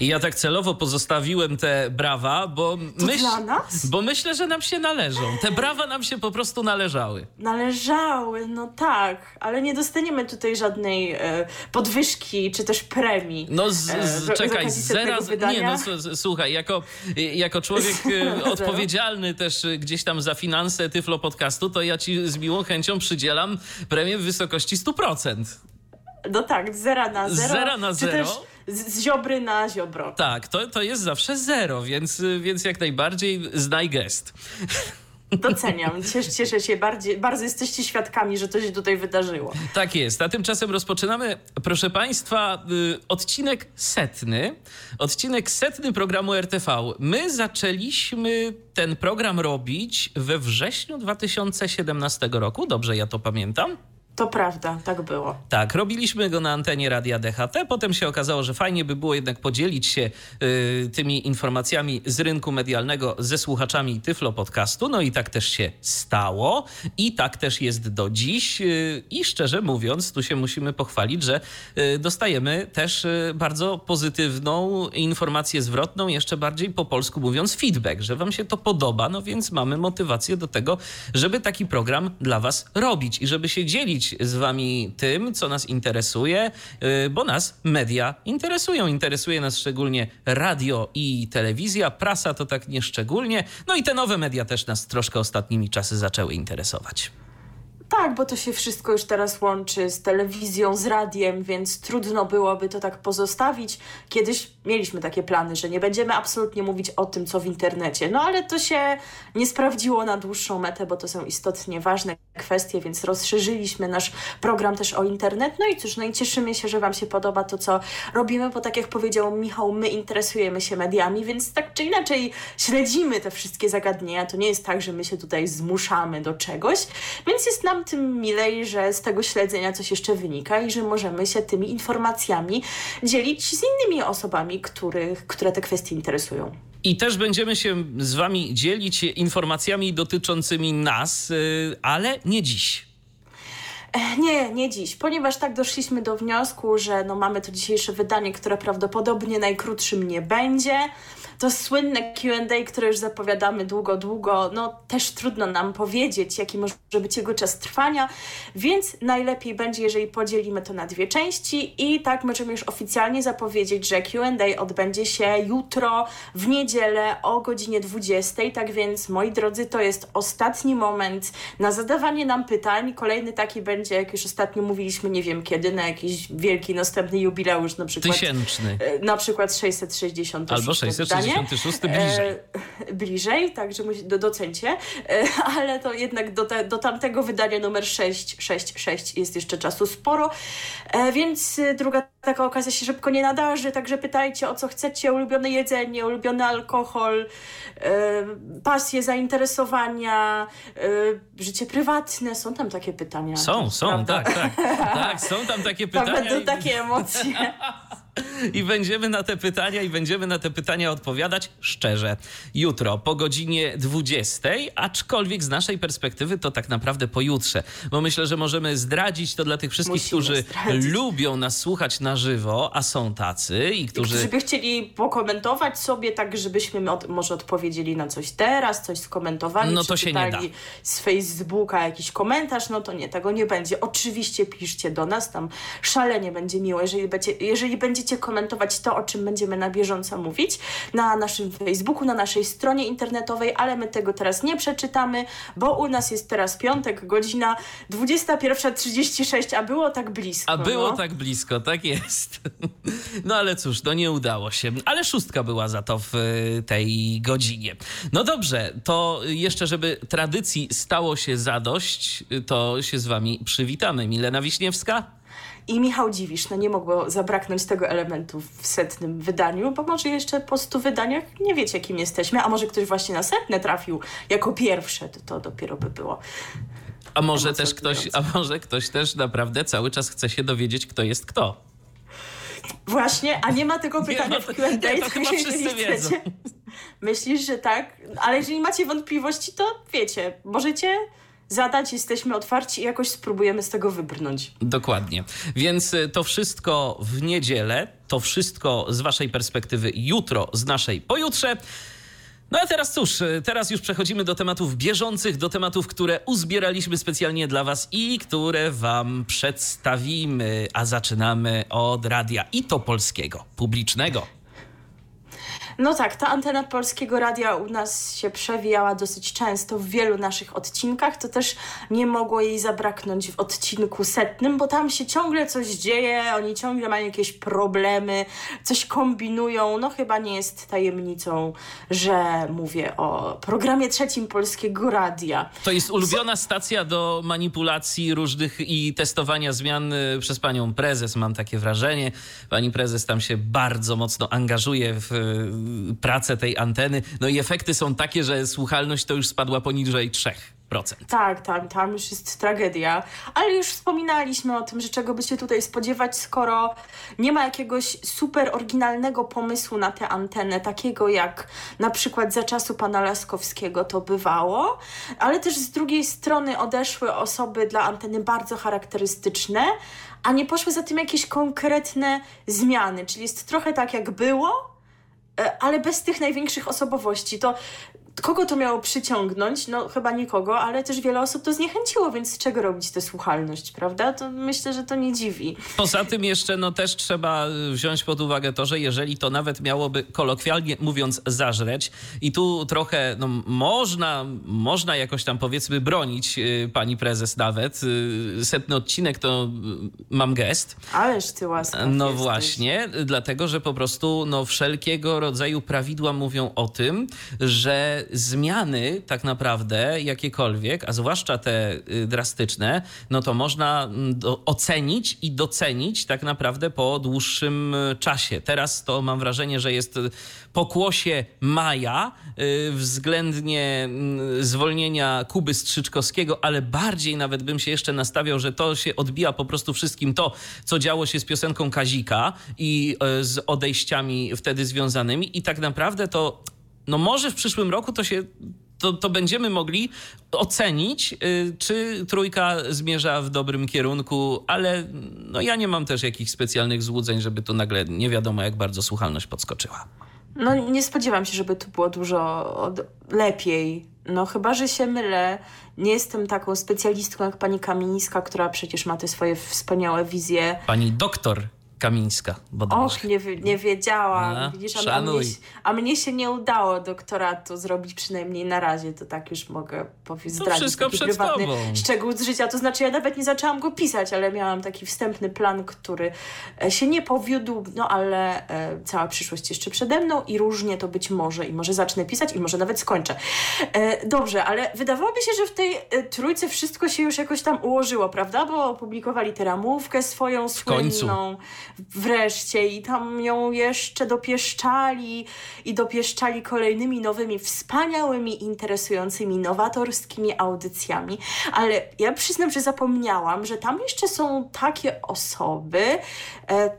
I ja tak celowo pozostawiłem te brawa, bo, myśl, bo myślę, że nam się należą. Te brawa nam się po prostu należały. Należały, no tak, ale nie dostaniemy tutaj żadnej e, podwyżki czy też premii. No z, e, z, z czekaj, zera, nie no słuchaj, jako, jako człowiek e, odpowiedzialny też e, gdzieś tam za finanse Tyflo Podcastu, to ja ci z miłą chęcią przydzielam premię w wysokości 100%. No tak, zera na zero. zera na czy zero. też z, z ziobry na ziobro. Tak, to, to jest zawsze zero, więc, więc jak najbardziej znaj gest. Doceniam, cieszę, cieszę się bardziej, bardzo jesteście świadkami, że to się tutaj wydarzyło. Tak jest. A tymczasem rozpoczynamy, proszę Państwa, y, odcinek setny. Odcinek setny programu RTV. My zaczęliśmy ten program robić we wrześniu 2017 roku. Dobrze, ja to pamiętam. To prawda, tak było. Tak, robiliśmy go na antenie Radia DHT. Potem się okazało, że fajnie by było jednak podzielić się y, tymi informacjami z rynku medialnego ze słuchaczami Tyflo Podcastu. No i tak też się stało. I tak też jest do dziś. Y, I szczerze mówiąc, tu się musimy pochwalić, że y, dostajemy też y, bardzo pozytywną informację zwrotną, jeszcze bardziej po polsku mówiąc feedback, że wam się to podoba. No więc mamy motywację do tego, żeby taki program dla was robić i żeby się dzielić z wami tym, co nas interesuje, yy, bo nas media interesują. Interesuje nas szczególnie radio i telewizja, prasa to tak nieszczególnie. No i te nowe media też nas troszkę ostatnimi czasy zaczęły interesować. Tak, bo to się wszystko już teraz łączy z telewizją, z radiem, więc trudno byłoby to tak pozostawić. Kiedyś mieliśmy takie plany, że nie będziemy absolutnie mówić o tym, co w internecie. No ale to się nie sprawdziło na dłuższą metę, bo to są istotnie ważne kwestie, więc rozszerzyliśmy nasz program też o internet. No i cóż, no i cieszymy się, że Wam się podoba to, co robimy, bo tak jak powiedział Michał, my interesujemy się mediami, więc tak czy inaczej śledzimy te wszystkie zagadnienia. To nie jest tak, że my się tutaj zmuszamy do czegoś, więc jest nam tym milej, że z tego śledzenia coś jeszcze wynika i że możemy się tymi informacjami dzielić z innymi osobami, których, które te kwestie interesują. I też będziemy się z wami dzielić informacjami dotyczącymi nas, yy, ale nie dziś. E, Nie, nie dziś, ponieważ tak doszliśmy do wniosku, że no mamy to dzisiejsze wydanie, które prawdopodobnie najkrótszym nie będzie. To słynne QA, które już zapowiadamy długo, długo, no też trudno nam powiedzieć, jaki może być jego czas trwania, więc najlepiej będzie, jeżeli podzielimy to na dwie części i tak możemy już oficjalnie zapowiedzieć, że QA odbędzie się jutro w niedzielę o godzinie 20. Tak więc, moi drodzy, to jest ostatni moment na zadawanie nam pytań. Kolejny taki będzie, jak już ostatnio mówiliśmy, nie wiem kiedy, na jakiś wielki następny jubileusz, na przykład. Tysięczny. e, Na przykład 660. Albo 666 bliżej. E, bliżej, także do docencie, e, ale to jednak do, te, do tamtego wydania numer 666 jest jeszcze czasu sporo, e, więc e, druga taka okazja się szybko nie nadarzy, także pytajcie o co chcecie, ulubione jedzenie, ulubiony alkohol, e, pasje, zainteresowania, e, życie prywatne, są tam takie pytania. Są, są, prawda? tak, tak. Tak, są tam takie Tam pytania. będą i- takie emocje. I będziemy na te pytania i będziemy na te pytania odpowiadać szczerze. Jutro po godzinie 20, aczkolwiek z naszej perspektywy to tak naprawdę pojutrze, bo myślę, że możemy zdradzić to dla tych wszystkich, Musimy którzy zdradzić. lubią nas słuchać na żywo, a są tacy i którzy Którzy by chcieli pokomentować sobie, tak żebyśmy od, może odpowiedzieli na coś teraz, coś skomentowali, No to się nie czytali z Facebooka jakiś komentarz, no to nie, tego nie będzie. Oczywiście piszcie do nas, tam szalenie będzie miło, jeżeli, będzie, jeżeli będziecie komentować to, o czym będziemy na bieżąco mówić na naszym Facebooku, na naszej stronie internetowej, ale my tego teraz nie przeczytamy, bo u nas jest teraz piątek, godzina 21.36, a było tak blisko. A było no. tak blisko, tak jest. No ale cóż, no nie udało się. Ale szóstka była za to w y, tej godzinie. No dobrze, to jeszcze, żeby tradycji stało się zadość, y, to się z wami przywitamy. Milena Wiśniewska. I Michał Dziwisz. No nie mogło zabraknąć tego elementu w setnym wydaniu, bo może jeszcze po stu wydaniach nie wiecie, kim jesteśmy, a może ktoś właśnie na setne trafił jako pierwsze, to, to dopiero by było. A może też ktoś, a może ktoś też naprawdę cały czas chce się dowiedzieć, kto jest kto. Właśnie, a nie ma tego pytania nie, w Q&A, nie, to chyba wszyscy wiedzą. Myślisz, że tak? Ale jeżeli macie wątpliwości, to wiecie, możecie zadać, jesteśmy otwarci i jakoś spróbujemy z tego wybrnąć. Dokładnie. Więc y, to wszystko w niedzielę, to wszystko z waszej perspektywy jutro, z naszej pojutrze. No a teraz cóż, y, teraz już przechodzimy do tematów bieżących, do tematów, które uzbieraliśmy specjalnie dla Was i które Wam przedstawimy. A zaczynamy od radia i to polskiego, publicznego. No tak, ta antena polskiego radia u nas się przewijała dosyć często w wielu naszych odcinkach. To też nie mogło jej zabraknąć w odcinku setnym, bo tam się ciągle coś dzieje, oni ciągle mają jakieś problemy, coś kombinują. No chyba nie jest tajemnicą, że mówię o programie trzecim polskiego radia. To jest ulubiona stacja do manipulacji różnych i testowania zmian y, przez panią prezes, mam takie wrażenie. Pani prezes tam się bardzo mocno angażuje w pracę tej anteny. No i efekty są takie, że słuchalność to już spadła poniżej 3%. Tak, tam, tam już jest tragedia. Ale już wspominaliśmy o tym, że czego by się tutaj spodziewać, skoro nie ma jakiegoś super oryginalnego pomysłu na tę antenę, takiego jak na przykład za czasu pana Laskowskiego to bywało, ale też z drugiej strony odeszły osoby dla anteny bardzo charakterystyczne, a nie poszły za tym jakieś konkretne zmiany. Czyli jest trochę tak, jak było, ale bez tych największych osobowości. To kogo to miało przyciągnąć? No chyba nikogo, ale też wiele osób to zniechęciło, więc z czego robić tę słuchalność, prawda? To myślę, że to nie dziwi. Poza tym jeszcze no też trzeba wziąć pod uwagę to, że jeżeli to nawet miałoby kolokwialnie mówiąc zażreć i tu trochę no można, można jakoś tam powiedzmy bronić y, pani prezes nawet. Y, setny odcinek to y, mam gest. Ależ ty łaskaw No jesteś. właśnie, dlatego, że po prostu no wszelkiego rodzaju prawidła mówią o tym, że zmiany tak naprawdę jakiekolwiek, a zwłaszcza te y, drastyczne, no to można mm, ocenić i docenić tak naprawdę po dłuższym y, czasie. Teraz to mam wrażenie, że jest pokłosie maja y, względnie mm, zwolnienia Kuby Strzyczkowskiego, ale bardziej nawet bym się jeszcze nastawiał, że to się odbija po prostu wszystkim to, co działo się z piosenką Kazika i z odejściami wtedy związanymi i tak naprawdę to no może w przyszłym roku to się to, to będziemy mogli ocenić, y, czy trójka zmierza w dobrym kierunku, ale no ja nie mam też jakichś specjalnych złudzeń, żeby tu nagle nie wiadomo jak bardzo słuchalność podskoczyła. No nie spodziewam się, żeby tu było dużo od... lepiej. No chyba, że się mylę. Nie jestem taką specjalistką jak pani Kamińska, która przecież ma te swoje wspaniałe wizje. Pani doktor Kamińska Och, nie, nie wiedziałam. A, Widzisz, a, a, mnie, a, mnie, się nie udało doktoratu zrobić przynajmniej na razie, to tak już mogę powiedzieć. To wszystko przed prywatny tobą. szczegół z życia. To znaczy ja nawet nie zaczęłam go pisać, ale miałam taki wstępny plan, który e, się nie powiódł, no ale e, cała przyszłość jeszcze przede mną i różnie to być może i może zacznę pisać i może nawet skończę. E, dobrze, ale wydawałoby się, że w tej e, trójce wszystko się już jakoś tam ułożyło, prawda? Bo opublikowali tę ramówkę swoją słynną wreszcie i tam ją jeszcze dopieszczali i dopieszczali kolejnymi nowymi, wspaniałymi, interesującymi, nowatorskimi audycjami. Ale ja przyznam, że zapomniałam, że tam jeszcze są takie osoby, e,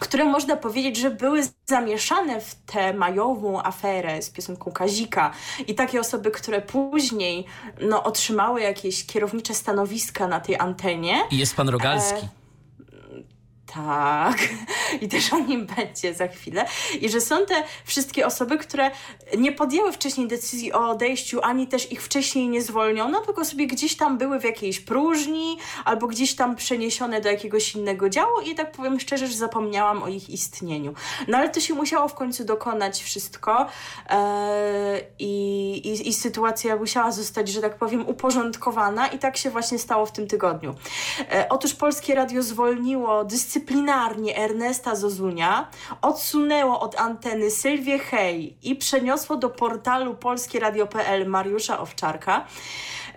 które można powiedzieć, że były zamieszane w tę majową aferę z piosenką Kazika i takie osoby, które później no, otrzymały jakieś kierownicze stanowiska na tej antenie. I jest pan Rogalski. E tak, i też o nim będzie za chwilę. I że są te wszystkie osoby, które nie podjęły wcześniej decyzji o odejściu, ani też ich wcześniej nie zwolniono, tylko sobie gdzieś tam były w jakiejś próżni, albo gdzieś tam przeniesione do jakiegoś innego działu i tak powiem szczerze, że zapomniałam o ich istnieniu. No ale to się musiało w końcu dokonać wszystko yy, i, i sytuacja musiała zostać, że tak powiem, uporządkowana i tak się właśnie stało w tym tygodniu. Yy, otóż Polskie Radio zwolniło dyscyplinę dyscyplinarnie Ernesta Zozunia, odsunęło od anteny Sylwię Hej i przeniosło do portalu polskieradio.pl Mariusza Owczarka.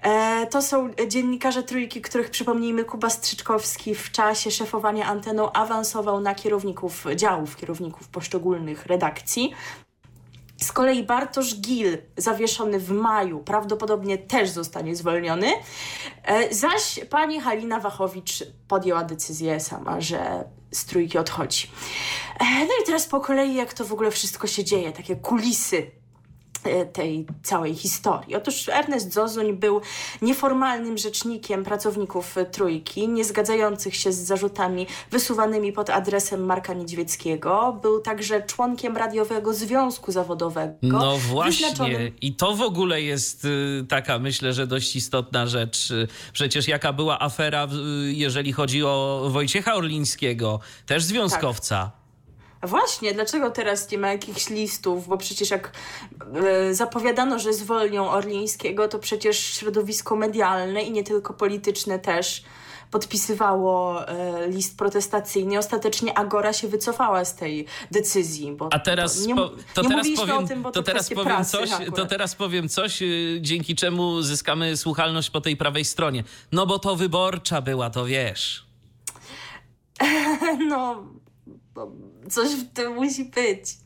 E, to są dziennikarze trójki, których przypomnijmy Kuba Strzyczkowski w czasie szefowania anteną awansował na kierowników działów, kierowników poszczególnych redakcji. Z kolei Bartosz Gil, zawieszony w maju, prawdopodobnie też zostanie zwolniony. E, zaś pani Halina Wachowicz podjęła decyzję sama, że z trójki odchodzi. E, no i teraz po kolei, jak to w ogóle wszystko się dzieje, takie kulisy tej całej historii. Otóż Ernest Zozuń był nieformalnym rzecznikiem pracowników Trójki, nie zgadzających się z zarzutami wysuwanymi pod adresem Marka Niedźwieckiego. Był także członkiem Radiowego Związku Zawodowego. No właśnie wyznaczonym... i to w ogóle jest y, taka, myślę, że dość istotna rzecz. Przecież jaka była afera, jeżeli chodzi o Wojciecha Orlińskiego, też związkowca. Tak. Właśnie, dlaczego teraz nie ma jakichś listów? Bo przecież jak e, zapowiadano, że zwolnią Orlińskiego, to przecież środowisko medialne i nie tylko polityczne też podpisywało e, list protestacyjny. Ostatecznie Agora się wycofała z tej decyzji. Bo A teraz, nie, po, to nie teraz powiem, tym, to, to teraz powiem coś, to teraz powiem coś, dzięki czemu zyskamy słuchalność po tej prawej stronie. No bo to wyborcza była, to wiesz. no, no coś w tym musi być.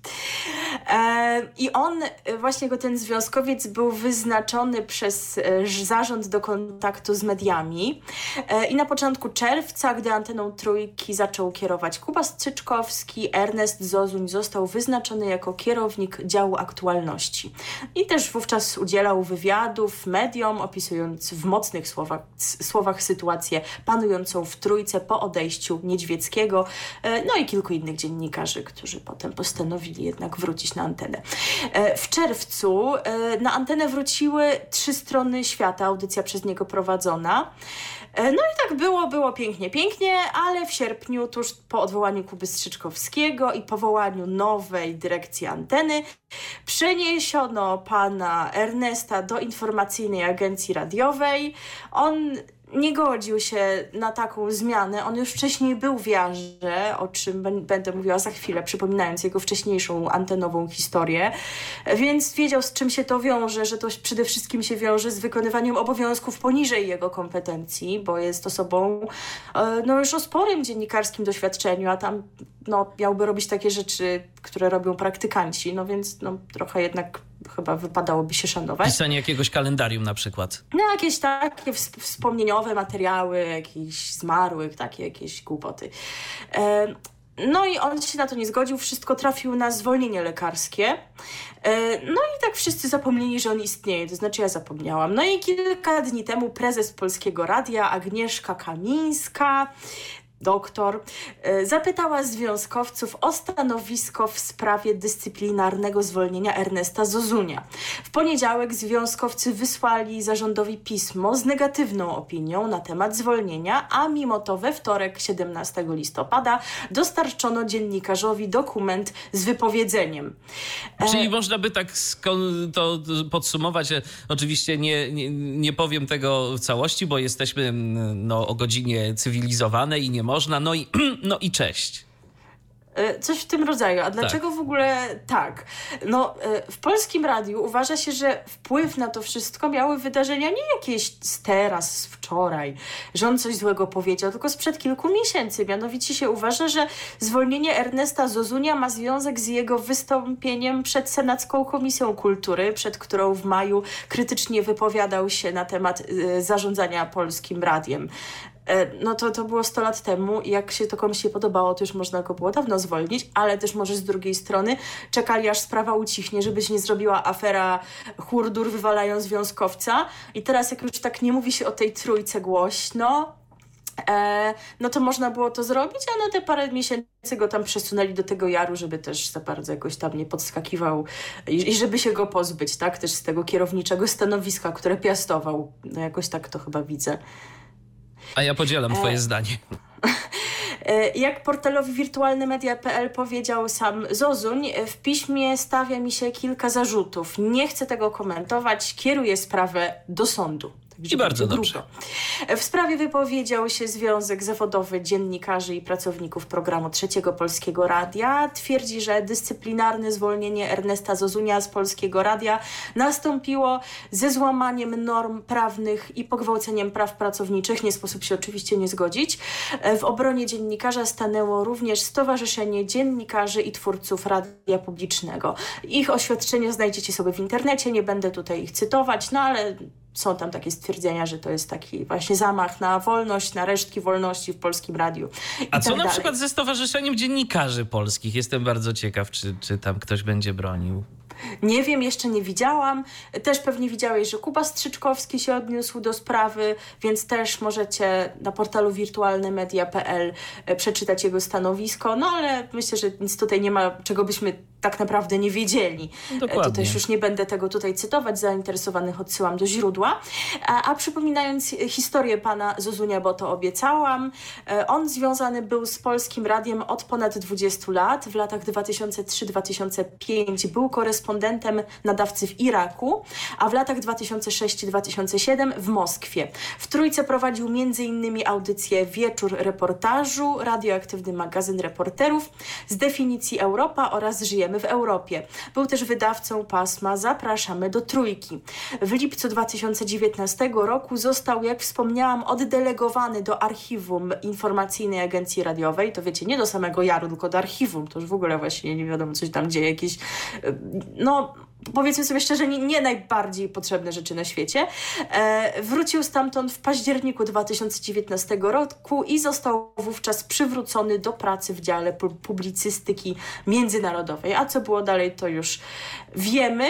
E, I on, właśnie go ten związkowiec, był wyznaczony przez e, zarząd do kontaktu z mediami. E, I na początku czerwca, gdy anteną trójki zaczął kierować Kuba Strzyczkowski, Ernest Zozuń został wyznaczony jako kierownik działu aktualności. I też wówczas udzielał wywiadów mediom, opisując w mocnych słowach, słowach sytuację panującą w trójce po odejściu Niedźwieckiego, no i kilku innych dziennikarzy, którzy potem postanowili jednak wrócić na antenę. E, w czerwcu e, na antenę wróciły trzy strony świata, audycja przez niego prowadzona. E, no i tak było, było pięknie, pięknie, ale w sierpniu, tuż po odwołaniu Kuby Strzyczkowskiego i powołaniu nowej dyrekcji anteny, przeniesiono pana Ernesta do informacyjnej agencji radiowej. On nie godził się na taką zmianę. On już wcześniej był w Jarze, o czym będę mówiła za chwilę, przypominając jego wcześniejszą antenową historię, więc wiedział z czym się to wiąże, że to przede wszystkim się wiąże z wykonywaniem obowiązków poniżej jego kompetencji, bo jest osobą e, no już o sporym dziennikarskim doświadczeniu, a tam no, miałby robić takie rzeczy, które robią praktykanci, no więc no, trochę jednak chyba wypadałoby się szanować. Pisanie jakiegoś kalendarium na przykład. No jakieś takie wspomnieniowe materiały, jakichś zmarłych, takie jakieś głupoty. No i on się na to nie zgodził, wszystko trafił na zwolnienie lekarskie. No i tak wszyscy zapomnieli, że on istnieje, to znaczy ja zapomniałam. No i kilka dni temu prezes Polskiego Radia Agnieszka Kamińska doktor, e, zapytała związkowców o stanowisko w sprawie dyscyplinarnego zwolnienia Ernesta Zozunia. W poniedziałek związkowcy wysłali zarządowi pismo z negatywną opinią na temat zwolnienia, a mimo to we wtorek 17 listopada dostarczono dziennikarzowi dokument z wypowiedzeniem. E, Czyli można by tak to podsumować. Oczywiście nie, nie, nie powiem tego w całości, bo jesteśmy no, o godzinie cywilizowanej i nie można. No i, no i cześć. E, coś w tym rodzaju. A dlaczego tak. w ogóle tak? No, e, w polskim radiu uważa się, że wpływ na to wszystko miały wydarzenia nie jakieś z teraz, z wczoraj, że on coś złego powiedział, tylko sprzed kilku miesięcy. Mianowicie się uważa, że zwolnienie Ernesta Zozunia ma związek z jego wystąpieniem przed Senacką Komisją Kultury, przed którą w maju krytycznie wypowiadał się na temat y, zarządzania polskim radiem. E, no to, to było 100 lat temu i jak się to komuś nie podobało, to już można go było dawno zwolnić, ale też może z drugiej strony czekali aż sprawa ucichnie, żeby się nie zrobiła afera hurdur wywalają związkowca i teraz jak już tak nie mówi się o tej trójce głośno, e, no to można było to zrobić, a na te parę miesięcy go tam przesunęli do tego jaru, żeby też za bardzo jakoś tam nie podskakiwał i, i żeby się go pozbyć, tak, też z tego kierowniczego stanowiska, które piastował. No jakoś tak to chyba widzę. A ja podzielam twoje e... zdanie. Jak portalowi wirtualnymedia.pl powiedział sam Zozuń, w piśmie stawia mi się kilka zarzutów. Nie chcę tego komentować, kieruję sprawę do sądu. I bardzo dobrze. W sprawie wypowiedział się Związek Zawodowy Dziennikarzy i Pracowników Programu Trzeciego Polskiego Radia. Twierdzi, że dyscyplinarne zwolnienie Ernesta Zozunia z Polskiego Radia nastąpiło ze złamaniem norm prawnych i pogwałceniem praw pracowniczych. Nie sposób się oczywiście nie zgodzić. W obronie dziennikarza stanęło również Stowarzyszenie Dziennikarzy i Twórców Radia Publicznego. Ich oświadczenia znajdziecie sobie w internecie, nie będę tutaj ich cytować, no ale są tam takie stwierdzenia, że to jest taki właśnie zamach na wolność, na resztki wolności w polskim radiu. A co tak na dalej. przykład ze Stowarzyszeniem Dziennikarzy Polskich? Jestem bardzo ciekaw, czy, czy tam ktoś będzie bronił. Nie wiem, jeszcze nie widziałam. Też pewnie widziałeś, że Kuba Strzyczkowski się odniósł do sprawy, więc też możecie na portalu wirtualnemedia.pl e, przeczytać jego stanowisko. No ale myślę, że nic tutaj nie ma, czego byśmy tak naprawdę nie wiedzieli. E, Dokładnie. To też już nie będę tego tutaj cytować, zainteresowanych odsyłam do źródła. A, a przypominając historię pana Zuzunia, bo to obiecałam, e, on związany był z Polskim Radiem od ponad 20 lat. W latach 2003-2005 był korespondentem nadawcy w Iraku, a w latach 2006-2007 w Moskwie. W Trójce prowadził m.in. audycję Wieczór Reportażu, radioaktywny magazyn reporterów z definicji Europa oraz Żyjemy w Europie. Był też wydawcą pasma Zapraszamy do Trójki. W lipcu 2019 roku został, jak wspomniałam, oddelegowany do archiwum Informacyjnej Agencji Radiowej. To wiecie, nie do samego Jaru, tylko do archiwum. To już w ogóle właśnie nie wiadomo, coś tam dzieje, jakieś, no powiedzmy sobie szczerze, nie, nie najbardziej potrzebne rzeczy na świecie. E, wrócił stamtąd w październiku 2019 roku i został wówczas przywrócony do pracy w dziale pu- publicystyki międzynarodowej. A co było dalej, to już wiemy,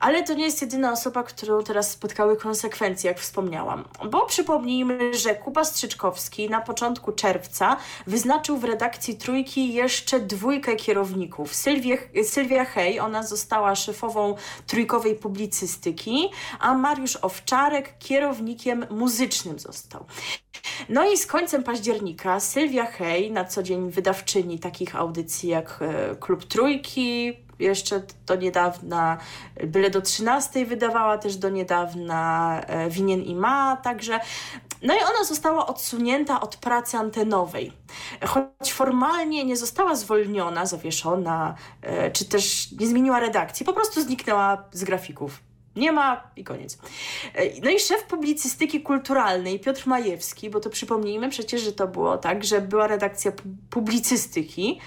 ale to nie jest jedyna osoba, którą teraz spotkały konsekwencje, jak wspomniałam. Bo przypomnijmy, że Kuba Strzyczkowski na początku czerwca wyznaczył w redakcji Trójki jeszcze dwójkę kierowników. Sylwię, Sylwia Hej, ona została szefową trójkowej publicystyki, a Mariusz Owczarek kierownikiem muzycznym został. No i z końcem października Sylwia Hej, na co dzień wydawczyni takich audycji jak e, Klub Trójki, jeszcze do niedawna Byle do 13 wydawała, też do niedawna e, Winien i Ma, także no i ona została odsunięta od pracy antenowej. Choć formalnie nie została zwolniona, zawieszona, e, czy też nie zmieniła redakcji, po prostu zniknęła z grafików. Nie ma i koniec. E, No i szef publicystyki kulturalnej Piotr Majewski, bo to przypomnijmy przecież, że to było tak, że była redakcja pu- publicystyki,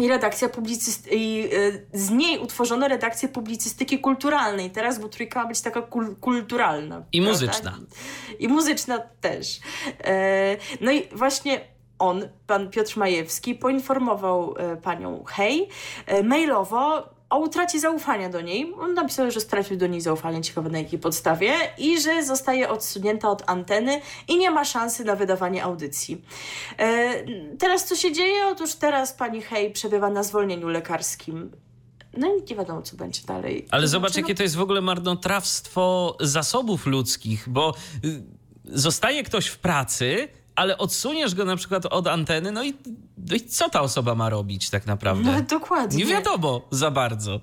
i redakcja publicyst... i y, z niej utworzono redakcję publicystyki kulturalnej. Teraz, bo trójka ma być taka kul kulturalna. I prawda? muzyczna. I muzyczna też. E, no i właśnie on, pan Piotr Majewski, poinformował e, panią Hej e, mailowo o utracie zaufania do niej. On napisał, że stracił do niej zaufanie, ciekawe na jakiej podstawie, i że zostaje odsunięta od anteny i nie ma szansy na wydawanie audycji. E, teraz co się dzieje? Otóż teraz pani Hej przebywa na zwolnieniu lekarskim. No i nie wiadomo, co będzie dalej. Ale zobacz, Znaczy, no- jakie to jest w ogóle marnotrawstwo zasobów ludzkich, bo y, zostaje ktoś w pracy, ale odsuniesz go na przykład od anteny, no i, no i co ta osoba ma robić tak naprawdę? No dokładnie. Nie wiadomo za bardzo.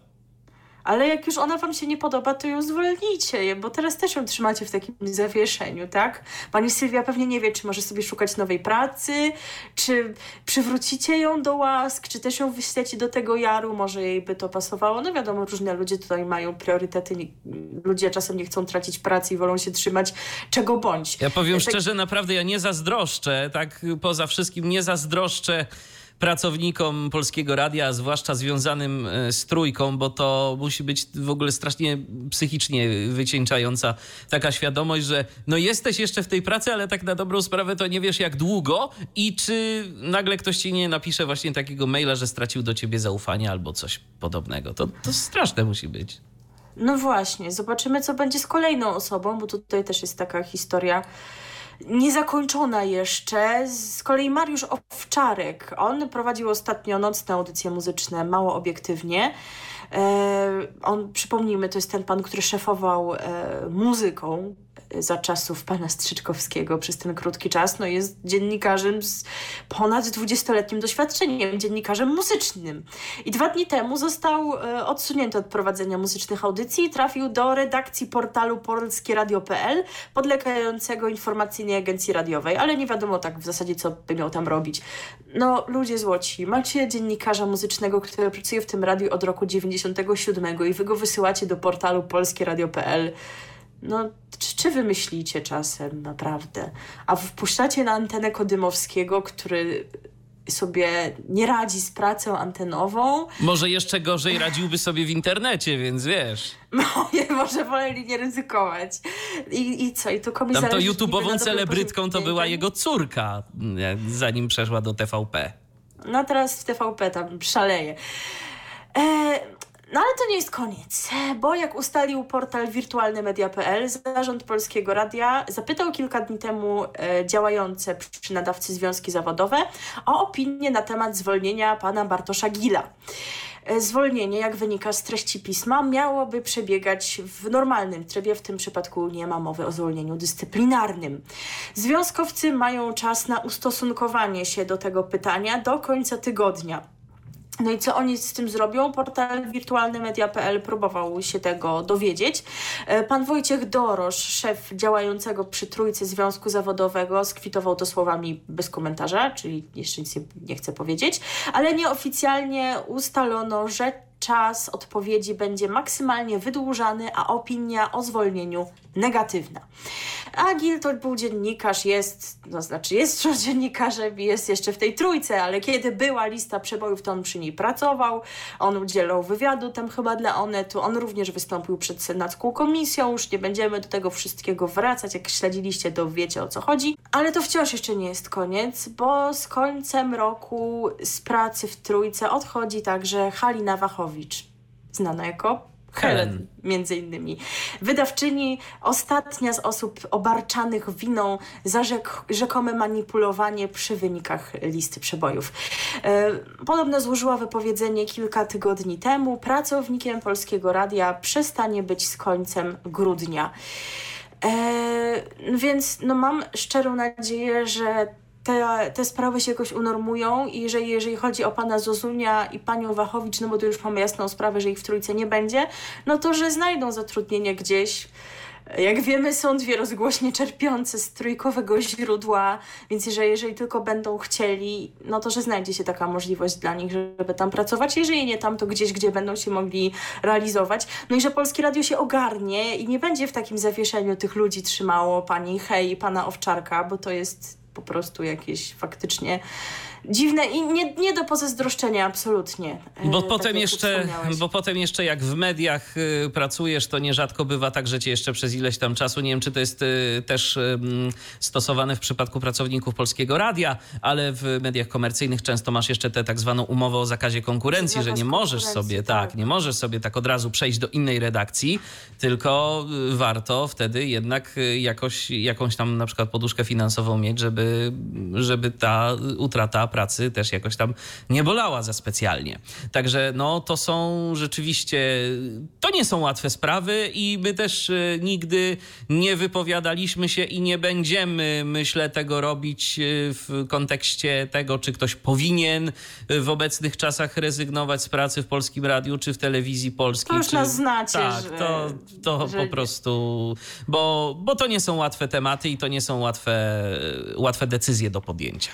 Ale jak już ona wam się nie podoba, to ją zwolnijcie, bo teraz też ją trzymacie w takim zawieszeniu, tak? Pani Sylwia pewnie nie wie, czy może sobie szukać nowej pracy, czy przywrócicie ją do łask, czy też ją wyślecie do tego jaru, może jej by to pasowało. No wiadomo, różne ludzie tutaj mają priorytety, ludzie czasem nie chcą tracić pracy i wolą się trzymać czego bądź. Ja powiem Tak- szczerze, naprawdę ja nie zazdroszczę, tak poza wszystkim nie zazdroszczę pracownikom Polskiego Radia, zwłaszcza związanym e, z trójką, bo to musi być w ogóle strasznie psychicznie wycieńczająca taka świadomość, że no jesteś jeszcze w tej pracy, ale tak na dobrą sprawę to nie wiesz jak długo i czy nagle ktoś ci nie napisze właśnie takiego maila, że stracił do ciebie zaufanie albo coś podobnego. To, to straszne musi być. No właśnie, zobaczymy, co będzie z kolejną osobą, bo tutaj też jest taka historia niezakończona jeszcze. Z kolei Mariusz Owczarek, on prowadził ostatnio nocne audycje muzyczne, mało obiektywnie. E, on, przypomnijmy, to jest ten pan, który szefował e, muzyką za czasów pana Strzyczkowskiego przez ten krótki czas. No jest dziennikarzem z ponad 20-letnim doświadczeniem, dziennikarzem muzycznym. I dwa dni temu został e, odsunięty od prowadzenia muzycznych audycji i trafił do redakcji portalu polskieradio.pl podlegającego informacyjnej agencji radiowej, ale nie wiadomo tak w zasadzie, co by miał tam robić. No, ludzie złoci, macie dziennikarza muzycznego, który pracuje w tym radiu od roku 97 i wy go wysyłacie do portalu polskieradio.pl no, czy, czy wy myślicie czasem, naprawdę? A wpuszczacie na antenę Kodymowskiego, który sobie nie radzi z pracą antenową. Może jeszcze gorzej radziłby sobie w internecie, więc wiesz. No, może woleli nie ryzykować. I, i co? I to komuś Tam to YouTube'ową celebrytką to była jego córka, zanim przeszła do TVP. No teraz w TVP tam szaleje. E, no ale to nie jest koniec, bo jak ustalił portal wirtualnymedia.pl, zarząd Polskiego Radia zapytał kilka dni temu e, działające przy nadawcy związki zawodowe o opinię na temat zwolnienia pana Bartosza Gila. E, zwolnienie, jak wynika z treści pisma, miałoby przebiegać w normalnym trybie. W tym przypadku nie ma mowy o zwolnieniu dyscyplinarnym. Związkowcy mają czas na ustosunkowanie się do tego pytania do końca tygodnia. No i co oni z tym zrobią? Portal wirtualnymedia.pl próbował się tego dowiedzieć. E, pan Wojciech Dorosz, szef działającego przy Trójcy Związku Zawodowego, skwitował to słowami bez komentarza, czyli jeszcze nic nie chcę powiedzieć, ale nieoficjalnie ustalono, że czas odpowiedzi będzie maksymalnie wydłużany, a opinia o zwolnieniu negatywna. A Gil to był dziennikarz, jest, no znaczy jest dziennikarzem i jest jeszcze w tej trójce, ale kiedy była lista przebojów, to on przy niej pracował, on udzielał wywiadu tam chyba dla Onetu, on również wystąpił przed Senacką Komisją, już nie będziemy do tego wszystkiego wracać, jak śledziliście, to wiecie o co chodzi. Ale to wciąż jeszcze nie jest koniec, bo z końcem roku z pracy w trójce odchodzi także Halina Wachowicz, znana jako Helen, między innymi. Wydawczyni, ostatnia z osób obarczanych winą za rzek rzekome manipulowanie przy wynikach listy przebojów. E, podobno złożyła wypowiedzenie kilka tygodni temu. Pracownikiem Polskiego Radia przestanie być z końcem grudnia. E, więc no, mam szczerą nadzieję, że te, te sprawy się jakoś unormują i że jeżeli chodzi o pana Zozunia i panią Wachowicz, no bo to już mamy jasną sprawę, że ich w trójce nie będzie, no to że znajdą zatrudnienie gdzieś. Jak wiemy, są dwie rozgłośnie czerpiące z trójkowego źródła, więc jeżeli, jeżeli tylko będą chcieli, no to że znajdzie się taka możliwość dla nich, żeby tam pracować. Jeżeli nie tam, to gdzieś, gdzie będą się mogli realizować. No i że Polskie Radio się ogarnie i nie będzie w takim zawieszeniu tych ludzi trzymało pani Hej i pana Owczarka, bo to jest po prostu jakieś faktycznie dziwne i nie, nie do pozazdroszczenia absolutnie. E, bo tak potem jeszcze, bo potem jeszcze jak w mediach y, pracujesz, to nierzadko bywa tak, że cię jeszcze przez ileś tam czasu, nie wiem czy to jest y, też y, stosowane w przypadku pracowników Polskiego Radia, ale w mediach komercyjnych często masz jeszcze tę tak zwaną umowę o zakazie konkurencji, że nie możesz sobie, tak. tak, nie możesz sobie tak od razu przejść do innej redakcji, tylko warto wtedy jednak jakoś, jakąś tam na przykład poduszkę finansową mieć, żeby, żeby ta utrata pracy też jakoś tam nie bolała za specjalnie. Także no to są rzeczywiście, to nie są łatwe sprawy i my też e, nigdy nie wypowiadaliśmy się i nie będziemy, myślę, tego robić e, w kontekście tego, czy ktoś powinien w obecnych czasach rezygnować z pracy w Polskim Radiu, czy w telewizji polskiej. To już czy... nas znacie. Tak, że... to, to że... po prostu, bo, bo to nie są łatwe tematy i to nie są łatwe, łatwe decyzje do podjęcia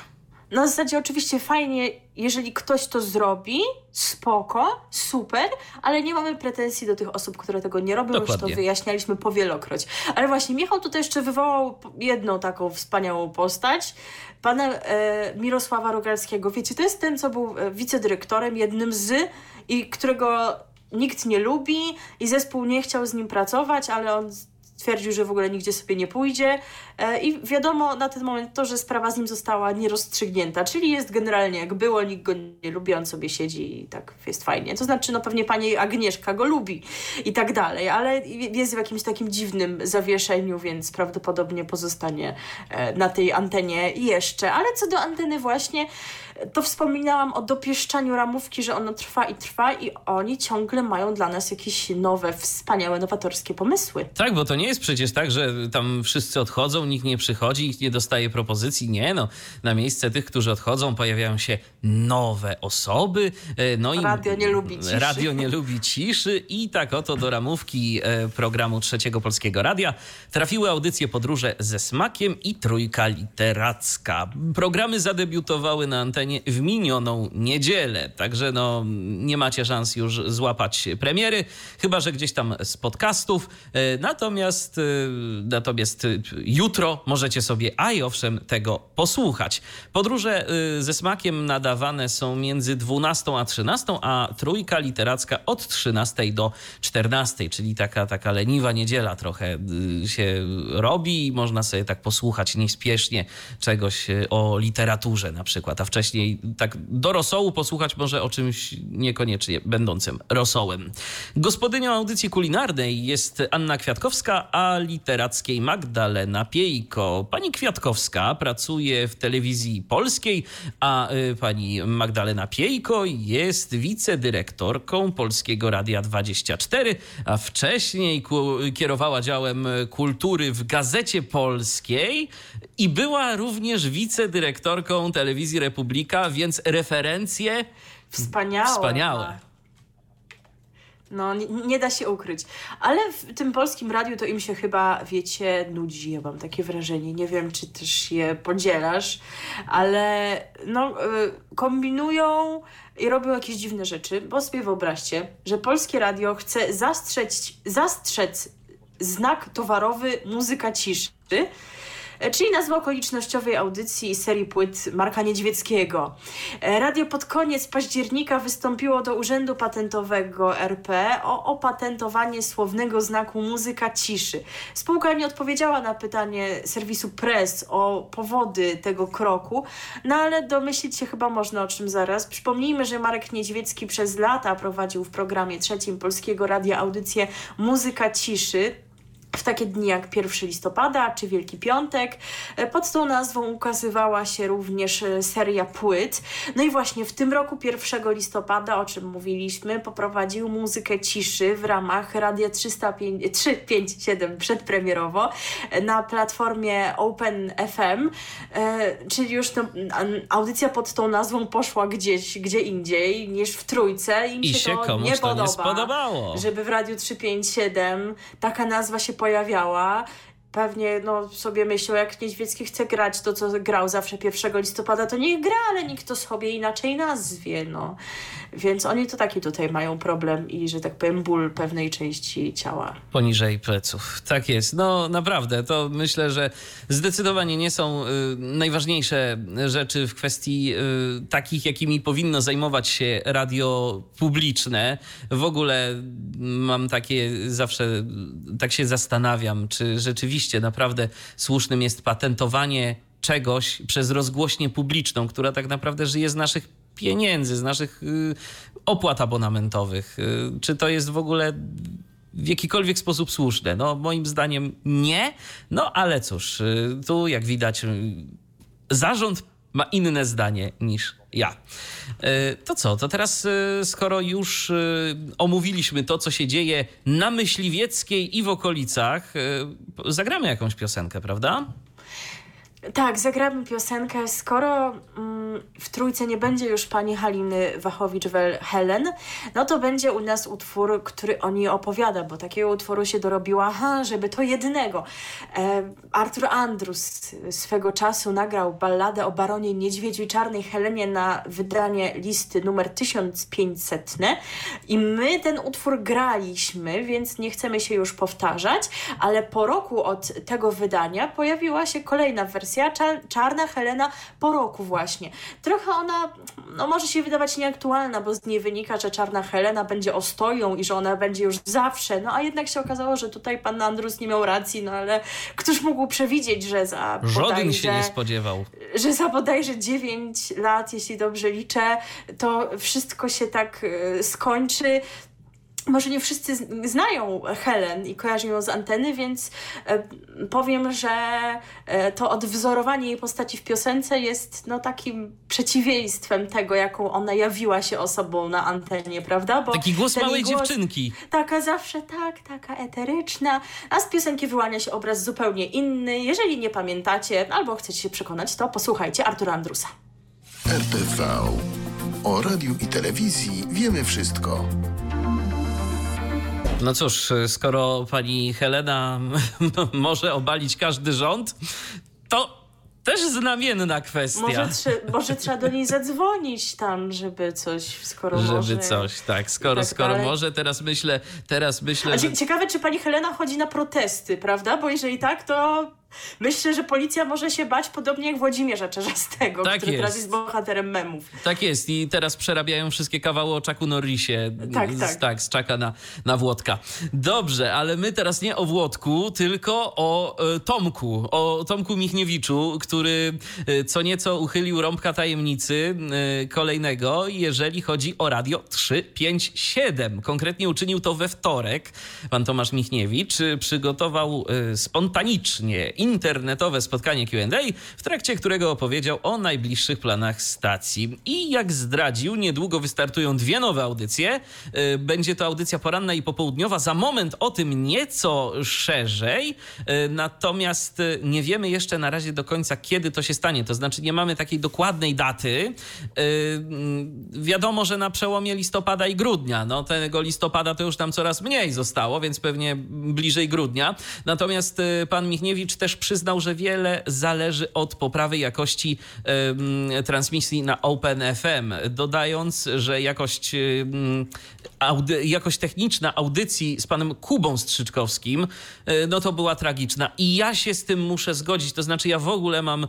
na zasadzie oczywiście fajnie, jeżeli ktoś to zrobi, spoko, super, ale nie mamy pretensji do tych osób, które tego nie robią, Dokładnie. już to wyjaśnialiśmy powielokroć. Ale właśnie Michał tutaj jeszcze wywołał jedną taką wspaniałą postać, pana e, Mirosława Rogalskiego. Wiecie, to jest ten, co był e, wicedyrektorem, jednym z, i którego nikt nie lubi i zespół nie chciał z nim pracować, ale on twierdził, że w ogóle nigdzie sobie nie pójdzie e, i wiadomo na ten moment to, że sprawa z nim została nierozstrzygnięta, czyli jest generalnie jak było, nikt go nie lubi, on sobie siedzi i tak jest fajnie. To znaczy, no pewnie pani Agnieszka go lubi i tak dalej, ale jest w jakimś takim dziwnym zawieszeniu, więc prawdopodobnie pozostanie e, na tej antenie jeszcze. Ale co do anteny właśnie, to wspominałam o dopieszczaniu ramówki, że ono trwa i trwa i oni ciągle mają dla nas jakieś nowe, wspaniałe, nowatorskie pomysły. Tak, bo to nie jest przecież tak, że tam wszyscy odchodzą, nikt nie przychodzi, nikt nie dostaje propozycji. Nie, no. Na miejsce tych, którzy odchodzą, pojawiają się nowe osoby. E, no radio i nie lubi ciszy. Radio nie lubi ciszy i tak oto do ramówki e, programu Trzeciego Polskiego Radia trafiły audycje Podróże ze smakiem i Trójka Literacka. Programy zadebiutowały na antenie w minioną niedzielę, także no nie macie szans już złapać premiery, chyba że gdzieś tam z podcastów. E, natomiast, e, natomiast jutro możecie sobie, a i owszem, tego posłuchać. Podróże ze smakiem nadawane są między 12 a 13, a Trójka Literacka od 13 do 14, czyli taka, taka leniwa niedziela trochę się robi i można sobie tak posłuchać nieśpiesznie czegoś e, o literaturze na przykład, a wcześniej tak do rosołu posłuchać może o czymś niekoniecznie będącym rosołem. Gospodynią audycji kulinarnej jest Anna Kwiatkowska, a literackiej Magdalena Piejko. Pani Kwiatkowska pracuje w telewizji polskiej, a e, pani Magdalena Piejko jest wicedyrektorką Polskiego Radia 24, a wcześniej kierowała działem kultury w Gazecie Polskiej i była również wicedyrektorką telewizji Republika, więc referencje wspaniałe. Wspaniałe. No, nie, nie, da się ukryć. Ale w tym polskim radiu to im się chyba, wiecie, nudzi. Ja mam takie wrażenie. Nie wiem, czy też je podzielasz, ale no, y, kombinują i robią jakieś dziwne rzeczy, bo sobie wyobraźcie, że polskie radio chce zastrzec, zastrzec znak towarowy muzyka ciszy, czyli nazwa okolicznościowej audycji serii płyt Marka Niedźwieckiego. E, radio pod koniec października wystąpiło do Urzędu Patentowego RP o opatentowanie słownego znaku muzyka ciszy. Spółka nie odpowiedziała na pytanie serwisu Press o powody tego kroku, no ale domyślić się chyba można o czym zaraz. Przypomnijmy, że Marek Niedźwiecki przez lata prowadził w programie trzecim Polskiego Radia audycję Muzyka Ciszy w takie dni jak 1 listopada czy Wielki Piątek. E, pod tą nazwą ukazywała się również e, seria płyt. No i właśnie w tym roku 1 listopada, o czym mówiliśmy, poprowadził muzykę ciszy w ramach Radia 305, 357 przedpremierowo e, na platformie Open FM, czyli już no, audycja pod tą nazwą poszła gdzieś, gdzie indziej niż w Trójce. Im I się, się to nie, podoba, nie spodobało. Żeby w Radiu 357 taka nazwa się pojawiała pewnie no, sobie myślał, jak Niedźwiecki chce grać to, co grał zawsze 1 listopada, to niech gra, ale nikt to sobie inaczej nazwie. No. Więc oni to taki tutaj mają problem i, że tak powiem, ból pewnej części ciała. Poniżej pleców. Tak jest. No naprawdę, to myślę, że zdecydowanie nie są y, najważniejsze rzeczy w kwestii y, takich, jakimi powinno zajmować się radio publiczne. W ogóle mam takie zawsze, tak się zastanawiam, czy rzeczywiście naprawdę słusznym jest patentowanie czegoś przez rozgłośnię publiczną, która tak naprawdę żyje z naszych pieniędzy, z naszych y, opłat abonamentowych. Y, czy to jest w ogóle w jakikolwiek sposób słuszne? No, moim zdaniem nie. No, ale cóż, y, tu jak widać, zarząd ma inne zdanie niż ja. To co, to teraz skoro już omówiliśmy to, co się dzieje na Myśliwieckiej i w okolicach, zagramy jakąś piosenkę, prawda? Tak, zagramy piosenkę. Skoro mm, w trójce nie będzie już pani Haliny Wachowicz-Helen, no to będzie u nas utwór, który o niej opowiada, bo takiego utworu się dorobiła, żeby to jednego. E, Arthur Andrus swego czasu nagrał balladę o baronie Niedźwiedziu i Czarnej Helenie na wydanie listy numer 1500 i my ten utwór graliśmy, więc nie chcemy się już powtarzać, ale po roku od tego wydania pojawiła się kolejna wersja wersja, Czarna Helena po roku właśnie. Trochę ona, no może się wydawać nieaktualna, bo z niej wynika, że Czarna Helena będzie ostoją i że ona będzie już zawsze, no a jednak się okazało, że tutaj pan Andrus nie miał racji, no ale któż mógł przewidzieć, że za Żaden się nie spodziewał. Że za bodajże 9 lat, jeśli dobrze liczę, to wszystko się tak y, skończy. Może nie wszyscy znają Helen i kojarzą ją z anteny, więc e, powiem, że e, to odwzorowanie jej postaci w piosence jest no, takim przeciwieństwem tego, jaką ona jawiła się osobą na antenie, prawda? Bo Taki głos małej głos, dziewczynki. Taka zawsze tak, taka eteryczna, a z piosenki wyłania się obraz zupełnie inny. Jeżeli nie pamiętacie albo chcecie się przekonać, to posłuchajcie Artura Andrusa. RTV. O radiu i telewizji wiemy wszystko. No cóż, skoro pani Helena może obalić każdy rząd, to też znamienna kwestia. Może, trzy, może trzeba do niej zadzwonić tam, żeby coś, skoro żeby może. Żeby coś, tak. Skoro, tak skoro może, teraz myślę, teraz myślę. A że... ciekawe, czy pani Helena chodzi na protesty, prawda? Bo jeżeli tak, to Myślę, że policja może się bać podobnie jak Włodzimierza Czerzastego, tak który jest. teraz jest bohaterem memów. Tak jest i teraz przerabiają wszystkie kawały o Czaku Norrisie. Tak, z, tak. tak. z Czaka na, na Włodka. Dobrze, ale my teraz nie o Włodku, tylko o e, Tomku, o Tomku Michniewiczu, który e, co nieco uchylił rąbka tajemnicy e, kolejnego, jeżeli chodzi o Radio 357. Konkretnie uczynił to we wtorek. Pan Tomasz Michniewicz przygotował spontanicznie internetowe spotkanie QA, w trakcie którego opowiedział o najbliższych planach stacji. I jak zdradził, niedługo wystartują dwie nowe audycje. Y, będzie to audycja poranna i popołudniowa. Za moment o tym nieco szerzej, y, natomiast y, nie wiemy jeszcze na razie do końca, kiedy to się stanie. To znaczy, nie mamy takiej dokładnej daty. Wiadomo, że na przełomie listopada i grudnia. No, tego listopada to już tam coraz mniej zostało, więc pewnie bliżej grudnia. Natomiast pan Michniewicz też też przyznał, że wiele zależy od poprawy jakości transmisji na OpenFM, dodając, że jakość, jakość techniczna audycji z panem Kubą Strzyczkowskim, y, no to była tragiczna. I ja się z tym muszę zgodzić. To znaczy, ja w ogóle mam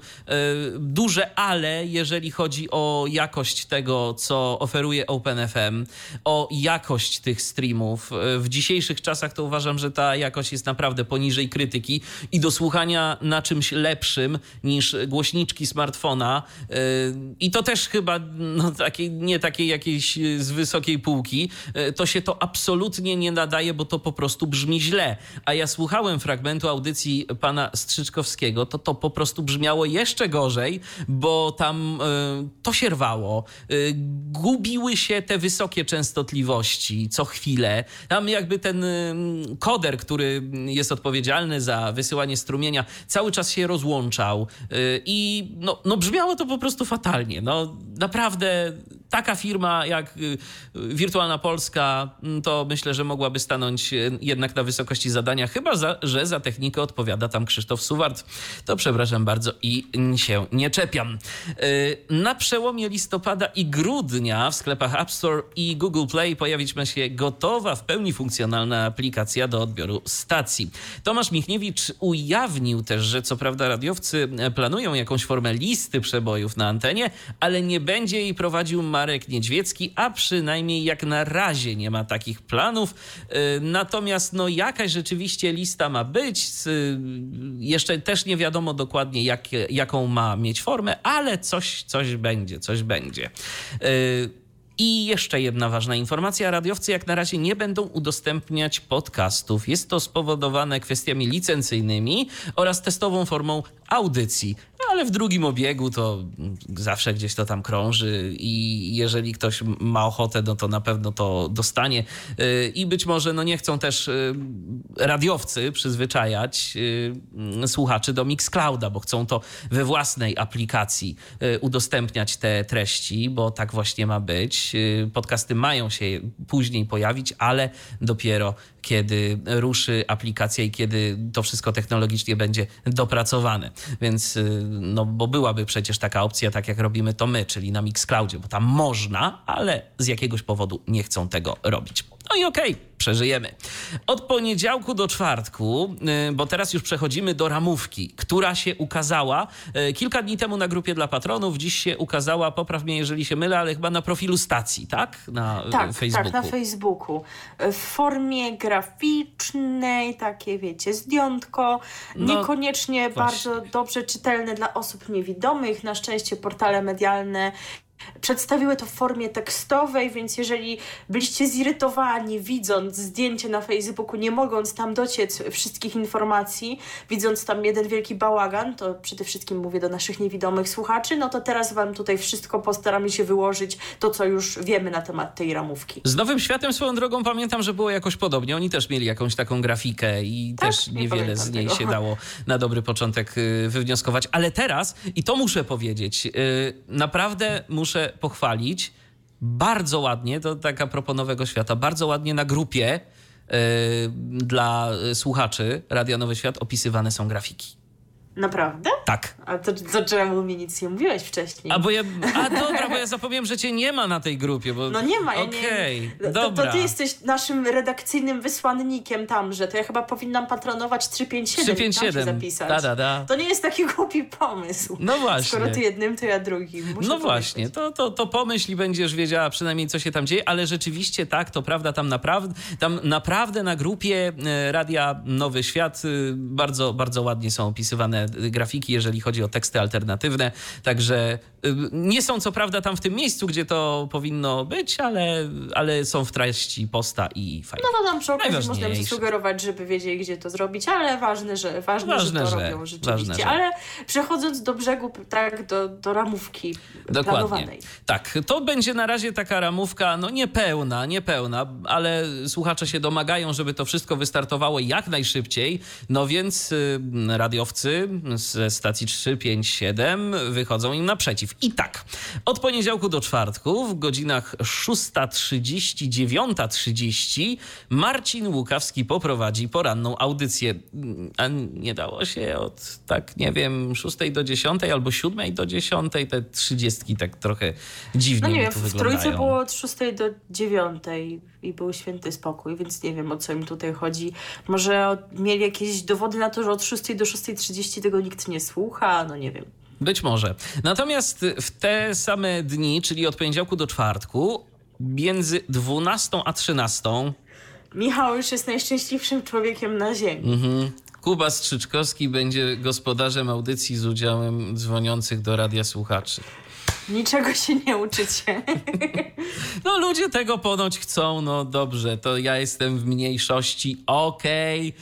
duże ale, jeżeli chodzi o jakość tego, co oferuje OpenFM, o jakość tych streamów. W dzisiejszych czasach to uważam, że ta jakość jest naprawdę poniżej krytyki i do słuchania na czymś lepszym niż głośniczki smartfona y, i to też chyba no, takie, nie takiej jakiejś z wysokiej półki, y, to się to absolutnie nie nadaje, bo to po prostu brzmi źle. A ja słuchałem fragmentu audycji pana Strzyczkowskiego, to to po prostu brzmiało jeszcze gorzej, bo tam y, to się rwało. Gubiły się te wysokie częstotliwości co chwilę. Tam jakby ten koder, który jest odpowiedzialny za wysyłanie strumienia cały czas się rozłączał y, i no, no brzmiało to po prostu fatalnie. No naprawdę taka firma jak y, Wirtualna Polska, mm, to myślę, że mogłaby stanąć y, jednak na wysokości zadania, chyba za, że za technikę odpowiada tam Krzysztof Suwart. To przepraszam bardzo i się nie czepiam. Na przełomie listopada i grudnia w sklepach App Store i Google Play pojawić ma się gotowa, w pełni funkcjonalna aplikacja do odbioru stacji. Tomasz Michniewicz ujawnił też, że co prawda radiowcy e, planują jakąś formę listy przebojów na antenie, ale nie będzie jej prowadził Marek Niedźwiecki, a przynajmniej jak na razie nie ma takich planów. E, natomiast no jakaś rzeczywiście lista ma być. Jeszcze też nie wiadomo dokładnie jak, jaką ma mieć formę, ale coś, coś będzie, coś będzie. E, i jeszcze jedna ważna informacja. Radiowcy jak na razie nie będą udostępniać podcastów. Jest to spowodowane kwestiami licencyjnymi oraz testową formą audycji ale w drugim obiegu to zawsze gdzieś to tam krąży i jeżeli ktoś ma ochotę, no to na pewno to dostanie. Y, I być może no nie chcą też y, radiowcy przyzwyczajać y, słuchaczy do Mixclouda, bo chcą to we własnej aplikacji udostępniać te treści, bo tak właśnie ma być. Podcasty mają się później pojawić, ale dopiero kiedy ruszy aplikacja i kiedy to wszystko technologicznie będzie dopracowane. Więc, y, no bo byłaby przecież taka opcja, tak jak robimy to my, czyli na Mixcloudzie, bo tam można, ale z jakiegoś powodu nie chcą tego robić. No i okej, okay, przeżyjemy. Od poniedziałku do czwartku, y, bo teraz już przechodzimy do ramówki, która się ukazała y, kilka dni temu na grupie dla patronów. Dziś się ukazała, popraw mnie jeżeli się mylę, ale chyba na profilu stacji, tak? Na tak, Facebooku. Tak, na Facebooku. W formie graficznej, takie wiecie, zdjątko. No, Niekoniecznie właśnie. bardzo dobrze czytelne dla osób niewidomych. Na szczęście portale medialne przedstawiły to w formie tekstowej, więc jeżeli byliście zirytowani, widząc zdjęcie na Facebooku, nie mogąc tam dociec wszystkich informacji, widząc tam jeden wielki bałagan, to przede wszystkim mówię do naszych niewidomych słuchaczy, no to teraz Wam tutaj wszystko postaramy się wyłożyć, to co już wiemy na temat tej ramówki. Z Nowym Światem swoją drogą pamiętam, że było jakoś podobnie. Oni też mieli jakąś taką grafikę i Tak? też Nie niewiele pamiętam z niej tego. się dało na dobry początek y, wywnioskować. Ale teraz, i to muszę powiedzieć, y, naprawdę muszę pochwalić, bardzo ładnie, to tak a propos Nowego Świata, bardzo ładnie na grupie y, dla słuchaczy Radia Nowy Świat opisywane są grafiki. Naprawdę? Tak. A to, to czemu mi nic nie mówiłeś wcześniej? A bo ja. A dobra, bo ja zapomniałem, że cię nie ma na tej grupie. Bo... No nie ma, ja Okej. To, dobra. to ty jesteś naszym redakcyjnym wysłannikiem tam, że to ja chyba powinnam patronować 357 i tam się 357. zapisać. Da, da, da. To nie jest taki głupi pomysł. No właśnie. Skoro ty jednym, to ja drugim. Muszę No właśnie, to, to, to pomyśl i będziesz wiedziała przynajmniej, co się tam dzieje, ale rzeczywiście tak, to prawda, tam naprawdę, tam naprawdę na grupie e, Radia Nowy Świat y, bardzo, bardzo ładnie są opisywane grafiki, jeżeli chodzi o teksty alternatywne, także y, nie są co prawda tam w tym miejscu, gdzie to powinno być, ale, ale są w treści posta i fajnie. No to tam przy okazji można im zasugerować, żeby wiedzieli, gdzie to zrobić, ale ważne, że, ważne, Ważne, że to że- robią rzeczywiście. ważne, że- Ale przechodząc do brzegu, tak, do, do ramówki Dokładnie. planowanej. Tak, to będzie na razie taka ramówka, no niepełna, niepełna, ale słuchacze się domagają, żeby to wszystko wystartowało jak najszybciej. No więc y, radiowcy ze stacji 357 wychodzą im naprzeciw. I tak, od poniedziałku do czwartku w godzinach 6.30, 9.30 Marcin Łukawski poprowadzi poranną audycję. A nie dało się od, tak nie wiem, 6 do 10 albo 7 do 10, te 30 tak trochę dziwnie No nie mi tu w wyglądają. trójce było od 6 do 9 i był święty spokój, więc nie wiem o co im tutaj chodzi. Może od, mieli jakieś dowody na to, że od 6 do 6.30 tego nikt nie słucha, no nie wiem. Być może. Natomiast w te same dni, czyli od poniedziałku do czwartku, między 12 a 13 Michał już jest najszczęśliwszym człowiekiem na ziemi. Mhm. Kuba Strzyczkowski będzie gospodarzem audycji z udziałem dzwoniących do radia słuchaczy. Niczego się nie uczycie. No ludzie tego ponoć chcą, no dobrze, to ja jestem w mniejszości, okej,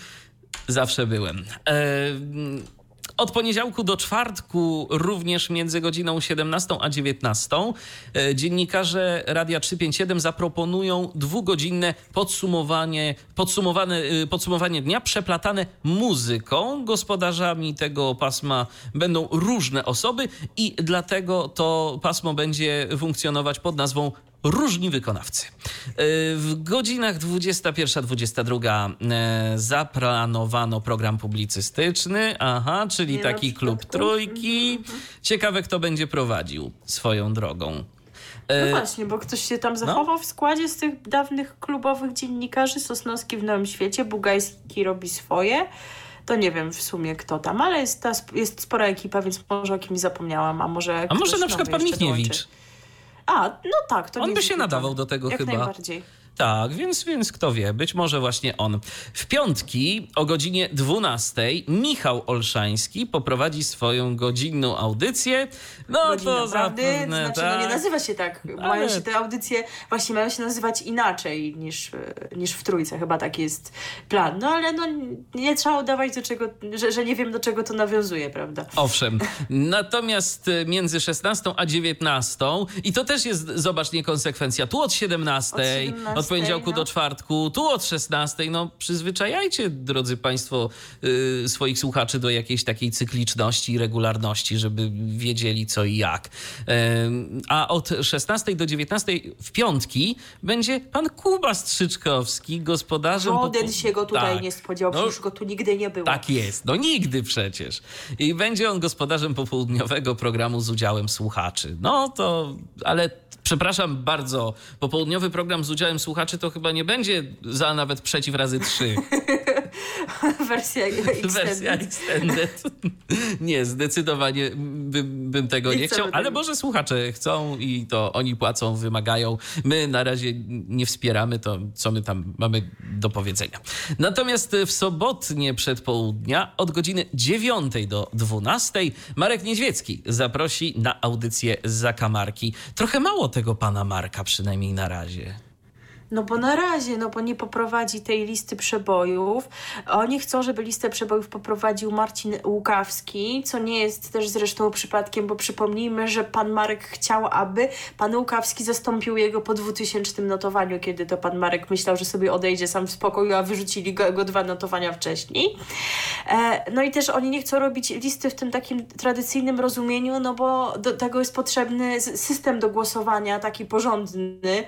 zawsze byłem. Ehm, od poniedziałku do czwartku, również między godziną 17 a 19, e, dziennikarze Radia 357 zaproponują dwugodzinne podsumowanie, podsumowane, e, podsumowanie dnia przeplatane muzyką. Gospodarzami tego pasma będą różne osoby i dlatego to pasmo będzie funkcjonować pod nazwą Różni wykonawcy. E, W godzinach 21-22 e, zaplanowano program publicystyczny, aha, czyli Nie taki klub trójki. Ciekawe, kto będzie prowadził swoją drogą. No E, właśnie, bo ktoś się tam zachował w składzie z tych dawnych klubowych dziennikarzy. Sosnowski w Nowym Świecie, Bugajski robi swoje. To nie wiem w sumie kto tam, ale jest, ta, jest spora ekipa, więc może o kimś zapomniałam, a może A może na przykład pan Michniewicz? dołączy. A, no tak, to On by się nadawał do tego Jak chyba. najbardziej. Tak, więc, więc kto wie, być może właśnie on. W piątki o godzinie 12 Michał Olszański poprowadzi swoją godzinną audycję. No Godzina to prawdy, zapewne znaczy tak. no nie nazywa się tak. Mają Ale- się te audycje, właśnie mają się nazywać inaczej niż, niż w trójce, chyba taki jest plan. No ale no nie trzeba udawać do czego, że, że nie wiem do czego to nawiązuje, prawda? Owszem. Natomiast e, między 16 a 19 i to też jest, zobacz, niekonsekwencja. Tu od 17, Od 17, od poniedziałku no. do czwartku, tu od 16. No przyzwyczajajcie, drodzy Państwo, y, swoich słuchaczy do jakiejś takiej cykliczności i regularności, żeby wiedzieli co i jak. Ym, A od 16 do 19 w piątki będzie pan Kuba Strzyczkowski, gospodarzem... Żaden się go tutaj Tak. nie spodziewał, No, przecież go tu nigdy nie było. tak jest, no nigdy przecież. I będzie on gospodarzem popołudniowego programu z udziałem słuchaczy. No to, ale przepraszam bardzo, popołudniowy program z udziałem słuchaczy to chyba nie będzie za nawet przeciw razy trzy. Wersja extended. Wersja extended. Nie, zdecydowanie by bym tego nie, chciał, ale może słuchacze chcą i to oni płacą, wymagają. My na razie nie wspieramy to, co my tam mamy do powiedzenia. Natomiast w sobotnie przedpołudnia od godziny 9 do 12 Marek Niedźwiecki zaprosi na audycję Zakamarki. Trochę mało tego pana Marka, przynajmniej na razie. No bo na razie, no bo nie poprowadzi tej listy przebojów. Oni chcą, żeby listę przebojów poprowadził Marcin Łukawski, co nie jest też zresztą przypadkiem, bo przypomnijmy, że pan Marek chciał, aby pan Łukawski zastąpił jego po 2000 notowaniu, kiedy to pan Marek myślał, że sobie odejdzie sam w spokoju, a wyrzucili go, go dwa notowania wcześniej. E, no i też oni nie chcą robić listy w tym takim tradycyjnym rozumieniu, no bo do tego jest potrzebny system do głosowania, taki porządny,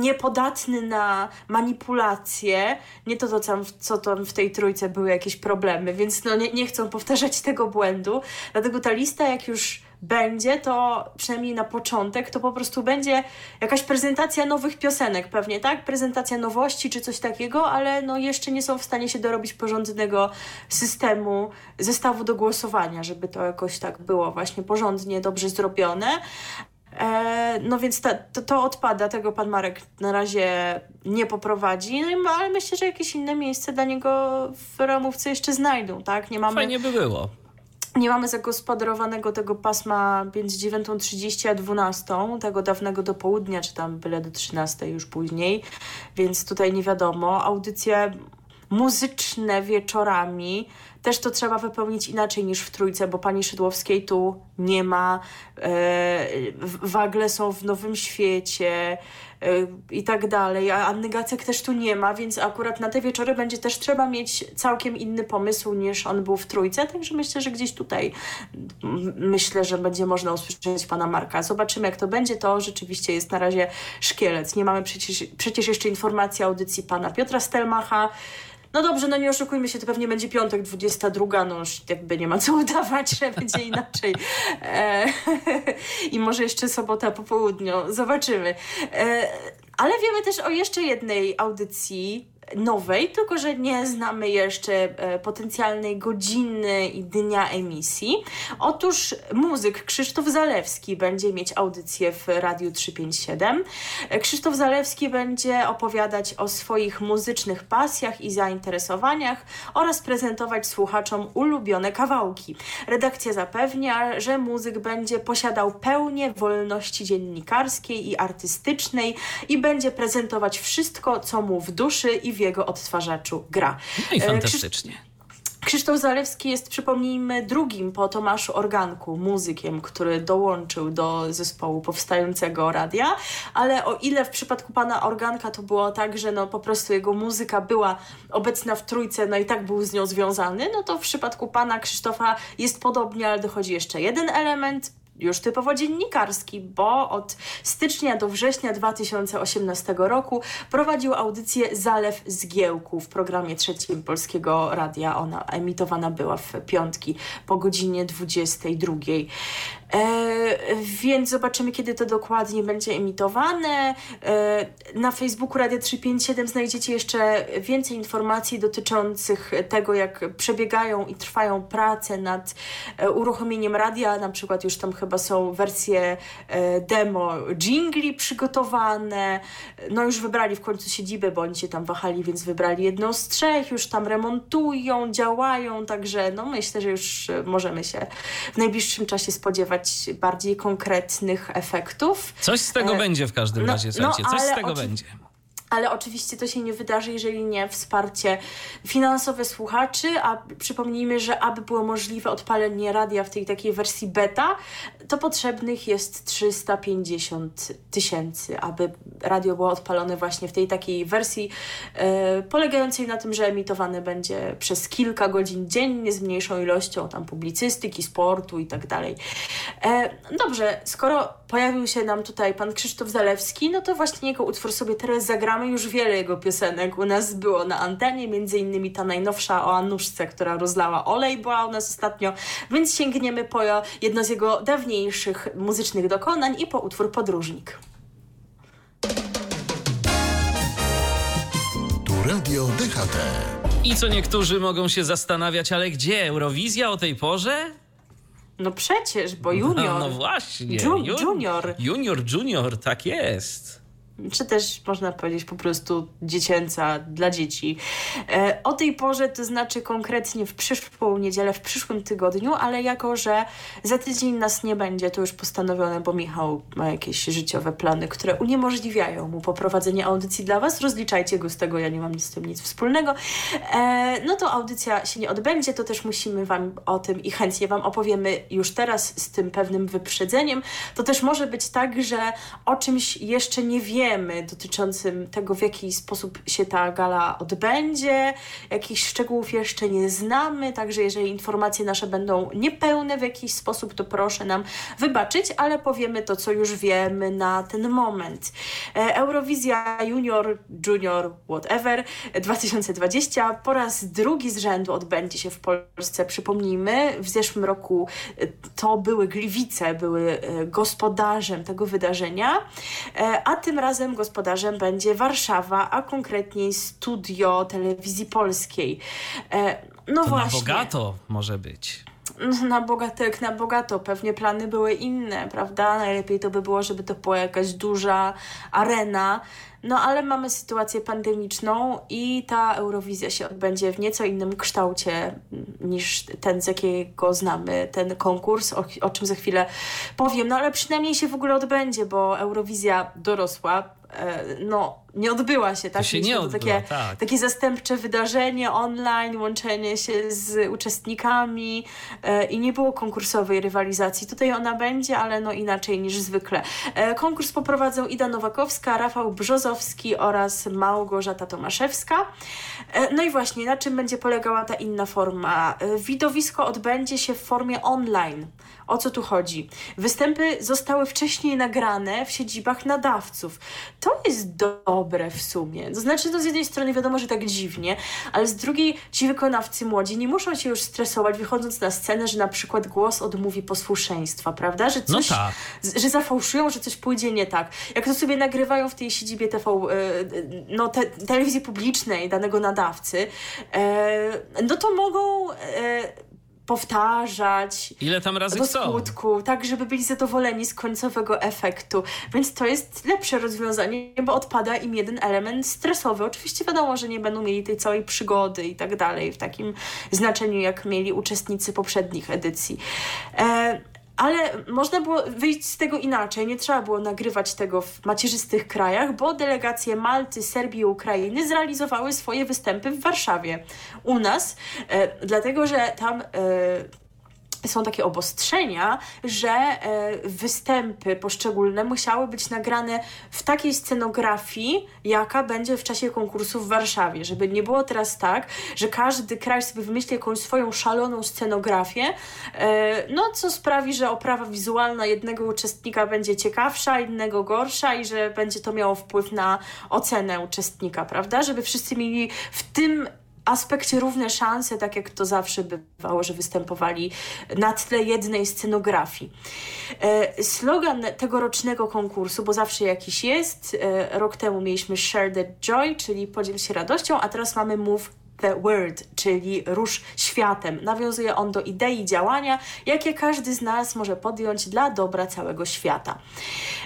niepodatny na manipulacje. Nie to, to tam, co tam w tej trójce były jakieś problemy, więc no nie, nie chcą powtarzać tego błędu. Dlatego ta lista, jak już będzie, to przynajmniej na początek, to po prostu będzie jakaś prezentacja nowych piosenek, pewnie, tak? Prezentacja nowości czy coś takiego, ale no jeszcze nie są w stanie się dorobić porządnego systemu, zestawu do głosowania, żeby to jakoś tak było właśnie porządnie, dobrze zrobione. E, no więc ta, to, to odpada, tego pan Marek na razie nie poprowadzi, no, ale myślę, że jakieś inne miejsce dla niego w ramówce jeszcze znajdą, tak? Nie mamy, Fajnie by było. Nie mamy zagospodarowanego tego pasma między 9.30 a 12, tego dawnego do południa, czy tam byle do 13 już później, więc tutaj nie wiadomo. Audycje muzyczne wieczorami też to trzeba wypełnić inaczej niż w trójce, bo pani Szydłowskiej tu nie ma. E, wagle są w Nowym Świecie e, i tak dalej, a Anny Gacek też tu nie ma, więc akurat na te wieczory będzie też trzeba mieć całkiem inny pomysł niż on był w trójce, także myślę, że gdzieś tutaj myślę, że będzie można usłyszeć pana Marka. Zobaczymy jak to będzie, to rzeczywiście jest na razie szkielet. Nie mamy przecież, przecież jeszcze informacji audycji pana Piotra Stelmacha, no dobrze, no nie oszukujmy się, to pewnie będzie piątek, 22, no już jakby nie ma co udawać, że będzie inaczej. E, I może jeszcze sobota po południu, zobaczymy. E, ale wiemy też o jeszcze jednej audycji, nowej, tylko że nie znamy jeszcze e, potencjalnej godziny i dnia emisji. Otóż muzyk Krzysztof Zalewski będzie mieć audycję w Radiu 357. E, Krzysztof Zalewski będzie opowiadać o swoich muzycznych pasjach i zainteresowaniach oraz prezentować słuchaczom ulubione kawałki. Redakcja zapewnia, że muzyk będzie posiadał pełnię wolności dziennikarskiej i artystycznej i będzie prezentować wszystko, co mu w duszy i w jego odtwarzaczu gra. No i e, fantastycznie. Krzysztof Zalewski jest, przypomnijmy, drugim po Tomaszu Organku, muzykiem, który dołączył do zespołu powstającego radia, ale o ile w przypadku pana Organka to było tak, że no po prostu jego muzyka była obecna w trójce, no i tak był z nią związany, no to w przypadku pana Krzysztofa jest podobnie, ale dochodzi jeszcze jeden element, już typowo dziennikarski, bo od stycznia do września 2018 roku prowadził audycję Zalew Zgiełku w programie trzecim Polskiego Radia. Ona emitowana była w piątki po godzinie 22. E, więc zobaczymy, kiedy to dokładnie będzie emitowane. E, na Facebooku Radio 357 znajdziecie jeszcze więcej informacji dotyczących tego, jak przebiegają i trwają prace nad e, uruchomieniem radia. Na przykład już tam chyba są wersje demo jingli przygotowane. No już wybrali w końcu siedzibę, bo oni się tam wahali, więc wybrali jedną z trzech. Już tam remontują, działają, także no myślę, że już możemy się w najbliższym czasie spodziewać bardziej konkretnych efektów. Coś z tego e, będzie w każdym no, razie, no, coś z tego będzie ale oczywiście to się nie wydarzy, jeżeli nie wsparcie finansowe słuchaczy, a przypomnijmy, że aby było możliwe odpalenie radia w tej takiej wersji beta, to potrzebnych jest 350 tysięcy, aby radio było odpalone właśnie w tej takiej wersji e, polegającej na tym, że emitowane będzie przez kilka godzin dziennie z mniejszą ilością tam publicystyki, sportu i tak dalej. E, dobrze, skoro pojawił się nam tutaj pan Krzysztof Zalewski, no to właśnie jego utwór sobie teraz zagramy już wiele jego piosenek. U nas było na antenie, między innymi ta najnowsza o Anuszce, która rozlała olej, była u nas ostatnio, więc sięgniemy po jedno z jego dawniejszych muzycznych dokonań i po utwór Podróżnik. Tu Radio DHT. I co niektórzy mogą się zastanawiać, ale gdzie Eurowizja o tej porze? No przecież, bo junior. No, no właśnie. Ju, junior. Junior, junior, tak jest czy też można powiedzieć po prostu dziecięca dla dzieci. E, o tej porze, to znaczy konkretnie w przyszłą niedzielę, w przyszłym tygodniu, ale jako, że za tydzień nas nie będzie, to już postanowione, bo Michał ma jakieś życiowe plany, które uniemożliwiają mu poprowadzenie audycji dla Was. Rozliczajcie go z tego, ja nie mam z tym nic wspólnego. E, no to audycja się nie odbędzie, to też musimy Wam o tym i chętnie Wam opowiemy już teraz z tym pewnym wyprzedzeniem. To też może być tak, że o czymś jeszcze nie wiemy, wiemy dotyczącym tego, w jaki sposób się ta gala odbędzie. Jakichś szczegółów jeszcze nie znamy, także jeżeli informacje nasze będą niepełne w jakiś sposób, to proszę nam wybaczyć, ale powiemy to, co już wiemy na ten moment. E, Eurowizja Junior, Junior, whatever 2020 po raz drugi z rzędu odbędzie się w Polsce. Przypomnijmy, w zeszłym roku e, to były Gliwice, były e, gospodarzem tego wydarzenia, a tym razem razem gospodarzem będzie Warszawa, a konkretniej studio telewizji polskiej. E, no to właśnie. Bogato może być na bogato, jak na bogato. Pewnie plany były inne, prawda? Najlepiej to by było, żeby to była jakaś duża arena. No ale mamy sytuację pandemiczną i ta Eurowizja się odbędzie w nieco innym kształcie niż ten, z jakiego znamy ten konkurs, o, o czym za chwilę powiem. No ale przynajmniej się w ogóle odbędzie, bo Eurowizja dorosła, no, nie odbyła się, tak? To się nie odbyła, takie, tak. takie zastępcze wydarzenie online, łączenie się z uczestnikami e, i nie było konkursowej rywalizacji. Tutaj ona będzie, ale no inaczej niż zwykle. E, konkurs poprowadzą Ida Nowakowska, Rafał Brzozowski oraz Małgorzata Tomaszewska. E, no i właśnie, na czym będzie polegała ta inna forma? E, widowisko odbędzie się w formie online. O co tu chodzi? Występy zostały wcześniej nagrane w siedzibach nadawców. To jest dobre w sumie. To znaczy, to z jednej strony wiadomo, że tak dziwnie, ale z drugiej ci wykonawcy młodzi nie muszą się już stresować wychodząc na scenę, że na przykład głos odmówi posłuszeństwa, prawda? Że no coś, no tak. że zafałszują, że coś pójdzie nie tak. Jak to sobie nagrywają w tej siedzibie TV, e, no, te, telewizji publicznej danego nadawcy, e, no to mogą e, powtarzać. Ile tam razy do chcą. skutku, tak żeby byli zadowoleni z końcowego efektu. Więc to jest lepsze rozwiązanie, bo odpada im jeden element stresowy. Oczywiście wiadomo, że nie będą mieli tej całej przygody i tak dalej w takim znaczeniu, jak mieli uczestnicy poprzednich edycji. E, ale można było wyjść z tego inaczej. Nie trzeba było nagrywać tego w macierzystych krajach, bo delegacje Malty, Serbii i Ukrainy zrealizowały swoje występy w Warszawie. U nas, e, dlatego że tam e, są takie obostrzenia, że e, występy poszczególne musiały być nagrane w takiej scenografii, jaka będzie w czasie konkursu w Warszawie. Żeby nie było teraz tak, że każdy kraj sobie wymyśli jakąś swoją szaloną scenografię, e, no co sprawi, że oprawa wizualna jednego uczestnika będzie ciekawsza, innego gorsza i że będzie to miało wpływ na ocenę uczestnika, prawda? Żeby wszyscy mieli w tym aspekcie równe szanse, tak jak to zawsze bywało, że występowali na tle jednej scenografii. E, slogan tegorocznego konkursu, bo zawsze jakiś jest, e, rok temu mieliśmy Share the Joy, czyli podziel się radością, a teraz mamy Move the World, czyli rusz światem. Nawiązuje on do idei działania, jakie każdy z nas może podjąć dla dobra całego świata.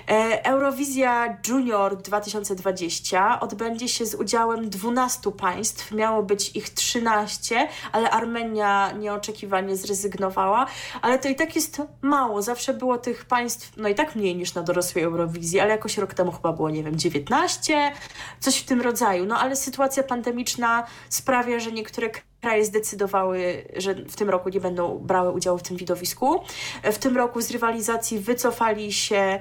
E, Eurowizja Junior 2020 odbędzie się z udziałem 12 państw. Miało być ich 13, ale Armenia nieoczekiwanie zrezygnowała, ale to i tak jest mało. Zawsze było tych państw, no i tak mniej niż na dorosłej Eurowizji, ale jakoś rok temu chyba było, nie wiem, 19, coś w tym rodzaju. No ale sytuacja pandemiczna sprawia, że niektóre kraje zdecydowały, że w tym roku nie będą brały udziału w tym widowisku. W tym roku z rywalizacji wycofali się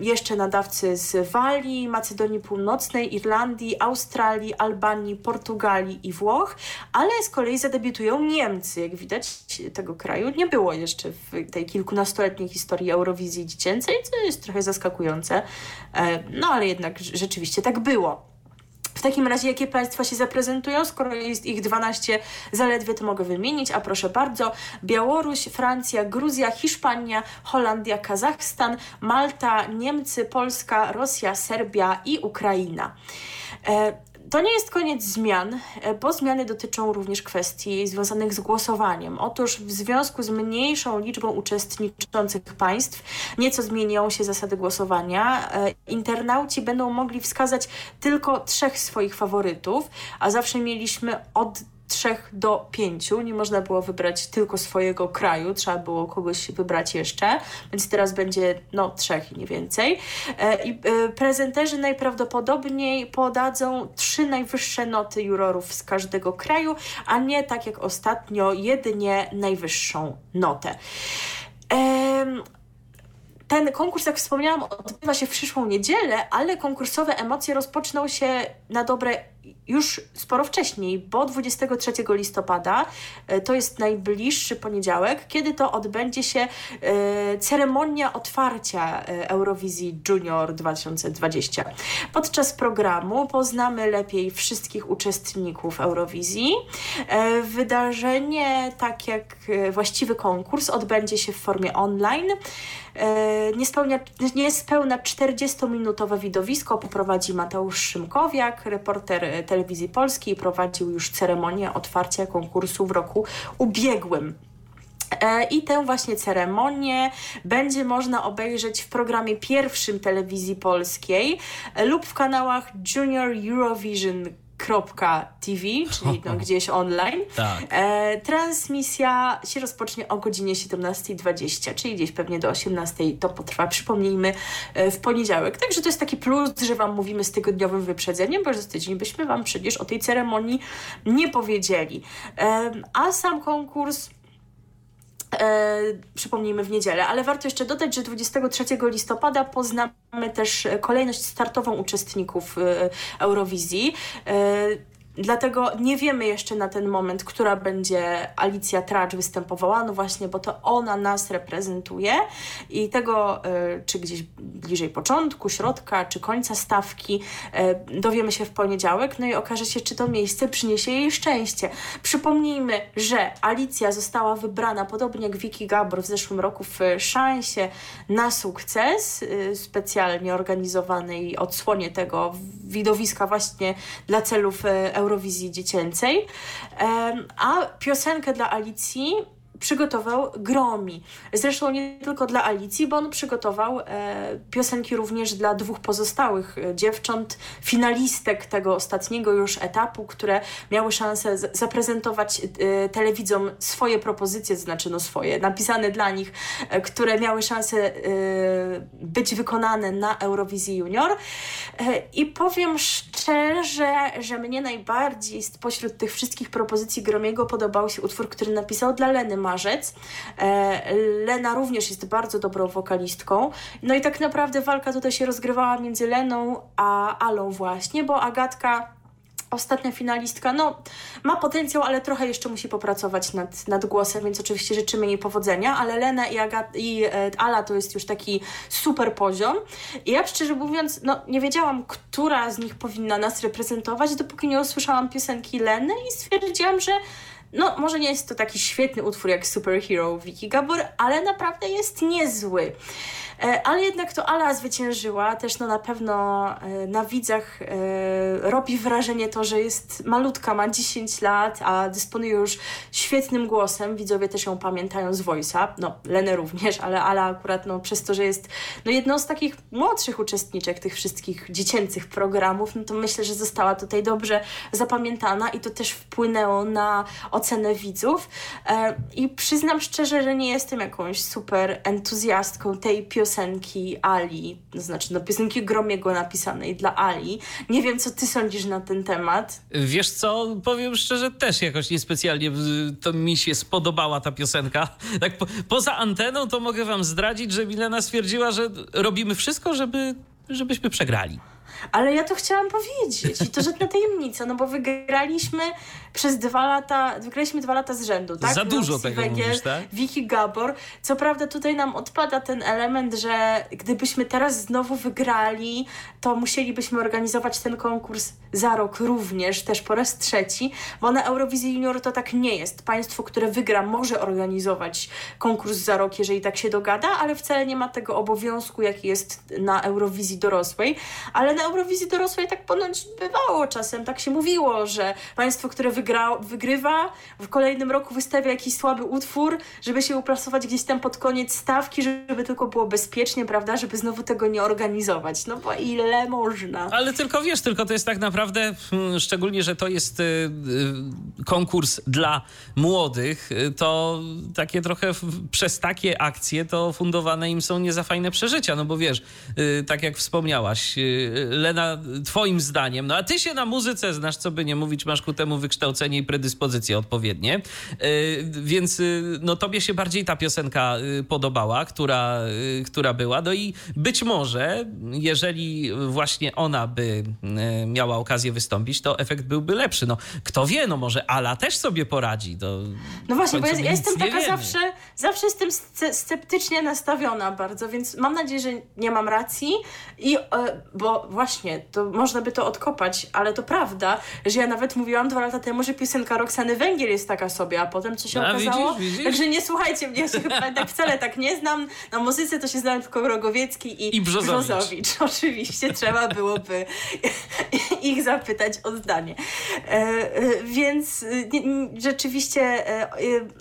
jeszcze nadawcy z Walii, Macedonii Północnej, Irlandii, Australii, Albanii, Portugalii i Włoch, ale z kolei zadebiutują Niemcy. Jak widać, tego kraju nie było jeszcze w tej kilkunastoletniej historii Eurowizji dziecięcej, co jest trochę zaskakujące. E, no ale jednak rzeczywiście tak było. W takim razie, jakie państwa się zaprezentują? Skoro jest ich 12 zaledwie, to mogę wymienić, a proszę bardzo: Białoruś, Francja, Gruzja, Hiszpania, Holandia, Kazachstan, Malta, Niemcy, Polska, Rosja, Serbia i Ukraina. E, to nie jest koniec zmian, e, bo zmiany dotyczą również kwestii związanych z głosowaniem. Otóż w związku z mniejszą liczbą uczestniczących państw nieco zmienią się zasady głosowania. E, internauci będą mogli wskazać tylko trzech swoich faworytów, a zawsze mieliśmy od trzech do pięciu. Nie można było wybrać tylko swojego kraju, trzeba było kogoś wybrać jeszcze, więc teraz będzie no trzech i nie więcej. E, I e, prezenterzy najprawdopodobniej podadzą trzy najwyższe noty jurorów z każdego kraju, a nie tak jak ostatnio jedynie najwyższą notę. Ten konkurs, jak wspomniałam, odbywa się w przyszłą niedzielę, ale konkursowe emocje rozpoczną się na dobre już sporo wcześniej, bo 23 listopada e, to jest najbliższy poniedziałek, kiedy to odbędzie się e, ceremonia otwarcia e, Eurowizji Junior 2020. Podczas programu poznamy lepiej wszystkich uczestników Eurowizji. Wydarzenie, tak jak właściwy konkurs, odbędzie się w formie online. Niespełna, niespełna 40-minutowe widowisko poprowadzi Mateusz Szymkowiak, reporter Telewizji Polskiej, prowadził już ceremonię otwarcia konkursu w roku ubiegłym. E, I tę właśnie ceremonię będzie można obejrzeć w programie pierwszym telewizji polskiej lub w kanałach Junior Eurovision TV, czyli no, gdzieś online. Tak. E, transmisja się rozpocznie o godzinie 17.20, czyli gdzieś pewnie do 18.00 to potrwa, przypomnijmy, e, w poniedziałek. Także to jest taki plus, że Wam mówimy z tygodniowym wyprzedzeniem, bo za tydzień byśmy Wam przecież o tej ceremonii nie powiedzieli. E, a sam konkurs E, przypomnijmy w niedzielę, ale warto jeszcze dodać, że 23 listopada poznamy też kolejność startową uczestników e, Eurowizji. E, Dlatego nie wiemy jeszcze na ten moment, która będzie Alicja Tracz występowała, no właśnie, bo to ona nas reprezentuje i tego, y, czy gdzieś bliżej początku, środka, czy końca stawki y, dowiemy się w poniedziałek, no i okaże się, czy to miejsce przyniesie jej szczęście. Przypomnijmy, że Alicja została wybrana, podobnie jak Vicky Gabor w zeszłym roku w szansie na sukces, y, specjalnie organizowanej odsłonie tego widowiska właśnie dla celów Eurowizji Dziecięcej, a piosenkę dla Alicji przygotował Gromi. Zresztą nie tylko dla Alicji, bo on przygotował e, piosenki również dla dwóch pozostałych e, dziewcząt, finalistek tego ostatniego już etapu, które miały szansę zaprezentować e, telewidzom swoje propozycje, znaczy no swoje, napisane dla nich, e, które miały szansę e, być wykonane na Eurowizji Junior. E, I powiem szczerze, że mnie najbardziej spośród tych wszystkich propozycji Gromiego podobał się utwór, który napisał dla Leny Marzec. E, Lena również jest bardzo dobrą wokalistką. No i tak naprawdę walka tutaj się rozgrywała między Leną a Alą właśnie, bo Agatka ostatnia finalistka, no ma potencjał, ale trochę jeszcze musi popracować nad, nad głosem, więc oczywiście życzymy jej powodzenia, ale Lena i, Agat i e, Ala to jest już taki super poziom. I ja szczerze mówiąc, no nie wiedziałam, która z nich powinna nas reprezentować, dopóki nie usłyszałam piosenki Leny i stwierdziłam, że no, może nie jest to taki świetny utwór jak Superhero Vicky Gabor, ale naprawdę jest niezły. E, ale jednak to Ala zwyciężyła. Też no na pewno e, na widzach e, robi wrażenie to, że jest malutka, ma 10 lat, a dysponuje już świetnym głosem. Widzowie też ją pamiętają z Voice'a. No, Lenę również, ale Ala akurat no, przez to, że jest no, jedną z takich młodszych uczestniczek tych wszystkich dziecięcych programów, no to myślę, że została tutaj dobrze zapamiętana i to też wpłynęło na ocenę widzów. I przyznam szczerze, że nie jestem jakąś super entuzjastką tej piosenki, piosenki Ali, to znaczy no, piosenki Gromiego napisanej dla Ali. Nie wiem, co ty sądzisz na ten temat. Wiesz co, powiem szczerze, też jakoś niespecjalnie to mi się spodobała ta piosenka. Tak po, poza anteną to mogę wam zdradzić, że Milena stwierdziła, że robimy wszystko, żeby, żebyśmy przegrali. Ale ja to chciałam powiedzieć i to żadna tajemnica, no bo wygraliśmy przez dwa lata, wygraliśmy dwa lata z rzędu, tak? Za dużo Rosji, tego Węgiel, mówisz, tak? Wiki Gabor. Co prawda tutaj nam odpada ten element, że gdybyśmy teraz znowu wygrali, to musielibyśmy organizować ten konkurs za rok również, też po raz trzeci, bo na Eurowizji Junior to tak nie jest. Państwo, które wygra, może organizować konkurs za rok, jeżeli tak się dogada, ale wcale nie ma tego obowiązku, jaki jest na Eurowizji dorosłej. Ale na Eurowizji dorosłej tak ponoć bywało czasem, tak się mówiło, że państwo, które wygra, wygrywa, w kolejnym roku wystawia jakiś słaby utwór, żeby się uplasować gdzieś tam pod koniec stawki, żeby tylko było bezpiecznie, prawda, żeby znowu tego nie organizować. No bo ile można. Ale tylko wiesz, tylko to jest tak naprawdę, hmm, szczególnie, że to jest y, y, konkurs dla młodych, y, to takie trochę przez takie akcje to fundowane im są nie za fajne przeżycia, no bo wiesz, tak jak wspomniałaś, Lena, twoim zdaniem, no a ty się na muzyce znasz, co by nie mówić, masz ku temu wykształcenie i predyspozycje odpowiednie, więc no tobie się bardziej ta piosenka podobała, która, która była, no i być może, jeżeli właśnie ona by miała okazję wystąpić, to efekt byłby lepszy. No, kto wie, no może Ala też sobie poradzi. To no właśnie, bo ja, ja jestem taka zawsze, zawsze jestem sceptycznie nastawiona bardzo, więc mam nadzieję, że nie mam racji i e, bo właśnie, to można by to odkopać, ale to prawda, że ja nawet mówiłam dwa lata temu, że piosenka Roxany Węgiel jest taka sobie, a potem co się a, okazało? Widzisz, widzisz? Także nie słuchajcie mnie, ja się chyba tak wcale tak nie znam. Na muzyce to się znam tylko Rogowiecki i, I Brzozowicz. Brzozowicz. Oczywiście trzeba byłoby ich zapytać o zdanie. E, e, więc rzeczywiście e,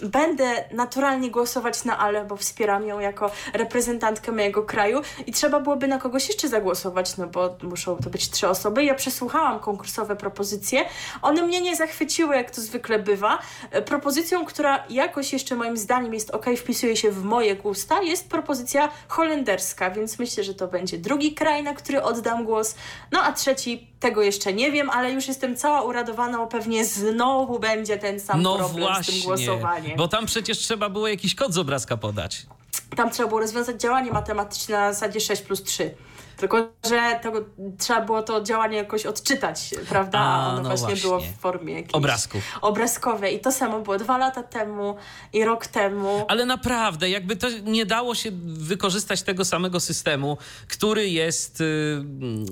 będę naturalnie głosować na Ale, bo wspieram ją jako reprezentantkę mojego kraju i trzeba byłoby na kogoś jeszcze zagłosować, no bo muszą to być trzy osoby. Ja przesłuchałam konkursowe propozycje. One mnie nie zachwyciły, jak to zwykle bywa. Propozycją, która jakoś jeszcze moim zdaniem jest ok, wpisuje się w moje gusta, jest propozycja holenderska, więc myślę, że to będzie drugi kraj, na który oddam głos. No a trzeci, tego jeszcze nie wiem, ale już jestem cała uradowana, bo pewnie znowu będzie ten sam no problem właśnie, z tym głosowaniem. Bo tam przecież trzeba było jakiś kod z obrazka podać. Tam trzeba było rozwiązać działanie matematyczne na zasadzie 6 plus 3. Tylko, że trzeba było to działanie jakoś odczytać, prawda? A, ono no właśnie, właśnie, było w formie jakiejś obrazków. obrazkowej. I to samo było dwa lata temu i rok temu. Ale naprawdę, jakby to nie dało się wykorzystać tego samego systemu, który jest y,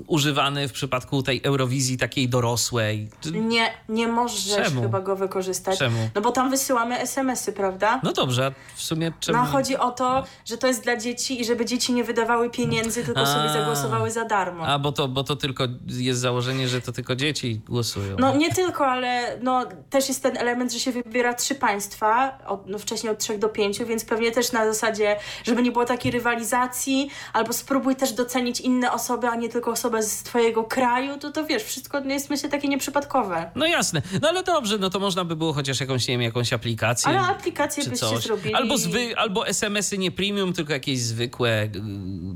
używany w przypadku tej Eurowizji takiej dorosłej. Nie, nie możesz czemu? chyba go wykorzystać. Czemu? No bo tam wysyłamy SMS-y, prawda? No dobrze, w sumie czemu? No chodzi o to, że to jest dla dzieci i żeby dzieci nie wydawały pieniędzy, tylko A. sobie zagłosowały głosowały za darmo. A, bo to, bo to tylko jest założenie, że to tylko dzieci głosują. No nie tylko, ale no, też jest ten element, że się wybiera trzy państwa, od, no, wcześniej od trzech do pięciu, więc pewnie też na zasadzie, żeby nie było takiej rywalizacji, albo spróbuj też docenić inne osoby, a nie tylko osobę z twojego kraju, to to wiesz, wszystko jest myślę takie nieprzypadkowe. No jasne, no ale dobrze, no to można by było chociaż jakąś, nie wiem, jakąś aplikację. Ale aplikację byście coś. zrobili. Albo, zwy, albo SMS-y nie premium, tylko jakieś zwykłe y,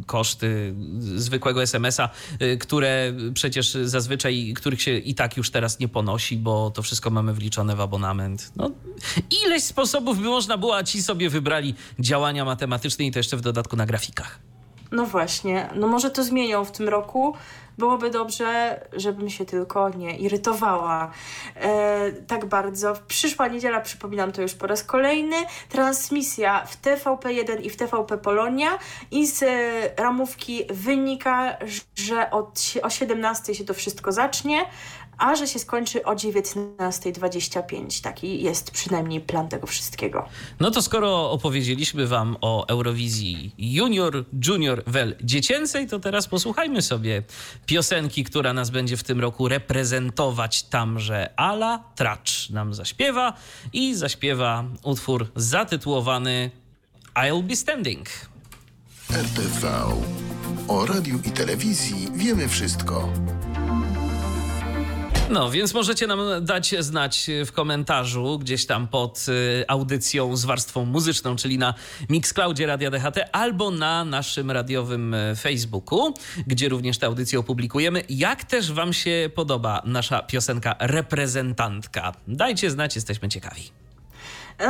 koszty, zwykłe zwykłego SMS-a, y, które przecież zazwyczaj, których się i tak już teraz nie ponosi, bo to wszystko mamy wliczone w abonament. No, ileś sposobów by można było, a ci sobie wybrali działania matematyczne i to jeszcze w dodatku na grafikach. No właśnie, no może to zmienią w tym roku, byłoby dobrze, żebym się tylko nie irytowała. E, tak bardzo. Przyszła niedziela, przypominam to już po raz kolejny, transmisja w TVP1 i w TVP Polonia. I z ramówki wynika, że od, o 17 się to wszystko zacznie a że się skończy o 19.25. Taki jest przynajmniej plan tego wszystkiego. No to skoro opowiedzieliśmy Wam o Eurowizji Junior, Junior, Wel dziecięcej, to teraz posłuchajmy sobie piosenki, która nas będzie w tym roku reprezentować tamże Ala Tracz nam zaśpiewa i zaśpiewa utwór zatytułowany I'll Be Standing. RTV. O radiu i telewizji wiemy wszystko. No, więc możecie nam dać znać w komentarzu gdzieś tam pod y, audycją z warstwą muzyczną, czyli na Mixcloudzie Radia DHT albo na naszym radiowym y, Facebooku, gdzie również tę audycję opublikujemy. Jak też wam się podoba nasza piosenka Reprezentantka? Dajcie znać, jesteśmy ciekawi.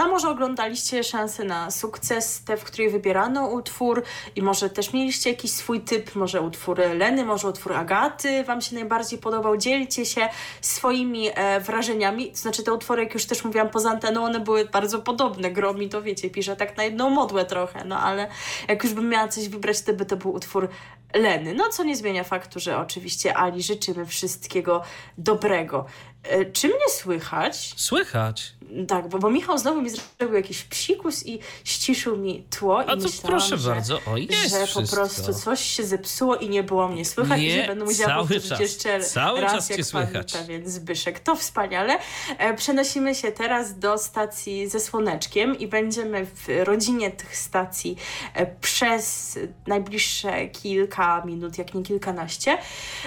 A może oglądaliście szansę na sukces, te, w której wybierano utwór i może też mieliście jakiś swój typ, może utwór Leny, może utwór Agaty Wam się najbardziej podobał. Dzielcie się swoimi e, wrażeniami. Znaczy te utwory, jak już też mówiłam poza anteną, one były bardzo podobne. Gromi to wiecie, pisze tak na jedną modłę trochę, no ale jak już bym miała coś wybrać, to by to był utwór Leny. No, co nie zmienia faktu, że oczywiście Ali życzymy wszystkiego dobrego. E, czy mnie słychać? Słychać. Tak, bo, bo Michał znowu mi zrobił jakiś psikus i ściszył mi tło A i to myślałam, proszę że, bardzo, o jest że po wszystko. prostu coś się zepsuło i nie było mnie słychać i Nie, że będę musiała cały powtórzyć czas, jeszcze cały raz, czas cię jak słychać. pan pewien Zbyszek. To wspaniale. E, Przenosimy się teraz do stacji ze Słoneczkiem i będziemy w rodzinie tych stacji e, przez najbliższe kilka minut, jak nie kilkanaście.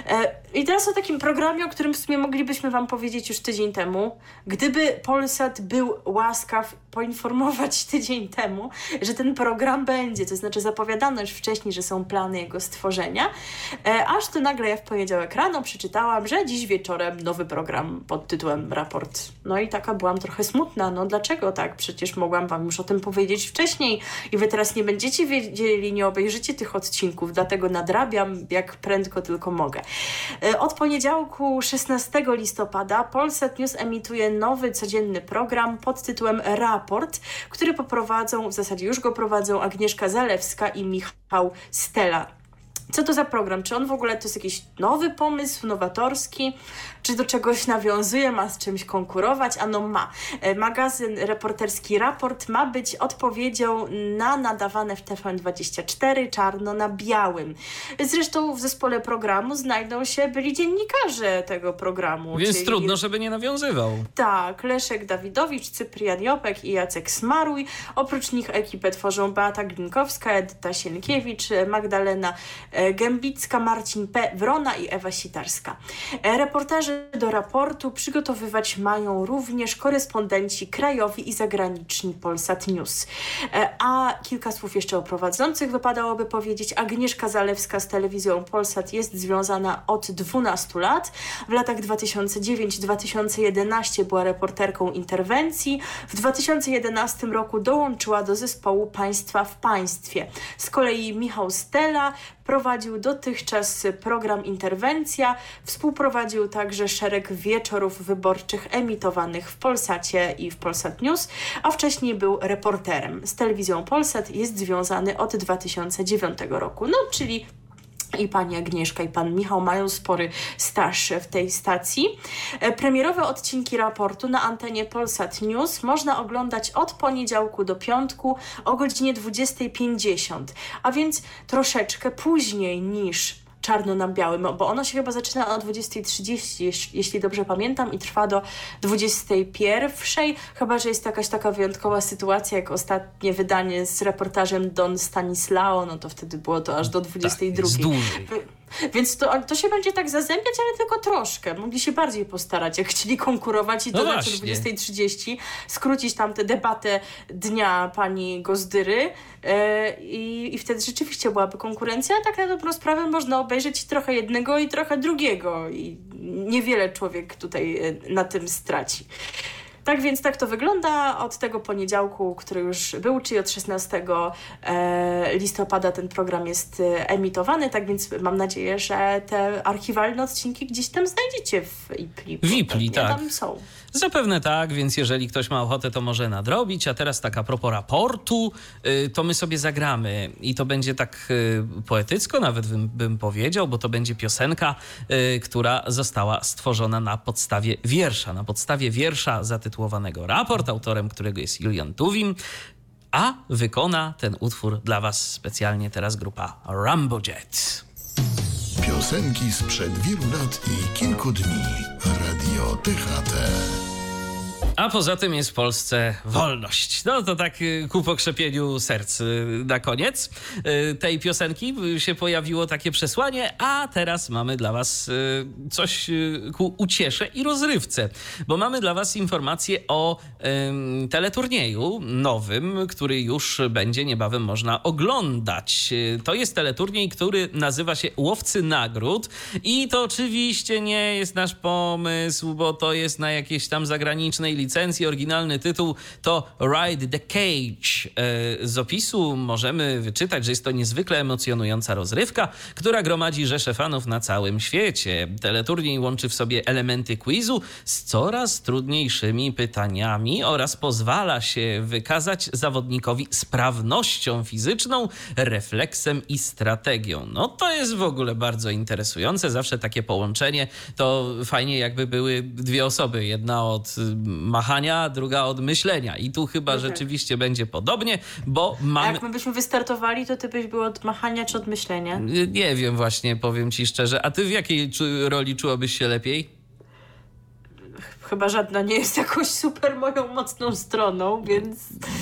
E, I teraz o takim programie, o którym w sumie moglibyśmy wam powiedzieć już tydzień temu. Gdyby Polsat był łaskaw poinformować tydzień temu, że ten program będzie, to znaczy zapowiadano już wcześniej, że są plany jego stworzenia, e, aż to nagle ja w poniedziałek rano przeczytałam, że dziś wieczorem nowy program pod tytułem Raport. No i taka byłam trochę smutna, no dlaczego tak? Przecież mogłam wam już o tym powiedzieć wcześniej i wy teraz nie będziecie wiedzieli, nie obejrzycie tych odcinków, dlatego nadrabiam jak prędko tylko mogę. E, Od poniedziałku 16 listopada Polsat News emituje nowy codzienny program pod tytułem Raport, który poprowadzą, w zasadzie już go prowadzą Agnieszka Zalewska i Michał Stela. Co to za program? Czy on w ogóle to jest jakiś nowy pomysł, nowatorski? Czy do czegoś nawiązuje, ma z czymś konkurować? Ano ma. E, Magazyn reporterski Raport ma być odpowiedzią na nadawane w TVN24 czarno na białym. Zresztą w zespole programu znajdą się byli dziennikarze tego programu. Więc czyli- trudno, żeby nie nawiązywał. tak, Leszek Dawidowicz, Cyprian Jopek i Jacek Smaruj. Oprócz nich ekipę tworzą Beata Glinkowska, Edyta Sienkiewicz, Magdalena e, Gębicka, Marcin P. Wrona i Ewa Sitarska. E, Reportaże do raportu przygotowywać mają również korespondenci krajowi i zagraniczni Polsat News. E, A kilka słów jeszcze o prowadzących wypadałoby powiedzieć. Agnieszka Zalewska z telewizją Polsat jest związana od 12 lat. W latach 2009-2011 była reporterką interwencji. W 2011 roku dołączyła do zespołu Państwa w Państwie. Z kolei Michał Stella prowadził dotychczas program Interwencja, współprowadził także szereg wieczorów wyborczych emitowanych w Polsacie i w Polsat News, a wcześniej był reporterem. Z telewizją Polsat jest związany od 2009 roku, no czyli i pani Agnieszka i pan Michał mają spory staż w tej stacji. E, Premierowe odcinki raportu na antenie Polsat News można oglądać od poniedziałku do piątku o godzinie 20.50, a więc troszeczkę później niż czarno na białym, bo ono się chyba zaczyna o 20.30, jeś- jeśli dobrze pamiętam, i trwa do 21.00, chyba że jest jakaś taka wyjątkowa sytuacja, jak ostatnie wydanie z reportażem Don Stanislao, no to wtedy było to aż do 22.00. jest dłużej. Więc to, to się będzie tak zazębiać, ale tylko troszkę. Mogli się bardziej postarać, jak chcieli konkurować i No dodać o właśnie. 20.30, skrócić tam tę debatę dnia pani Gozdyry e, i, i wtedy rzeczywiście byłaby konkurencja. Tak na dobrą sprawę można obejrzeć trochę jednego i trochę drugiego i niewiele człowiek tutaj e, na tym straci. Tak więc tak to wygląda. Od tego poniedziałku, który już był, czyli od 16 e, listopada ten program jest e, emitowany, tak więc mam nadzieję, że te archiwalne odcinki gdzieś tam znajdziecie w IPLI. W IPLI, tak. tam są. Zapewne tak, więc jeżeli ktoś ma ochotę, to może nadrobić. A teraz tak a propos raportu, y, to my sobie zagramy i to będzie tak y, poetycko nawet bym, bym powiedział, bo to będzie piosenka, y, która została stworzona na podstawie wiersza, na podstawie wiersza zatytułowanego Raport, autorem którego jest Julian Tuwim, a wykona ten utwór dla was specjalnie teraz grupa Rambo Jet. Piosenki sprzed wielu lat i kilku dni. Radio THT. A poza tym jest w Polsce wolność. No to tak y, ku pokrzepieniu serc y, na koniec y, tej piosenki się pojawiło takie przesłanie, a teraz mamy dla was coś ku uciesze i rozrywce, bo mamy dla was informację o teleturnieju nowym, który już będzie niebawem można oglądać. To jest teleturniej, który nazywa się Łowcy Nagród i to oczywiście nie jest nasz pomysł, bo to jest na jakiejś tam zagranicznej licencji licencji. Oryginalny tytuł to Ride the Cage. E, z opisu możemy wyczytać, że jest to niezwykle emocjonująca rozrywka, która gromadzi rzesze fanów na całym świecie. Teleturniej łączy w sobie elementy quizu z coraz trudniejszymi pytaniami oraz pozwala się wykazać zawodnikowi sprawnością fizyczną, refleksem i strategią. No to jest w ogóle bardzo interesujące. Zawsze takie połączenie to fajnie jakby były dwie osoby. Jedna od machania, druga od myślenia. I tu chyba Mhm. rzeczywiście będzie podobnie, bo A mamy... jak my byśmy wystartowali, to ty byś był od machania czy od myślenia? Nie wiem właśnie, powiem ci szczerze. A ty w jakiej roli czułabyś się lepiej? Chyba żadna nie jest jakoś super moją mocną stroną, więc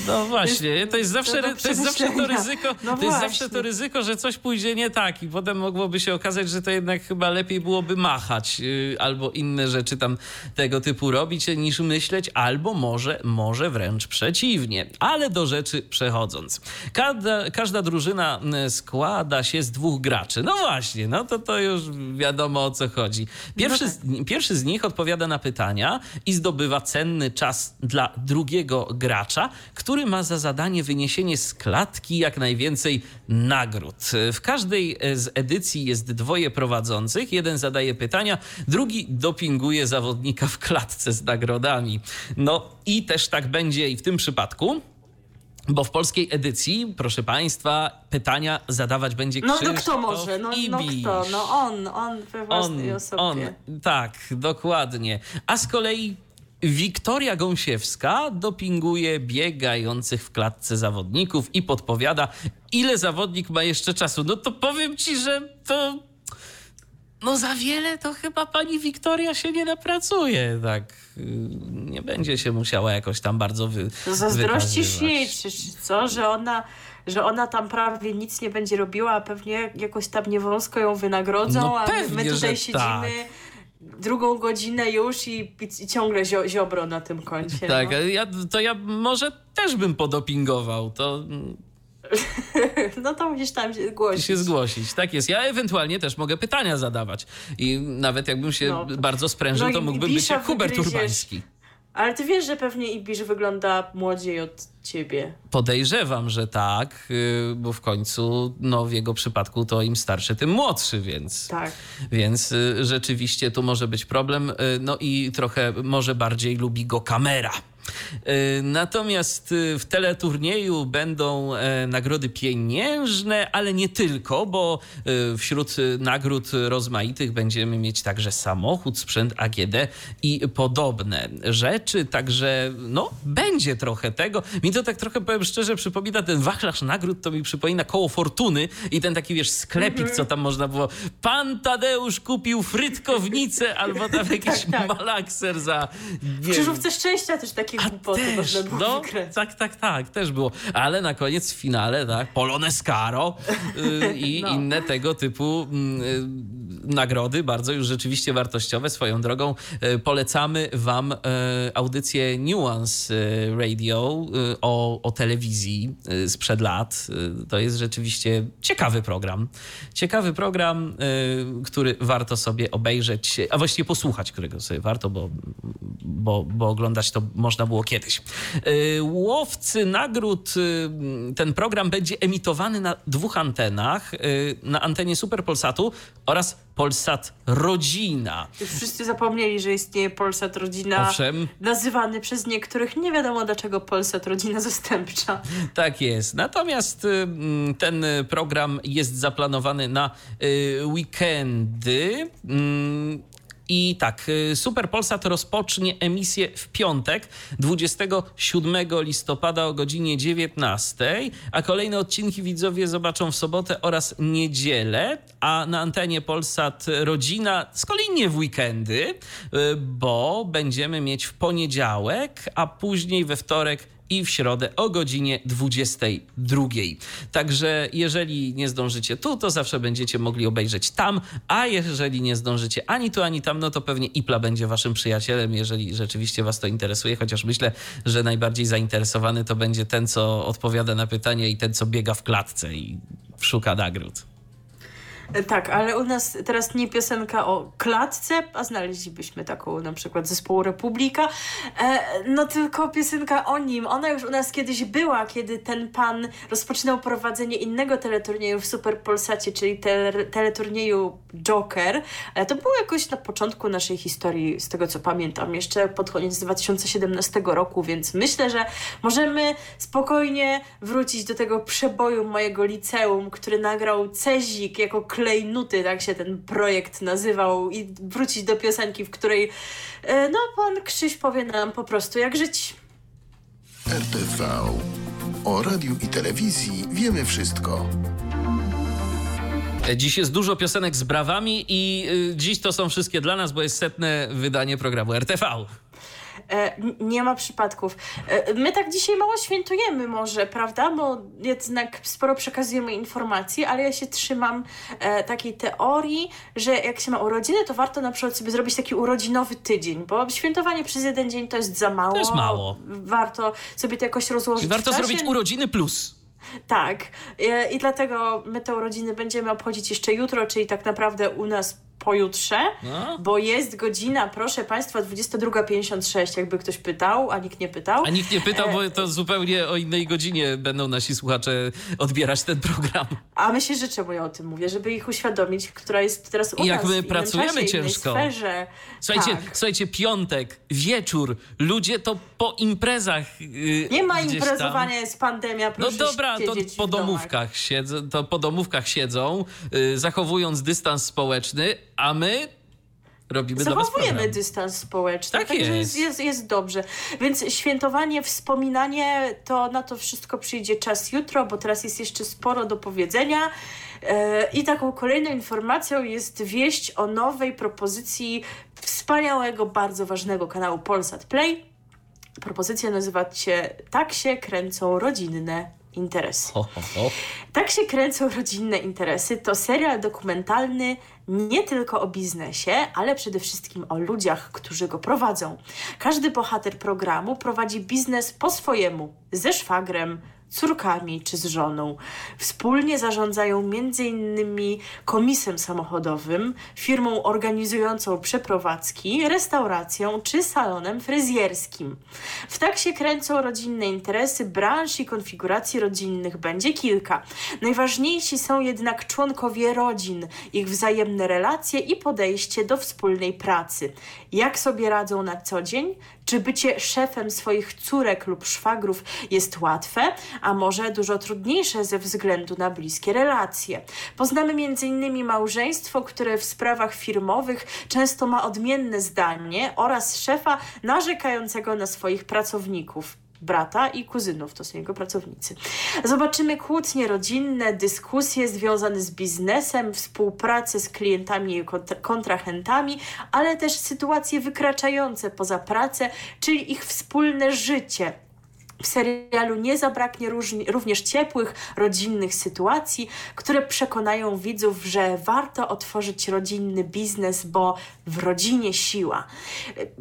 No właśnie, to jest zawsze, do to jest zawsze to ryzyko, No to jest zawsze to ryzyko, że coś pójdzie nie tak i potem mogłoby się okazać, że to jednak chyba lepiej byłoby machać yy, albo inne rzeczy tam tego typu robić niż myśleć, albo może, może wręcz przeciwnie. Ale do rzeczy przechodząc. Każda, każda drużyna mm, składa się z dwóch graczy. No właśnie, no to to już wiadomo o co chodzi. Pierwszy, No tak. z, pierwszy z nich odpowiada na pytania i zdobywa cenny czas dla drugiego gracza, który ma za zadanie wyniesienie z klatki jak najwięcej nagród. W każdej z edycji jest dwoje prowadzących. Jeden zadaje pytania, drugi dopinguje zawodnika w klatce z nagrodami. No i też tak będzie i w tym przypadku. Bo w polskiej edycji, proszę Państwa, pytania zadawać będzie no, Krzysztof no kto może? No, no kto? No on, on we własnej osobie. On, tak, dokładnie. A z kolei Wiktoria Gąsiewska dopinguje biegających w klatce zawodników i podpowiada, ile zawodnik ma jeszcze czasu. No to powiem ci, że to. No za wiele to chyba pani Wiktoria się nie napracuje, tak. y, Nie będzie się musiała jakoś tam bardzo wy, To zazdrościsz wykazywać. jej, czy, co, że ona, że ona tam prawie nic nie będzie robiła, a pewnie jakoś tam niewąsko ją wynagrodzą, No a my, my pewnie, tutaj siedzimy tak. drugą godzinę już i, i, ciągle zio, ziobro na tym koncie. Tak, no. ja, to ja może też bym podopingował. To no to musisz tam się zgłosić. się zgłosić. Tak jest. Ja ewentualnie też mogę pytania zadawać. I nawet jakbym się No. bardzo sprężył, No to mógłbym być jak Hubert. Urbański. Ale ty wiesz, że pewnie Ibisz wygląda młodziej od ciebie. Podejrzewam, że tak, yy, bo w końcu no, w jego przypadku to im starszy, tym młodszy, więc, Tak. więc y, rzeczywiście tu może być problem. Y, No i trochę może bardziej lubi go kamera. Y, Natomiast y, w teleturnieju będą e, nagrody pieniężne, ale nie tylko, bo y, wśród nagród rozmaitych będziemy mieć także samochód, sprzęt AGD i podobne rzeczy. Także no, będzie trochę tego. Mi to tak trochę, powiem szczerze, przypomina ten wachlarz nagród, to mi przypomina koło fortuny i ten taki, wiesz, sklepik, co tam można było. Pan Tadeusz kupił frytkownicę albo tam jakiś tak. malakser za... W krzyżówce szczęścia też takie a głupoty też, można było no, wygrać. tak, tak, tak, też było. Ale na koniec w finale, tak, Polones Caro y, i No. inne tego typu mm, y, nagrody, bardzo już rzeczywiście wartościowe. Swoją drogą y, polecamy wam y, audycję Nuance y, Radio o, o telewizji sprzed lat. To jest rzeczywiście ciekawy program. Ciekawy program, który warto sobie obejrzeć, a właściwie posłuchać, którego sobie warto, bo, bo, bo oglądać to można było kiedyś. Y, Łowcy nagród, y, ten program będzie emitowany na dwóch antenach, y, na antenie Super Polsatu oraz Polsat Rodzina. Już wszyscy zapomnieli, że istnieje Polsat Rodzina. Owszem. Nazywany przez niektórych nie wiadomo dlaczego Polsat Rodzina Zastępcza. Tak jest. Natomiast mm, ten program jest zaplanowany na weekendy. I tak, y, Super Polsat rozpocznie emisję w piątek 27 listopada o godzinie 19, a kolejne odcinki widzowie zobaczą w sobotę oraz niedzielę, a na antenie Polsat Rodzina z kolei nie w weekendy, y, bo będziemy mieć w poniedziałek, a później we wtorek i w środę o godzinie 22. Także jeżeli nie zdążycie tu, to zawsze będziecie mogli obejrzeć tam, a jeżeli nie zdążycie ani tu, ani tam, no to pewnie Ipla będzie waszym przyjacielem, jeżeli rzeczywiście was to interesuje, chociaż myślę, że najbardziej zainteresowany to będzie ten, co odpowiada na pytanie i ten, co biega w klatce i szuka nagród. Tak, ale u nas teraz nie piosenka o klatce, a znaleźlibyśmy taką na przykład zespołu Republika, e, no tylko piosenka o nim. Ona już u nas kiedyś była, kiedy ten pan rozpoczynał prowadzenie innego teleturnieju w Super Polsacie, czyli tele, teleturnieju Joker, ale to było jakoś na początku naszej historii, z tego co pamiętam, jeszcze pod koniec 2017 roku, więc myślę, że możemy spokojnie wrócić do tego przeboju mojego liceum, który nagrał Cezik jako klejnuty, tak się ten projekt nazywał i wrócić do piosenki, w której e, no pan Krzyś powie nam po prostu jak żyć. RTV. O radiu i telewizji wiemy wszystko. Dziś jest dużo piosenek z brawami i y, dziś to są wszystkie dla nas, bo jest setne wydanie programu RTV. E, nie ma przypadków. E, my tak dzisiaj mało świętujemy może, prawda? Bo jednak sporo przekazujemy informacji, ale ja się trzymam e, takiej teorii, że jak się ma urodziny, to warto na przykład sobie zrobić taki urodzinowy tydzień, bo świętowanie przez jeden dzień to jest za mało. To jest mało. Warto sobie to jakoś rozłożyć Czyli warto zrobić urodziny plus. Tak. I dlatego my te urodziny będziemy obchodzić jeszcze jutro, czyli tak naprawdę u nas pojutrze, No. bo jest godzina, proszę Państwa, 22.56, jakby ktoś pytał, a nikt nie pytał. A nikt nie pytał, bo to zupełnie o innej godzinie będą nasi słuchacze odbierać ten program. A myślę, że czemu ja o tym mówię? Żeby ich uświadomić, która jest teraz u I jak nas my pracujemy czasie, ciężko. Słuchajcie, tak. słuchajcie, piątek, wieczór, ludzie to po imprezach. Yy, Nie ma imprezowania, jest pandemia, No proszę dobra, to po domówkach, siedzą, to po domówkach siedzą, yy, zachowując dystans społeczny, a my robimy Zachowujemy dystans społeczny. Tak także jest. jest. Jest, jest dobrze. Więc świętowanie, wspominanie, to na to wszystko przyjdzie czas jutro, bo teraz jest jeszcze sporo do powiedzenia. E, I taką kolejną informacją jest wieść o nowej propozycji wspaniałego, bardzo ważnego kanału Polsat Play. Propozycja nazywa się Tak się kręcą rodzinne interesy. Ho, ho, ho. Tak się kręcą rodzinne interesy to serial dokumentalny nie tylko o biznesie, ale przede wszystkim o ludziach, którzy go prowadzą. Każdy bohater programu prowadzi biznes po swojemu, ze szwagrem, córkami czy z żoną. Wspólnie zarządzają m.in. komisem samochodowym, firmą organizującą przeprowadzki, restauracją czy salonem fryzjerskim. W tak się kręcą rodzinne interesy, branż i konfiguracji rodzinnych będzie kilka. Najważniejsi są jednak członkowie rodzin, ich wzajemne relacje i podejście do wspólnej pracy. Jak sobie radzą na co dzień? Czy bycie szefem swoich córek lub szwagrów jest łatwe, a może dużo trudniejsze ze względu na bliskie relacje? Poznamy m.in. małżeństwo, które w sprawach firmowych często ma odmienne zdanie oraz szefa narzekającego na swoich pracowników brata i kuzynów, to są jego pracownicy. Zobaczymy kłótnie rodzinne, dyskusje związane z biznesem, współpracę z klientami i kont- kontrahentami, ale też sytuacje wykraczające poza pracę, czyli ich wspólne życie. W serialu nie zabraknie również ciepłych, rodzinnych sytuacji, które przekonają widzów, że warto otworzyć rodzinny biznes, bo w rodzinie siła.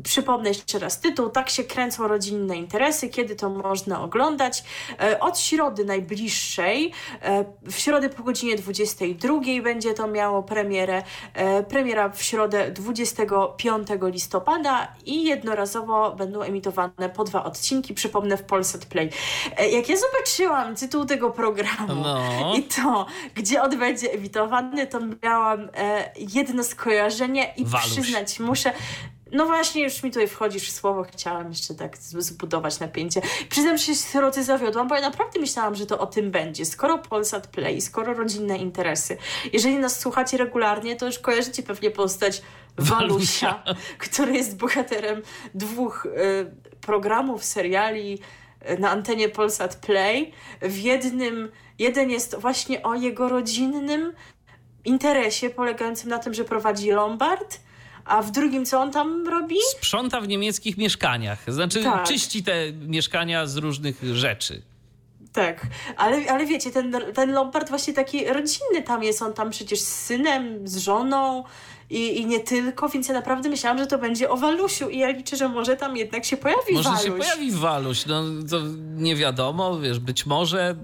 Przypomnę jeszcze raz tytuł. Tak się kręcą rodzinne interesy. Kiedy to można oglądać? E, Od środy najbliższej. e, W środę po godzinie 22 będzie to miało premierę. E, Premiera w środę 25 listopada i jednorazowo będą emitowane po dwa odcinki. Przypomnę w Polsat Play. E, Jak ja zobaczyłam tytuł tego programu No. i to, gdzie on będzie emitowany, to miałam e, jedno skojarzenie i Waluś. przyznać muszę. No właśnie, już mi tutaj wchodzisz w słowo, chciałam jeszcze tak zbudować napięcie. Przyznam, że się srocy zawiodłam, bo ja naprawdę myślałam, że to o tym będzie. Skoro Polsat Play, skoro rodzinne interesy. Jeżeli nas słuchacie regularnie, to już kojarzycie pewnie postać Walusia, który jest bohaterem dwóch y, programów, seriali na antenie Polsat Play. W jednym, jeden jest właśnie o jego rodzinnym interesie polegającym na tym, że prowadzi Lombard, a w drugim co on tam robi? Sprząta w niemieckich mieszkaniach. Znaczy, Tak. czyści te mieszkania z różnych rzeczy. Tak, ale, ale wiecie, ten, ten Lombard właśnie taki rodzinny tam jest, on tam przecież z synem, z żoną i, i nie tylko, więc ja naprawdę myślałam, że to będzie o Walusiu i ja liczę, że może tam jednak się pojawi Może Waluś. się pojawi Waluś, no to nie wiadomo, wiesz, być może y,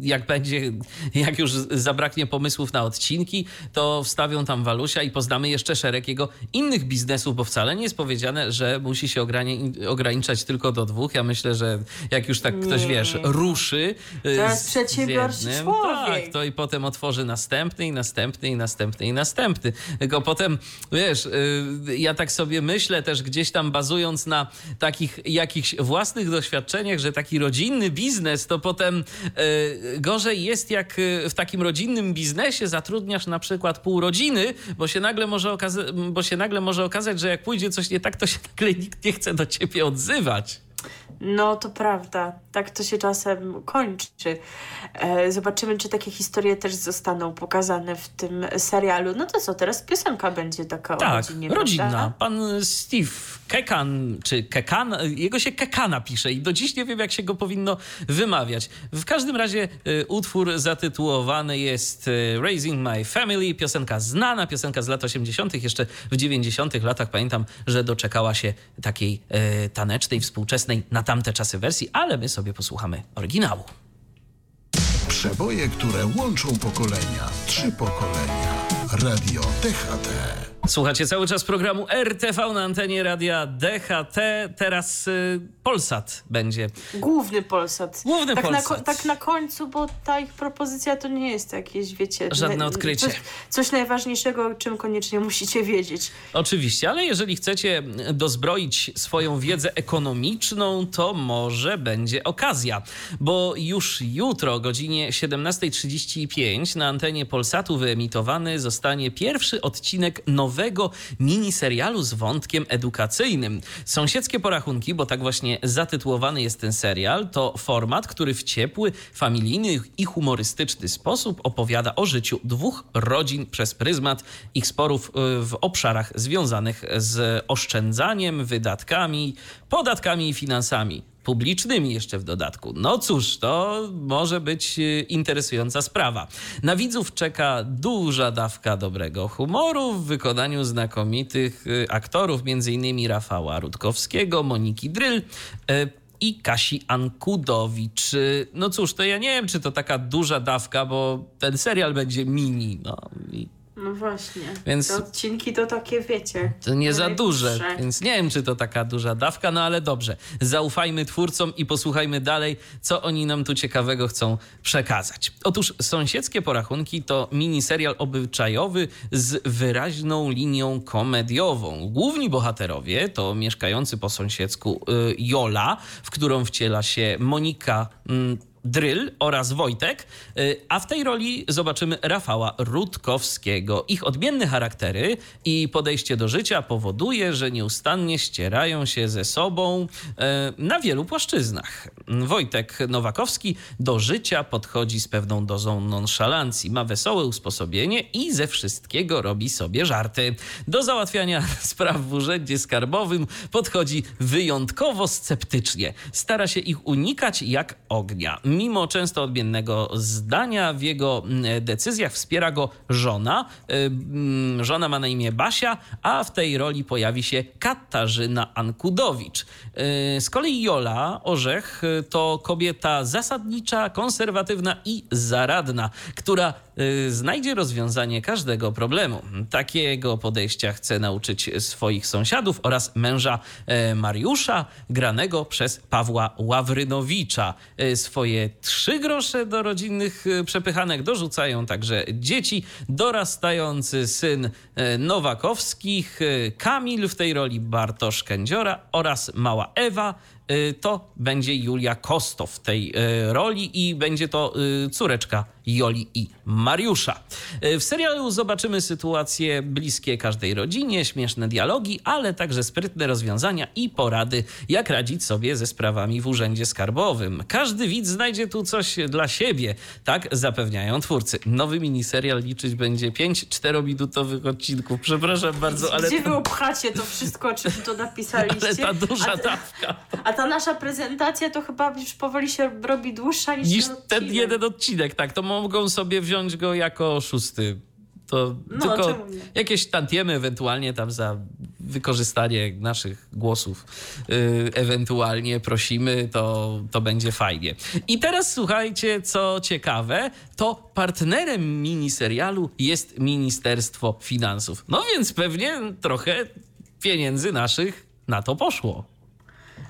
jak będzie, jak już zabraknie pomysłów na odcinki, to wstawią tam Walusia i poznamy jeszcze szereg jego innych biznesów, bo wcale nie jest powiedziane, że musi się ograni- ograniczać tylko do dwóch. Ja myślę, że jak już tak ktoś, Nie. wiesz, ruszy y, To jest z- z jednym, człowiek. Tak, to i potem otworzy następny i następny i następny i następny. Tylko potem, wiesz, y, ja tak sobie myślę też gdzieś tam bazując na takich jakichś własnych doświadczeniach, że taki rodzinny biznes to potem y, gorzej jest jak y, w takim rodzinnym biznesie zatrudniasz na przykład pół rodziny, bo się nagle może, okaza- bo się nagle może okazać, że jak pójdzie coś nie tak, to się nagle nikt nie chce do ciebie odzywać. No to prawda, tak to się czasem kończy. E, zobaczymy, czy takie historie też zostaną pokazane w tym serialu. No to co, teraz piosenka będzie taka o Tak, rodzinie, rodzinna. prawda? Pan Steve Kekan, czy Kekan, jego się Kekana pisze i do dziś nie wiem, jak się go powinno wymawiać. W każdym razie y, utwór zatytułowany jest y, Raising My Family, piosenka znana, piosenka z lat 80., jeszcze w 90. latach pamiętam, że doczekała się takiej y, tanecznej, współczesnej na tamte czasy wersji, ale my sobie posłuchamy oryginału. Przeboje, które łączą pokolenia. Trzy pokolenia. Radio DHT. Słuchacie cały czas programu RTV na antenie radia DHT. Teraz y, Polsat będzie. Główny Polsat. Główny tak Polsat. Na, tak na końcu, bo ta ich propozycja to nie jest jakieś, wiecie... Żadne ne- odkrycie. Coś, coś najważniejszego, o czym koniecznie musicie wiedzieć. Oczywiście, ale jeżeli chcecie dozbroić swoją wiedzę ekonomiczną, to może będzie okazja, bo już jutro o godzinie 17.35 na antenie Polsatu wyemitowany zostanie pierwszy odcinek nowego miniserialu z wątkiem edukacyjnym. Sąsiedzkie porachunki, bo tak właśnie zatytułowany jest ten serial, to format, który w ciepły, familijny i humorystyczny sposób opowiada o życiu dwóch rodzin przez pryzmat ich sporów y, w obszarach związanych z oszczędzaniem, wydatkami, podatkami i finansami. Publicznymi jeszcze w dodatku. No cóż, to może być y, interesująca sprawa. Na widzów czeka duża dawka dobrego humoru w wykonaniu znakomitych y, aktorów, m.in. Rafała Rutkowskiego, Moniki Dryl. y, i Kasi Ankudowicz. No cóż, to ja nie wiem, czy to taka duża dawka, bo ten serial będzie mini. No, No właśnie. Więc- Te odcinki to takie, wiecie... to nie za duże, więc nie wiem, czy to taka duża dawka, no ale dobrze. Zaufajmy twórcom i posłuchajmy dalej, co oni nam tu ciekawego chcą przekazać. Otóż Sąsiedzkie Porachunki to miniserial obyczajowy z wyraźną linią komediową. Główni bohaterowie to mieszkający po sąsiedzku y, Jola, w którą wciela się Monika mm, Dryl oraz Wojtek, y, a w tej roli zobaczymy Rafała Rutkowskiego. Ich odmienne charaktery i podejście do życia powoduje, że nieustannie ścierają się ze sobą e, na wielu płaszczyznach. Wojtek Nowakowski do życia podchodzi z pewną dozą nonszalancji, ma wesołe usposobienie i ze wszystkiego robi sobie żarty. Do załatwiania spraw w urzędzie skarbowym podchodzi wyjątkowo sceptycznie. Stara się ich unikać jak ognia. Mimo często odmiennego zdania w jego mm, decyzjach wspiera go żona. Y, mm, Żona ma na imię Basia, a w tej roli pojawi się Katarzyna Ankudowicz. Y, Z kolei Jola Orzech y, to kobieta zasadnicza, konserwatywna i zaradna, która znajdzie rozwiązanie każdego problemu. Takiego podejścia chce nauczyć swoich sąsiadów oraz męża e, Mariusza, granego przez Pawła Ławrynowicza. E, Swoje trzy grosze do rodzinnych e, przepychanek dorzucają także dzieci, dorastający syn e, Nowakowskich, e, Kamil w tej roli Bartosz Kędziora oraz mała Ewa, y, to będzie Julia Kosto w tej y, roli i będzie to y, córeczka Joli i Mariusza. Y, W serialu zobaczymy sytuacje bliskie każdej rodzinie, śmieszne dialogi, ale także sprytne rozwiązania i porady, jak radzić sobie ze sprawami w urzędzie skarbowym. Każdy widz znajdzie tu coś dla siebie, tak zapewniają twórcy. Nowy miniserial liczyć będzie 5 czterominutowych odcinków. Przepraszam bardzo, ale, Gdzie wy opchacie to wszystko, czym tu napisaliście? ale ta duża dawka. A ta nasza prezentacja to chyba już powoli się robi dłuższa niż, niż ten ten jeden odcinek, tak, to mogą sobie wziąć go jako szósty To No, tylko jakieś tantiemy ewentualnie tam za wykorzystanie naszych głosów yy, ewentualnie prosimy, to, to będzie fajnie. I teraz słuchajcie, co ciekawe, to partnerem miniserialu jest Ministerstwo Finansów. No więc pewnie trochę pieniędzy naszych na to poszło.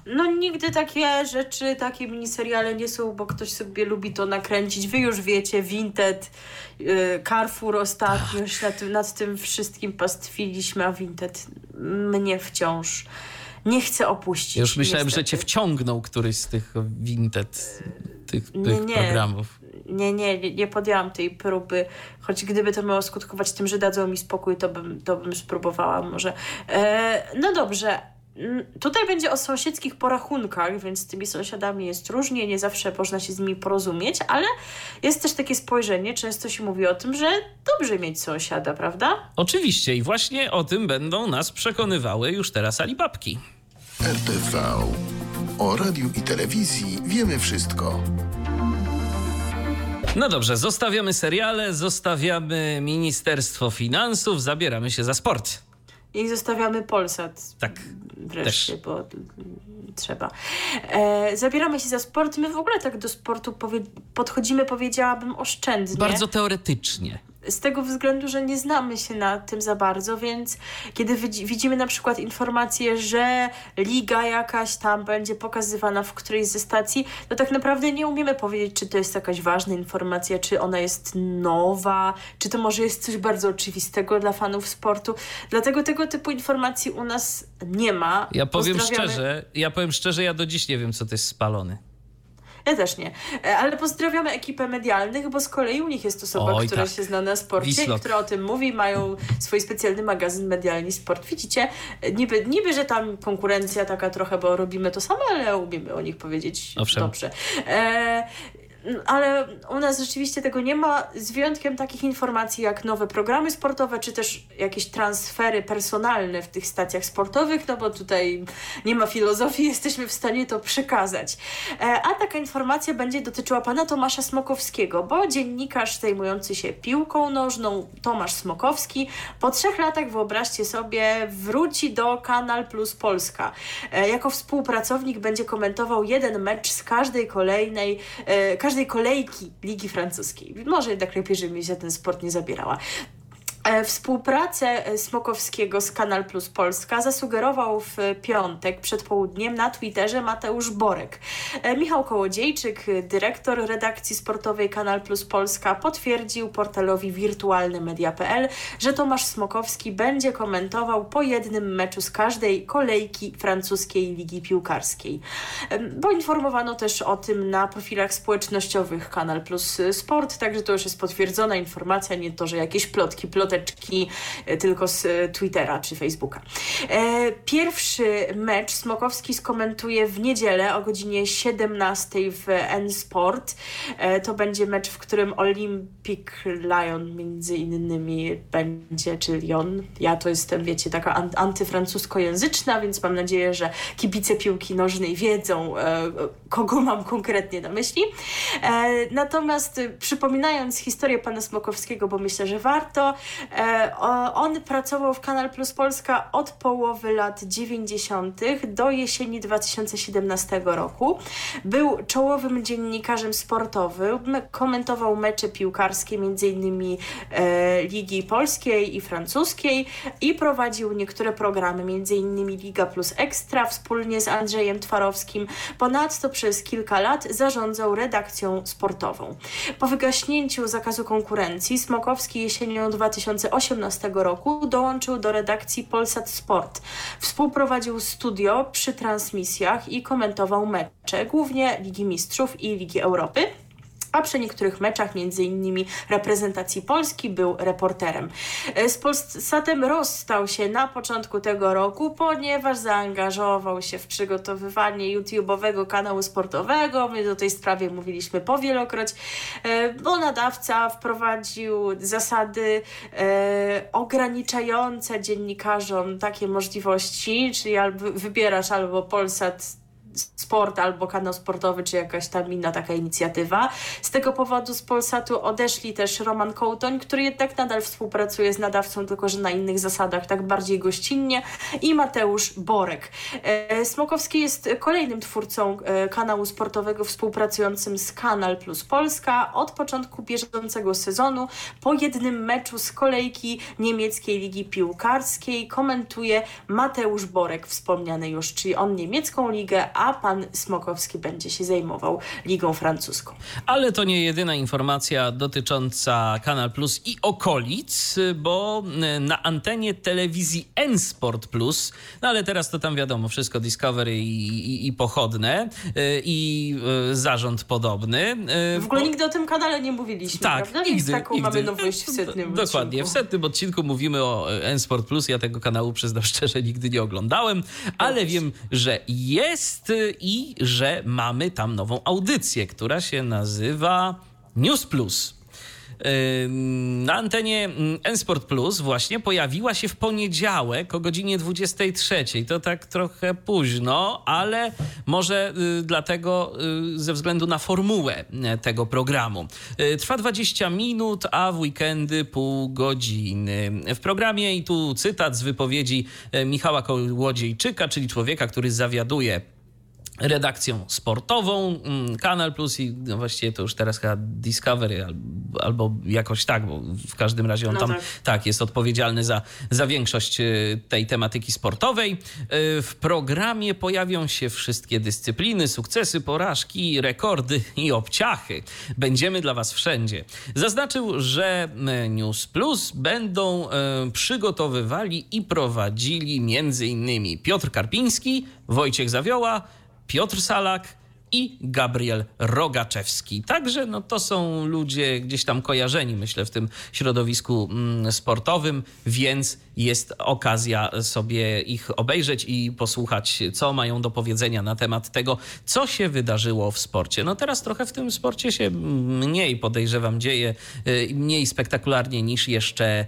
No nigdy takie rzeczy, takie miniseriale nie są, bo ktoś sobie lubi to nakręcić. Wy już wiecie, Vinted, yy, Carrefour ostatnio się nad, tym- nad tym wszystkim pastwiliśmy, a Vinted mnie wciąż nie chce opuścić. Już myślałem, że cię niestety. wciągnął któryś z tych Vinted, tych, Nie, tych nie. programów. Nie, nie, nie, nie podjęłam tej próby, choć gdyby to miało skutkować tym, że dadzą mi spokój, to bym, to bym spróbowała może. E, no dobrze. Mm, Tutaj będzie o sąsiedzkich porachunkach, więc z tymi sąsiadami jest różnie, nie zawsze można się z nimi porozumieć, ale jest też takie spojrzenie, często się mówi o tym, że dobrze mieć sąsiada, prawda? Oczywiście i właśnie o tym będą nas przekonywały już teraz Alibabki. RTV. O radiu i telewizji wiemy wszystko. No dobrze, zostawiamy seriale, zostawiamy Ministerstwo Finansów, zabieramy się za sport. I zostawiamy Polsat. Tak. Wreszcie, Też. bo trzeba. E, zabieramy się za sport. My w ogóle tak do sportu powie- podchodzimy, powiedziałabym, oszczędnie. Bardzo teoretycznie. Z tego względu, że nie znamy się na tym za bardzo, więc kiedy widzi- widzimy na przykład informację, że liga jakaś tam będzie pokazywana w którejś ze stacji, to tak naprawdę nie umiemy powiedzieć, czy to jest jakaś ważna informacja, czy ona jest nowa, czy to może jest coś bardzo oczywistego dla fanów sportu. Dlatego tego typu informacji u nas nie ma. Ja powiem szczerze, ja powiem szczerze, ja do dziś nie wiem, co to jest spalony. Ja też nie. E, Ale pozdrawiamy ekipę medialnych, bo z kolei u nich jest osoba, Oj, która tak. się zna na sporcie, Wislok. która o tym mówi, mają swój specjalny magazyn Medialni Sport. Widzicie, e, niby, niby, że tam konkurencja taka trochę, bo robimy to samo, ale umiemy o nich powiedzieć Owszem. dobrze. E, ale u nas rzeczywiście tego nie ma, z wyjątkiem takich informacji jak nowe programy sportowe, czy też jakieś transfery personalne w tych stacjach sportowych, no bo tutaj nie ma filozofii, jesteśmy w stanie to przekazać. E, A taka informacja będzie dotyczyła pana Tomasza Smokowskiego, bo dziennikarz zajmujący się piłką nożną, Tomasz Smokowski, po trzech latach, wyobraźcie sobie, wróci do Kanal Plus Polska. E, Jako współpracownik będzie komentował jeden mecz z każdej kolejnej, e, każdej kolejki Ligi Francuskiej. Może jednak lepiej, żeby mi się ten sport nie zabierała. E, Współpracę e, Smokowskiego z Kanal Plus Polska zasugerował w piątek przed południem na Twitterze Mateusz Borek. E, Michał Kołodziejczyk, dyrektor redakcji sportowej Kanal Plus Polska, potwierdził portalowi wirtualnymedia.pl, że Tomasz Smokowski będzie komentował po jednym meczu z każdej kolejki francuskiej ligi piłkarskiej. Poinformowano też o tym na profilach społecznościowych Kanal Plus Sport, także to już jest potwierdzona informacja, nie to, że jakieś plotki, e, tylko z e, Twittera czy Facebooka. E, Pierwszy mecz Smokowski skomentuje w niedzielę o godzinie 17 w N-Sport. To będzie mecz, w którym Olympic Lyon między innymi będzie, czy Lyon. Ja to jestem, wiecie, taka an- antyfrancuskojęzyczna, więc mam nadzieję, że kibice piłki nożnej wiedzą, kogo mam konkretnie na myśli. Natomiast przypominając historię pana Smokowskiego, bo myślę, że warto, on pracował w Kanal Plus Polska od połowy lat 90. do jesieni 2017 roku. Był czołowym dziennikarzem sportowym, komentował mecze piłkarskie m.in. E, Ligi Polskiej i Francuskiej i prowadził niektóre programy, m.in. Liga Plus Ekstra wspólnie z Andrzejem Twarowskim. Ponadto przez kilka lat zarządzał redakcją sportową. Po wygaśnięciu zakazu konkurencji Smokowski jesienią 2018 roku dołączył do redakcji Polsat Sport. Współprowadził studio przy transmisjach i komentował mecze, głównie Ligi Mistrzów i Ligi Europy a przy niektórych meczach, między innymi reprezentacji Polski, był reporterem. E, Z Polsatem rozstał się na początku tego roku, ponieważ zaangażował się w przygotowywanie YouTube'owego kanału sportowego. My o tej sprawie mówiliśmy powielokroć, e, bo nadawca wprowadził zasady e, ograniczające dziennikarzom takie możliwości, czyli albo wybierasz albo Polsat Sport albo kanał sportowy, czy jakaś tam inna taka inicjatywa. Z tego powodu z Polsatu odeszli też Roman Kołtoń, który jednak nadal współpracuje z nadawcą, tylko że na innych zasadach, tak bardziej gościnnie, i Mateusz Borek. E, Smokowski jest kolejnym twórcą e, kanału sportowego współpracującym z Kanal Plus Polska. Od początku bieżącego sezonu po jednym meczu z kolejki niemieckiej ligi piłkarskiej komentuje Mateusz Borek, wspomniany już, czyli on niemiecką ligę, a pan Smokowski będzie się zajmował ligą francuską. Ale to nie jedyna informacja dotycząca Kanal Plus i okolic, bo na antenie telewizji N-Sport Plus, no ale teraz to tam wiadomo, wszystko Discovery i, i, i pochodne y, i y, zarząd podobny. W ogóle bo... nigdy o tym kanale nie mówiliśmy, tak, prawda? Nigdy, Więc taką nigdy. mamy nowość w setnym Dokładnie, odcinku. w setnym odcinku mówimy o N-Sport Plus. Ja tego kanału przyznam szczerze nigdy nie oglądałem, ale wiem, że jest i że mamy tam nową audycję, która się nazywa News Plus. Na antenie N-Sport Plus właśnie pojawiła się w poniedziałek o godzinie 23. To tak trochę późno, ale może y, dlatego y, ze względu na formułę y, tego programu. Trwa 20 minut, a w weekendy pół godziny. W programie i tu cytat z wypowiedzi Michała Kołodziejczyka, czyli człowieka, który zawiaduje redakcją sportową, mm, Kanal Plus i no właściwie to już teraz chyba Discovery albo jakoś tak, bo w każdym razie on no tam tak. tak. jest odpowiedzialny za, za większość y, tej tematyki sportowej. Y, w programie pojawią się wszystkie dyscypliny, sukcesy, porażki, rekordy i obciachy. Będziemy dla Was wszędzie. Zaznaczył, że y, News Plus będą przygotowywali i prowadzili między innymi Piotr Karpiński, Wojciech Zawioła, Piotr Salak i Gabriel Rogaczewski. Także no, to są ludzie gdzieś tam kojarzeni, myślę, w tym środowisku mm, sportowym, więc jest okazja sobie ich obejrzeć i posłuchać, co mają do powiedzenia na temat tego, co się wydarzyło w sporcie. No teraz trochę w tym sporcie się mniej, podejrzewam, dzieje, y, mniej spektakularnie niż jeszcze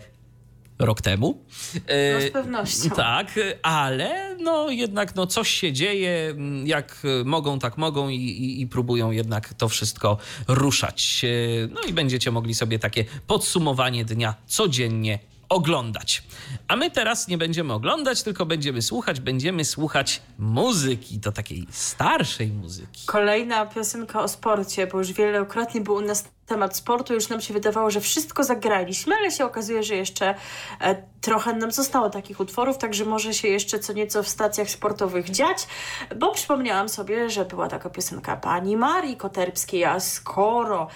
rok temu. No z pewnością. Tak, ale no jednak no coś się dzieje, jak mogą, tak mogą i, i, i, próbują jednak to wszystko ruszać. No i będziecie mogli sobie takie podsumowanie dnia codziennie oglądać. A my teraz nie będziemy oglądać, tylko będziemy słuchać, będziemy słuchać muzyki, to takiej starszej muzyki. Kolejna piosenka o sporcie, bo już wielokrotnie był u nas temat sportu. Już nam się wydawało, że wszystko zagraliśmy, ale się okazuje, że jeszcze e, trochę nam zostało takich utworów, także może się jeszcze co nieco w stacjach sportowych dziać, bo przypomniałam sobie, że była taka piosenka pani Marii Koterbskiej, a skoro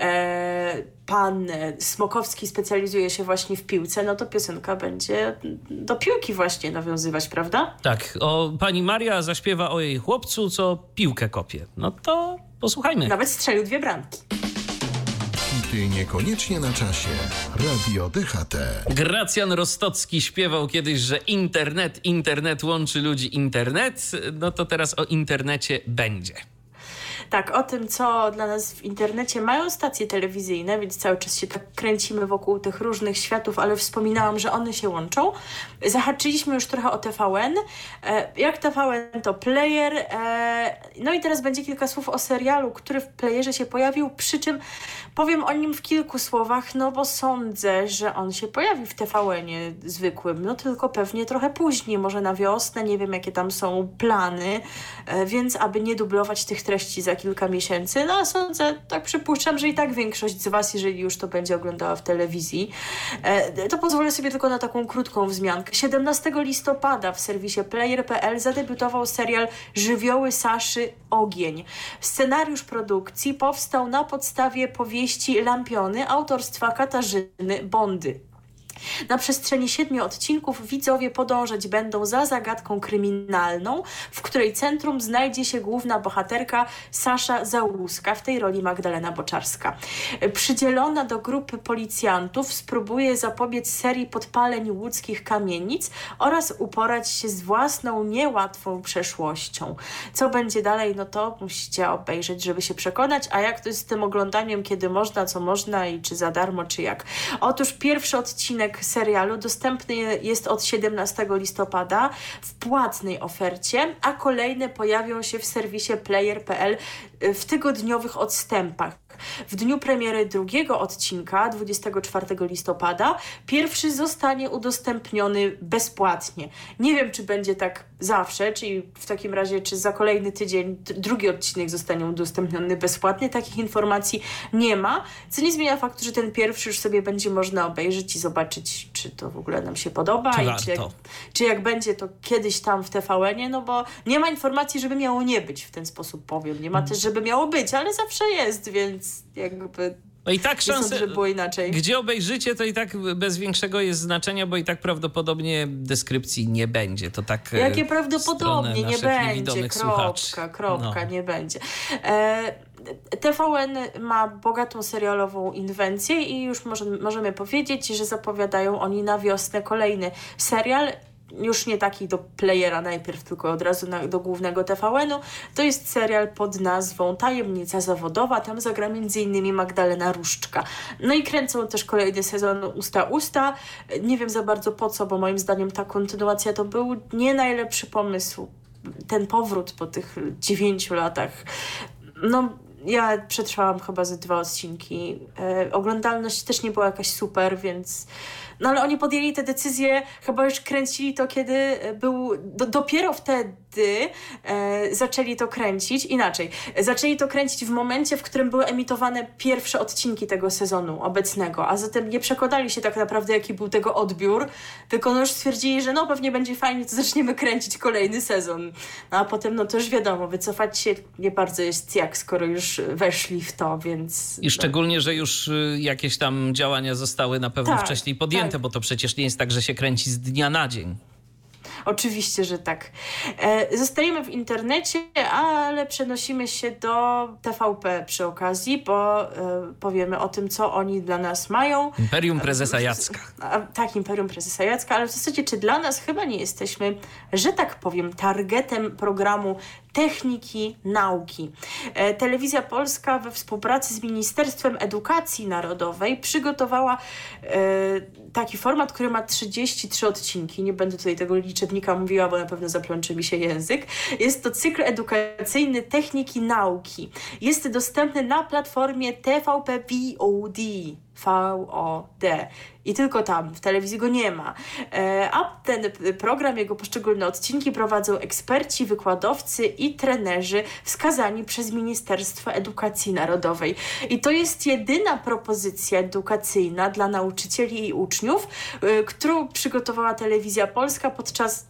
e, pan Smokowski specjalizuje się właśnie w piłce, no to piosenka będzie do piłki właśnie nawiązywać, prawda? Tak, o pani Maria zaśpiewa o jej chłopcu, co piłkę kopie. No to posłuchajmy. Nawet strzelił dwie bramki hity niekoniecznie na czasie. Radio DHT. Gracjan Rostocki śpiewał kiedyś, że internet, internet łączy ludzi, internet. No to teraz o internecie będzie. Tak, o tym, co dla nas w internecie mają stacje telewizyjne, więc cały czas się tak kręcimy wokół tych różnych światów, ale wspominałam, że one się łączą. Zahaczyliśmy już trochę o TVN. E, jak TVN to player. E, no i teraz będzie kilka słów o serialu, który w playerze się pojawił, przy czym powiem o nim w kilku słowach, no bo sądzę, że on się pojawi w TVN-ie zwykłym, no tylko pewnie trochę później, może na wiosnę, nie wiem jakie tam są plany, e, więc aby nie dublować tych treści za kilka miesięcy. No a sądzę, tak przypuszczam, że i tak większość z Was, jeżeli już to będzie oglądała w telewizji, e, to pozwolę sobie tylko na taką krótką wzmiankę. 17 listopada w serwisie player.pl zadebiutował serial Żywioły Saszy Ogień. Scenariusz produkcji powstał na podstawie powieści Lampiony autorstwa Katarzyny Bondy. Na przestrzeni siedmiu odcinków widzowie podążać będą za zagadką kryminalną, w której centrum znajdzie się główna bohaterka Sasza Załuska, w tej roli Magdalena Boczarska. Przydzielona do grupy policjantów spróbuje zapobiec serii podpaleń łódzkich kamienic oraz uporać się z własną niełatwą przeszłością. Co będzie dalej, no to musicie obejrzeć, żeby się przekonać, a jak to jest z tym oglądaniem, kiedy można, co można i czy za darmo, czy jak. Otóż pierwszy odcinek odcinek serialu dostępny jest od 17 listopada w płatnej ofercie, a kolejne pojawią się w serwisie player.pl w tygodniowych odstępach. W dniu premiery drugiego odcinka, 24 listopada, pierwszy zostanie udostępniony bezpłatnie. Nie wiem, czy będzie tak zawsze, czyli w takim razie, czy za kolejny tydzień drugi odcinek zostanie udostępniony bezpłatnie. Takich informacji nie ma, co nie zmienia faktu, że ten pierwszy już sobie będzie można obejrzeć i zobaczyć, czy to w ogóle nam się podoba czy i czy jak, czy jak będzie to kiedyś tam w TVN-ie, no bo nie ma informacji, żeby miało nie być, w ten sposób powiem. Nie ma też, żeby miało być, ale zawsze jest, więc jakby no i tak szanse, że było inaczej. Gdzie obejrzycie, to i tak bez większego jest znaczenia, bo i tak prawdopodobnie deskrypcji nie będzie. To tak. E, Jakie prawdopodobnie nie będzie. Kropka, kropka, no. nie będzie. E, TVN ma bogatą serialową inwencję i już możemy powiedzieć, że zapowiadają oni na wiosnę kolejny serial już nie taki do playera najpierw, tylko od razu na, do głównego TVN-u. To jest serial pod nazwą Tajemnica Zawodowa. Tam zagra m.in. Magdalena Różczka. No i kręcą też kolejny sezon Usta Usta. Nie wiem za bardzo po co, bo moim zdaniem ta kontynuacja to był nie najlepszy pomysł. Ten powrót po tych dziewięciu latach. No, ja przetrwałam chyba ze dwa odcinki. E, oglądalność też nie była jakaś super, więc no ale oni podjęli tę decyzję, chyba już kręcili to, kiedy był, do, dopiero wtedy e, zaczęli to kręcić, inaczej, zaczęli to kręcić w momencie, w którym były emitowane pierwsze odcinki tego sezonu obecnego, a zatem nie przekładali się tak naprawdę, jaki był tego odbiór, tylko no już stwierdzili, że no pewnie będzie fajnie, to zaczniemy kręcić kolejny sezon. No a potem, no to już wiadomo, wycofać się nie bardzo jest jak, skoro już weszli w to, więc... I szczególnie, że już y, jakieś tam działania zostały na pewno tak, wcześniej podjęte, tak. bo to przecież nie jest tak, że się kręci z dnia na dzień. Oczywiście, że tak. E, zostajemy w internecie, ale przenosimy się do TVP przy okazji, bo e, powiemy o tym, co oni dla nas mają. Imperium Prezesa Jacka. Tak, Imperium Prezesa Jacka, ale w zasadzie czy dla nas chyba nie jesteśmy, że tak powiem, targetem programu techniki nauki. E, Telewizja Polska we współpracy z Ministerstwem Edukacji Narodowej przygotowała e, taki format, który ma 33 odcinki. Nie będę tutaj tego liczebnika mówiła, bo na pewno zaplączy mi się język. Jest to cykl edukacyjny techniki nauki. Jest dostępny na platformie TVP VOD. VOD. I tylko tam, w telewizji go nie ma. E, a ten program, jego poszczególne odcinki prowadzą eksperci, wykładowcy i trenerzy wskazani przez Ministerstwo Edukacji Narodowej. I to jest jedyna propozycja edukacyjna dla nauczycieli i uczniów, e, którą przygotowała Telewizja Polska podczas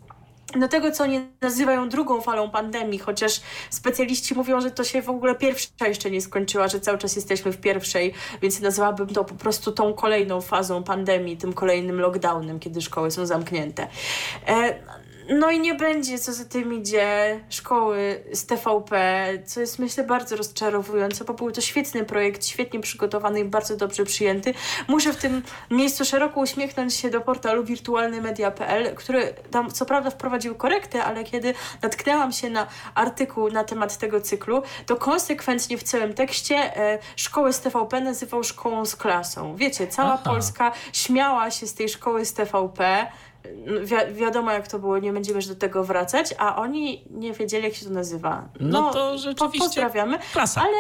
do tego, co oni nazywają drugą falą pandemii, chociaż specjaliści mówią, że to się w ogóle pierwsza jeszcze nie skończyła, że cały czas jesteśmy w pierwszej, więc nazwałabym to po prostu tą kolejną fazą pandemii, tym kolejnym lockdownem, kiedy szkoły są zamknięte. E, no i nie będzie, co za tym idzie, szkoły z TVP, co jest myślę bardzo rozczarowujące, bo był to świetny projekt, świetnie przygotowany i bardzo dobrze przyjęty. Muszę w tym miejscu szeroko uśmiechnąć się do portalu wirtualnymedia.pl, który tam co prawda wprowadził korektę, ale kiedy natknęłam się na artykuł na temat tego cyklu, to konsekwentnie w całym tekście e, szkoły z TVP nazywał szkołą z klasą. Wiecie, cała Aha. Polska śmiała się z tej szkoły z TVP, Wi wiadomo jak to było, nie będziemy już do tego wracać, a oni nie wiedzieli jak się to nazywa. No, no to rzeczywiście po pozdrawiamy, klasa. ale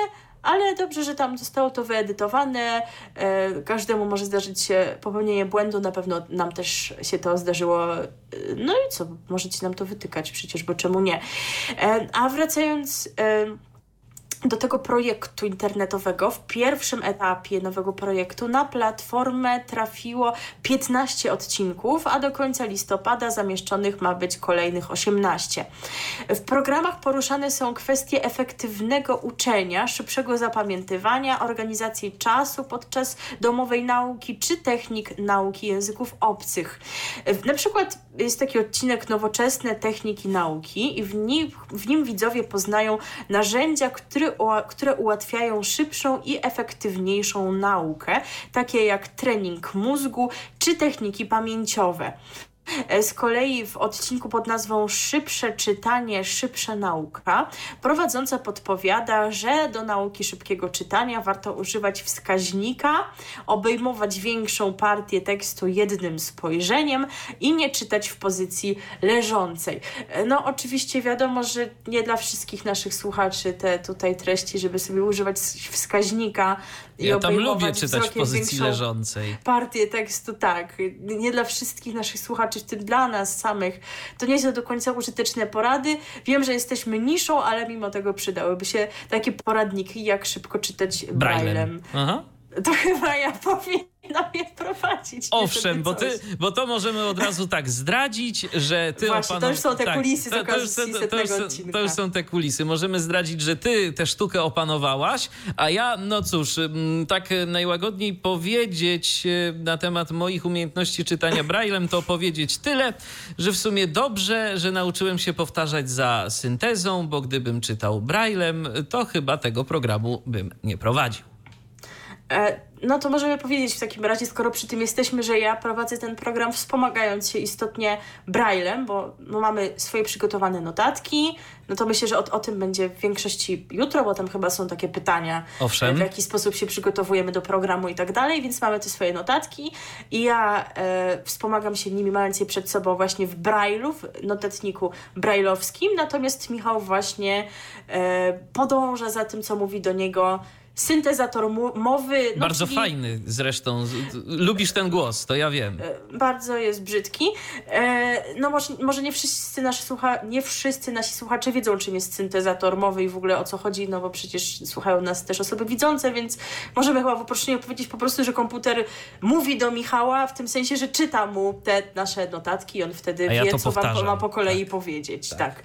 ale dobrze, że tam zostało to wyedytowane. E, każdemu może zdarzyć się popełnienie błędu, na pewno nam też się to zdarzyło. E, no i co, możecie nam to wytykać przecież, bo czemu nie? E, a wracając do tego projektu internetowego w pierwszym etapie nowego projektu na platformę trafiło 15 odcinków, a do końca listopada zamieszczonych ma być kolejnych 18. W programach poruszane są kwestie efektywnego uczenia, szybszego zapamiętywania, organizacji czasu podczas domowej nauki czy technik nauki języków obcych. Na przykład jest taki odcinek Nowoczesne techniki nauki i w nim, w nim widzowie poznają narzędzia, które które ułatwiają szybszą i efektywniejszą naukę, takie jak trening mózgu czy techniki pamięciowe. E, z kolei w odcinku pod nazwą Szybsze czytanie, szybsza nauka prowadząca podpowiada, że do nauki szybkiego czytania warto używać wskaźnika, obejmować większą partię tekstu jednym spojrzeniem i nie czytać w pozycji leżącej. E, no oczywiście wiadomo, że nie dla wszystkich naszych słuchaczy te tutaj treści, żeby sobie używać wskaźnika i ja tam lubię czytać w pozycji leżącej. Partię tekstu, tak. Nie dla wszystkich naszych słuchaczy, w tym dla nas samych. To nie są do końca użyteczne porady. Wiem, że jesteśmy niszą, ale mimo tego przydałyby się takie poradniki, jak szybko czytać braillem. Aha. To chyba ja je prowadzić. Owszem, bo, ty, bo to możemy od razu tak zdradzić, że ty Właśnie, to już są te tak, kulisy to, to, już, to, to, już, to już są te kulisy. Możemy zdradzić, że ty tę sztukę opanowałaś, a ja, no cóż, mm, tak najłagodniej powiedzieć e, na temat moich umiejętności czytania braillem, to powiedzieć tyle, że w sumie dobrze, że nauczyłem się powtarzać za syntezą, bo gdybym czytał braillem, to chyba tego programu bym nie prowadził. E, no to możemy powiedzieć w takim razie, skoro przy tym jesteśmy, że ja prowadzę ten program wspomagając się istotnie braillem, bo no mamy swoje przygotowane notatki, no to myślę, że o, o tym będzie w większości jutro, bo tam chyba są takie pytania, Owszem. w jaki sposób się przygotowujemy do programu i tak dalej, więc mamy te swoje notatki i ja e, wspomagam się nimi, mając je przed sobą właśnie w brailu, w notatniku braillowskim, natomiast Michał właśnie e, podąża za tym, co mówi do niego syntezator mowy. No, Bardzo czyli... fajny zresztą. Lubisz ten głos, to ja wiem. E, bardzo jest brzydki. E, no może, może nie, wszyscy nasi słucha... nie wszyscy nasi słuchacze wiedzą, czym jest syntezator mowy i w ogóle o co chodzi, no bo przecież słuchają nas też osoby widzące, więc możemy chyba w uproszczeniu powiedzieć po prostu, że komputer mówi do Michała w tym sensie, że czyta mu te nasze notatki i on wtedy ja wie, co powtarzam. wam ma po kolei tak. powiedzieć. Tak. tak.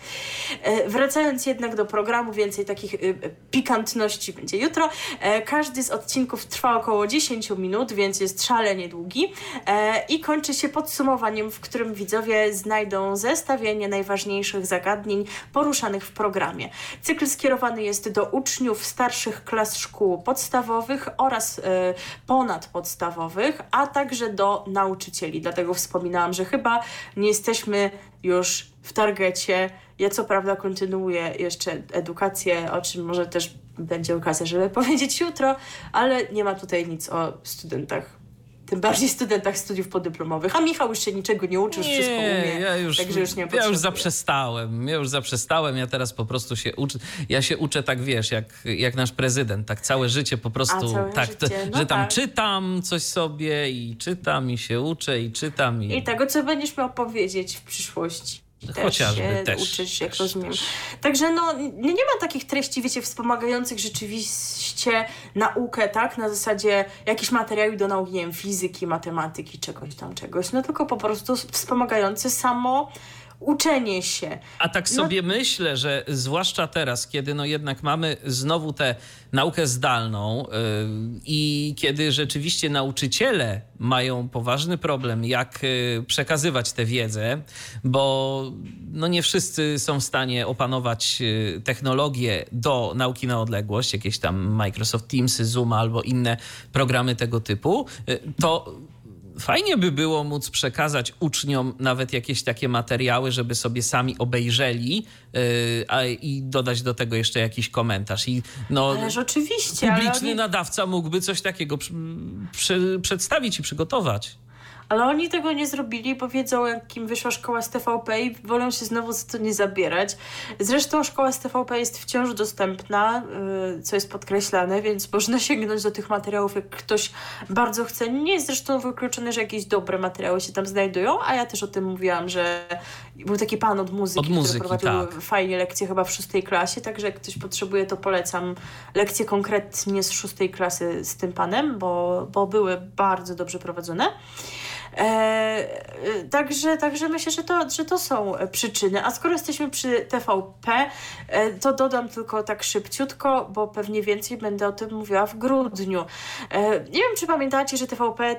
E, wracając jednak do programu, więcej takich y, pikantności będzie jutro. E, każdy z odcinków trwa około 10 minut, więc jest szalenie długi e, i kończy się podsumowaniem, w którym widzowie znajdą zestawienie najważniejszych zagadnień poruszanych w programie. Cykl skierowany jest do uczniów starszych klas szkół podstawowych oraz e, ponadpodstawowych, a także do nauczycieli. Dlatego wspominałam, że chyba nie jesteśmy już w targecie. Ja co prawda kontynuuję jeszcze edukację, o czym może też będzie okazja, żeby powiedzieć jutro, ale nie ma tutaj nic o studentach tym bardziej studentach studiów podyplomowych. A Michał już się niczego nie uczy, już nie, wszystko umie. Ja już, także już nie Ja już zaprzestałem. Ja już zaprzestałem. Ja teraz po prostu się uczę. Ja się uczę tak, wiesz, jak, jak nasz prezydent. Tak całe życie po prostu. Tak, życie. No że tam tak. czytam coś sobie i czytam i się uczę i czytam. I, I tego, co będziesz miał powiedzieć w przyszłości. Chociażby się też. uczysz, jak też, rozumiem. Też. Także no, nie, nie ma takich treści, wiecie, wspomagających rzeczywiście naukę, tak? Na zasadzie jakichś materiałów do nauki, nie wiem, fizyki, matematyki, czegoś tam, czegoś. No tylko po prostu wspomagające samo uczenie się. A tak no sobie no... myślę, że zwłaszcza teraz, kiedy no jednak mamy znowu tę naukę zdalną yy, i kiedy rzeczywiście nauczyciele mają poważny problem, jak yy, przekazywać tę wiedzę, bo no nie wszyscy są w stanie opanować yy, technologię do nauki na odległość, jakieś tam Microsoft Teams, Zoom albo inne programy tego typu, y, to fajnie by było móc przekazać uczniom nawet jakieś takie materiały, żeby sobie sami obejrzeli yy, a, i dodać do tego jeszcze jakiś komentarz. I, no, Ależ oczywiście. Publiczny ale... nadawca mógłby coś takiego przy, przy, przedstawić i przygotować. Ale oni tego nie zrobili, bo wiedzą, jakim wyszła szkoła z TVP i wolą się znowu za to nie zabierać. Zresztą szkoła z TVP jest wciąż dostępna, yy, co jest podkreślane, więc można sięgnąć do tych materiałów, jak ktoś bardzo chce. Nie jest zresztą wykluczone, że jakieś dobre materiały się tam znajdują, a ja też o tym mówiłam, że był taki pan od muzyki, od muzyki który prowadził tak. fajnie lekcje chyba w szóstej klasie, także jak ktoś potrzebuje, to polecam lekcje konkretnie z szóstej klasy z tym panem, bo, bo były bardzo dobrze prowadzone. E, także, także myślę, że to, że to są przyczyny. A skoro jesteśmy przy TVP, e, to dodam tylko tak szybciutko, bo pewnie więcej będę o tym mówiła w grudniu. E, nie wiem, czy pamiętacie, że TVP e,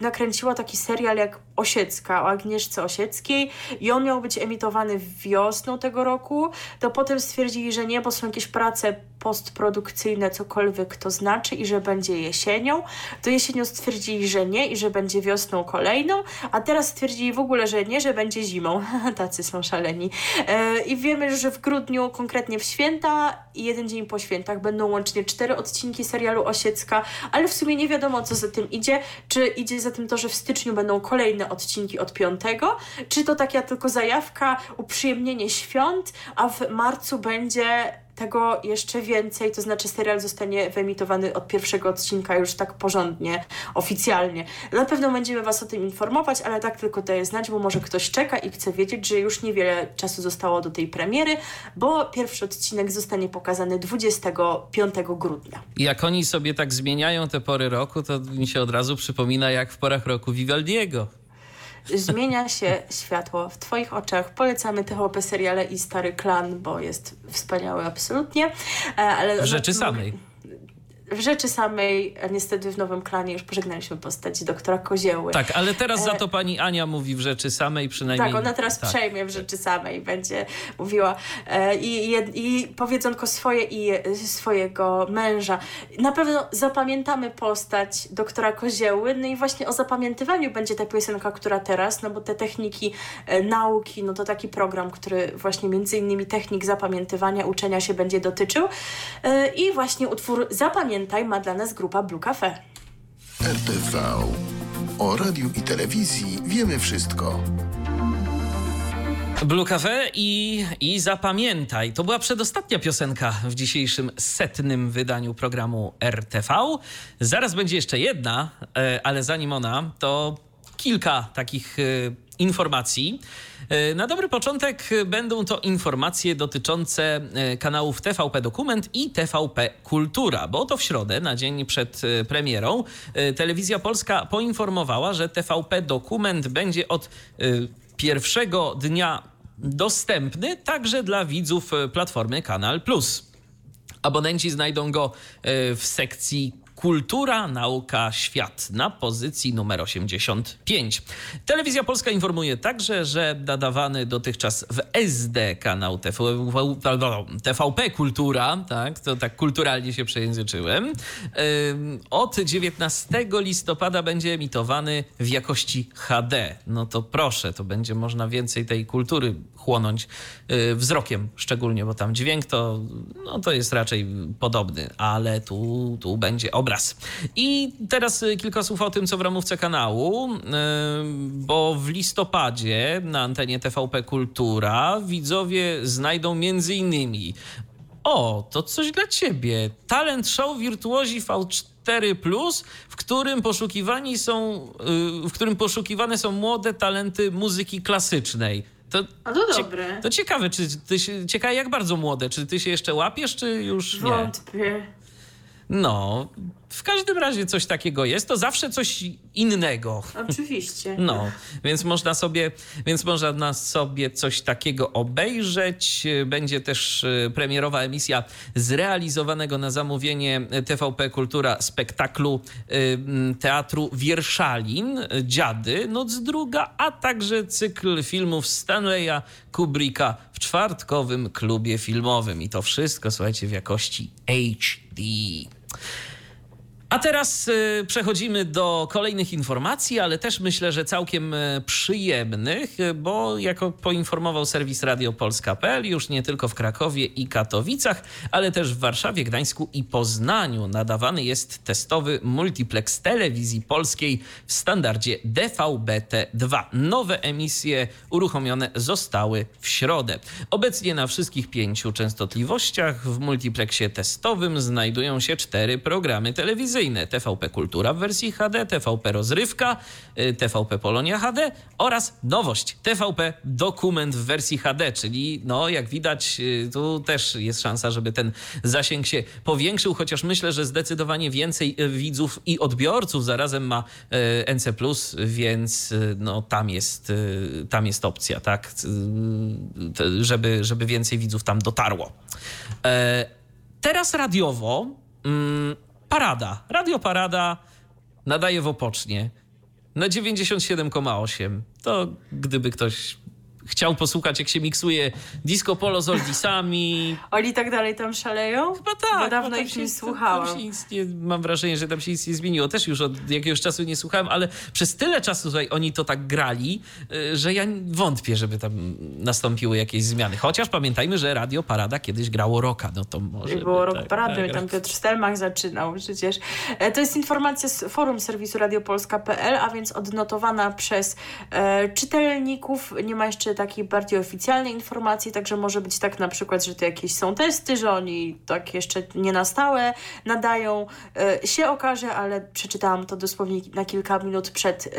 nakręciła taki serial jak Osiecka, o Agnieszce Osieckiej i on miał być emitowany wiosną tego roku. To potem stwierdzili, że nie, bo są jakieś prace postprodukcyjne, cokolwiek to znaczy i że będzie jesienią. To jesienią stwierdzili, że nie i że będzie wiosną kolejną, a teraz stwierdzili w ogóle, że nie, że będzie zimą. Tacy są szaleni. E, I wiemy, że w grudniu, konkretnie w święta i jeden dzień po świętach będą łącznie cztery odcinki serialu Osiecka, ale w sumie nie wiadomo, co za tym idzie. Czy idzie za tym to, że w styczniu będą kolejne odcinki od piątego, czy to taka tylko zajawka, uprzyjemnienie świąt, a w marcu będzie tego jeszcze więcej, to znaczy serial zostanie wyemitowany od pierwszego odcinka już tak porządnie, oficjalnie. Na pewno będziemy Was o tym informować, ale tak tylko daję znać, bo może ktoś czeka i chce wiedzieć, że już niewiele czasu zostało do tej premiery, bo pierwszy odcinek zostanie pokazany 25 grudnia. Jak oni sobie tak zmieniają te pory roku, to mi się od razu przypomina jak w porach roku Vivaldiego. Zmienia się światło w Twoich oczach. Polecamy TVP seriale i Stary Klan, bo jest wspaniały absolutnie. E, ale rzeczy samej w rzeczy samej, niestety w Nowym Klanie już pożegnaliśmy postać doktora Kozieły. Tak, ale teraz za e, to pani Ania mówi w rzeczy samej przynajmniej. Tak, ona teraz tak. przejmie w rzeczy samej, będzie mówiła e, i, i, i powiedzonko swoje i swojego męża. Na pewno zapamiętamy postać doktora Kozieły, no i właśnie o zapamiętywaniu będzie ta piosenka, która teraz, no bo te techniki e, nauki, no to taki program, który właśnie między innymi technik zapamiętywania, uczenia się będzie dotyczył i właśnie utwór Zapamiętania Pamiętaj ma dla nas grupa Blue Cafe. RTV. O radiu i telewizji wiemy wszystko. Blue Cafe i, i zapamiętaj. To była przedostatnia piosenka w dzisiejszym setnym wydaniu programu RTV. Zaraz będzie jeszcze jedna, e, ale zanim ona, to kilka takich e, informacji. E, na dobry początek będą to informacje dotyczące e, kanałów TVP Dokument i TVP Kultura, bo to w środę, na dzień przed e, premierą, Telewizja Polska poinformowała, że TVP Dokument będzie od pierwszego dnia dostępny także dla widzów platformy Kanal Plus. Abonenci znajdą go w sekcji Kultura, nauka, świat na pozycji numer 85. Telewizja Polska informuje także, że nadawany dotychczas w SD kanał TVP Kultura, tak, to tak kulturalnie się przejęzyczyłem, od 19 listopada będzie emitowany w jakości HD. No to proszę, to będzie można więcej tej kultury chłonąć y, wzrokiem szczególnie, bo tam dźwięk to, no to jest raczej podobny, ale tu, tu będzie obraz. I teraz y, kilka słów o tym, co w ramówce kanału, y, bo w listopadzie na antenie TVP Kultura widzowie znajdą między innymi o, to coś dla ciebie. Talent show Wirtuozi V4 Plus, w którym poszukiwani są, w którym poszukiwane są młode talenty muzyki klasycznej. To, A to dobre. To ciekawe, czy ty się, ciekawe jak bardzo młode, czy ty się jeszcze łapiesz, czy już nie? Wątpię. No, w każdym razie coś takiego jest, to zawsze coś innego. Oczywiście. No, więc można sobie, więc można sobie coś takiego obejrzeć. Będzie też e, premierowa emisja zrealizowanego na zamówienie TVP Kultura spektaklu e, teatru Wierszalin, Dziady, Noc Druga, a także cykl filmów Stanleya Kubricka w czwartkowym klubie filmowym. I to wszystko, słuchajcie, w jakości HD. A teraz y, przechodzimy do kolejnych informacji, ale też myślę, że całkiem y, przyjemnych, y, bo jako poinformował serwis Radio Polska.pl, już nie tylko w Krakowie i Katowicach, ale też w Warszawie, Gdańsku i Poznaniu nadawany jest testowy multiplex telewizji polskiej w standardzie DVB-T2. Nowe emisje uruchomione zostały w środę. Obecnie na wszystkich pięciu częstotliwościach w multiplexie testowym znajdują się cztery programy telewizyjne telewizyjne TVP Kultura w wersji HD, TVP Rozrywka, y, TVP Polonia HD oraz nowość TVP Dokument w wersji HD, czyli no jak widać y, tu też jest szansa, żeby ten zasięg się powiększył, chociaż myślę, że zdecydowanie więcej y, widzów i odbiorców zarazem ma NC+, więc no tam jest, tam jest opcja, tak, żeby, żeby więcej widzów tam dotarło. E, teraz radiowo mm, Parada, Radio Parada nadaje w Opocznie na 97,8. To gdyby ktoś chciał posłuchać, jak się miksuje disco polo z oldisami. Oni tak dalej tam szaleją? Chyba tak. Bo dawno tam ich się- nie tam słuchałam. się nic nie, mam wrażenie, że tam się nic nie zmieniło. Też już od jakiegoś czasu nie słuchałem, ale przez tyle czasu tutaj oni to tak grali, y, że ja wątpię, żeby tam nastąpiły jakieś zmiany. Chociaż pamiętajmy, że Radio Parada kiedyś grało rocka, no to może... I by było rok tak, parady, tak, tam Piotr Stelmach zaczynał przecież. E, To jest informacja z forum serwisu radiopolska.pl, a więc odnotowana przez e, czytelników. Nie ma jeszcze takiej bardziej oficjalnej informacji, także może być tak na przykład, że to jakieś są testy, że oni tak jeszcze nie na stałe nadają. E, się okaże, ale przeczytałam to dosłownie na kilka minut przed e,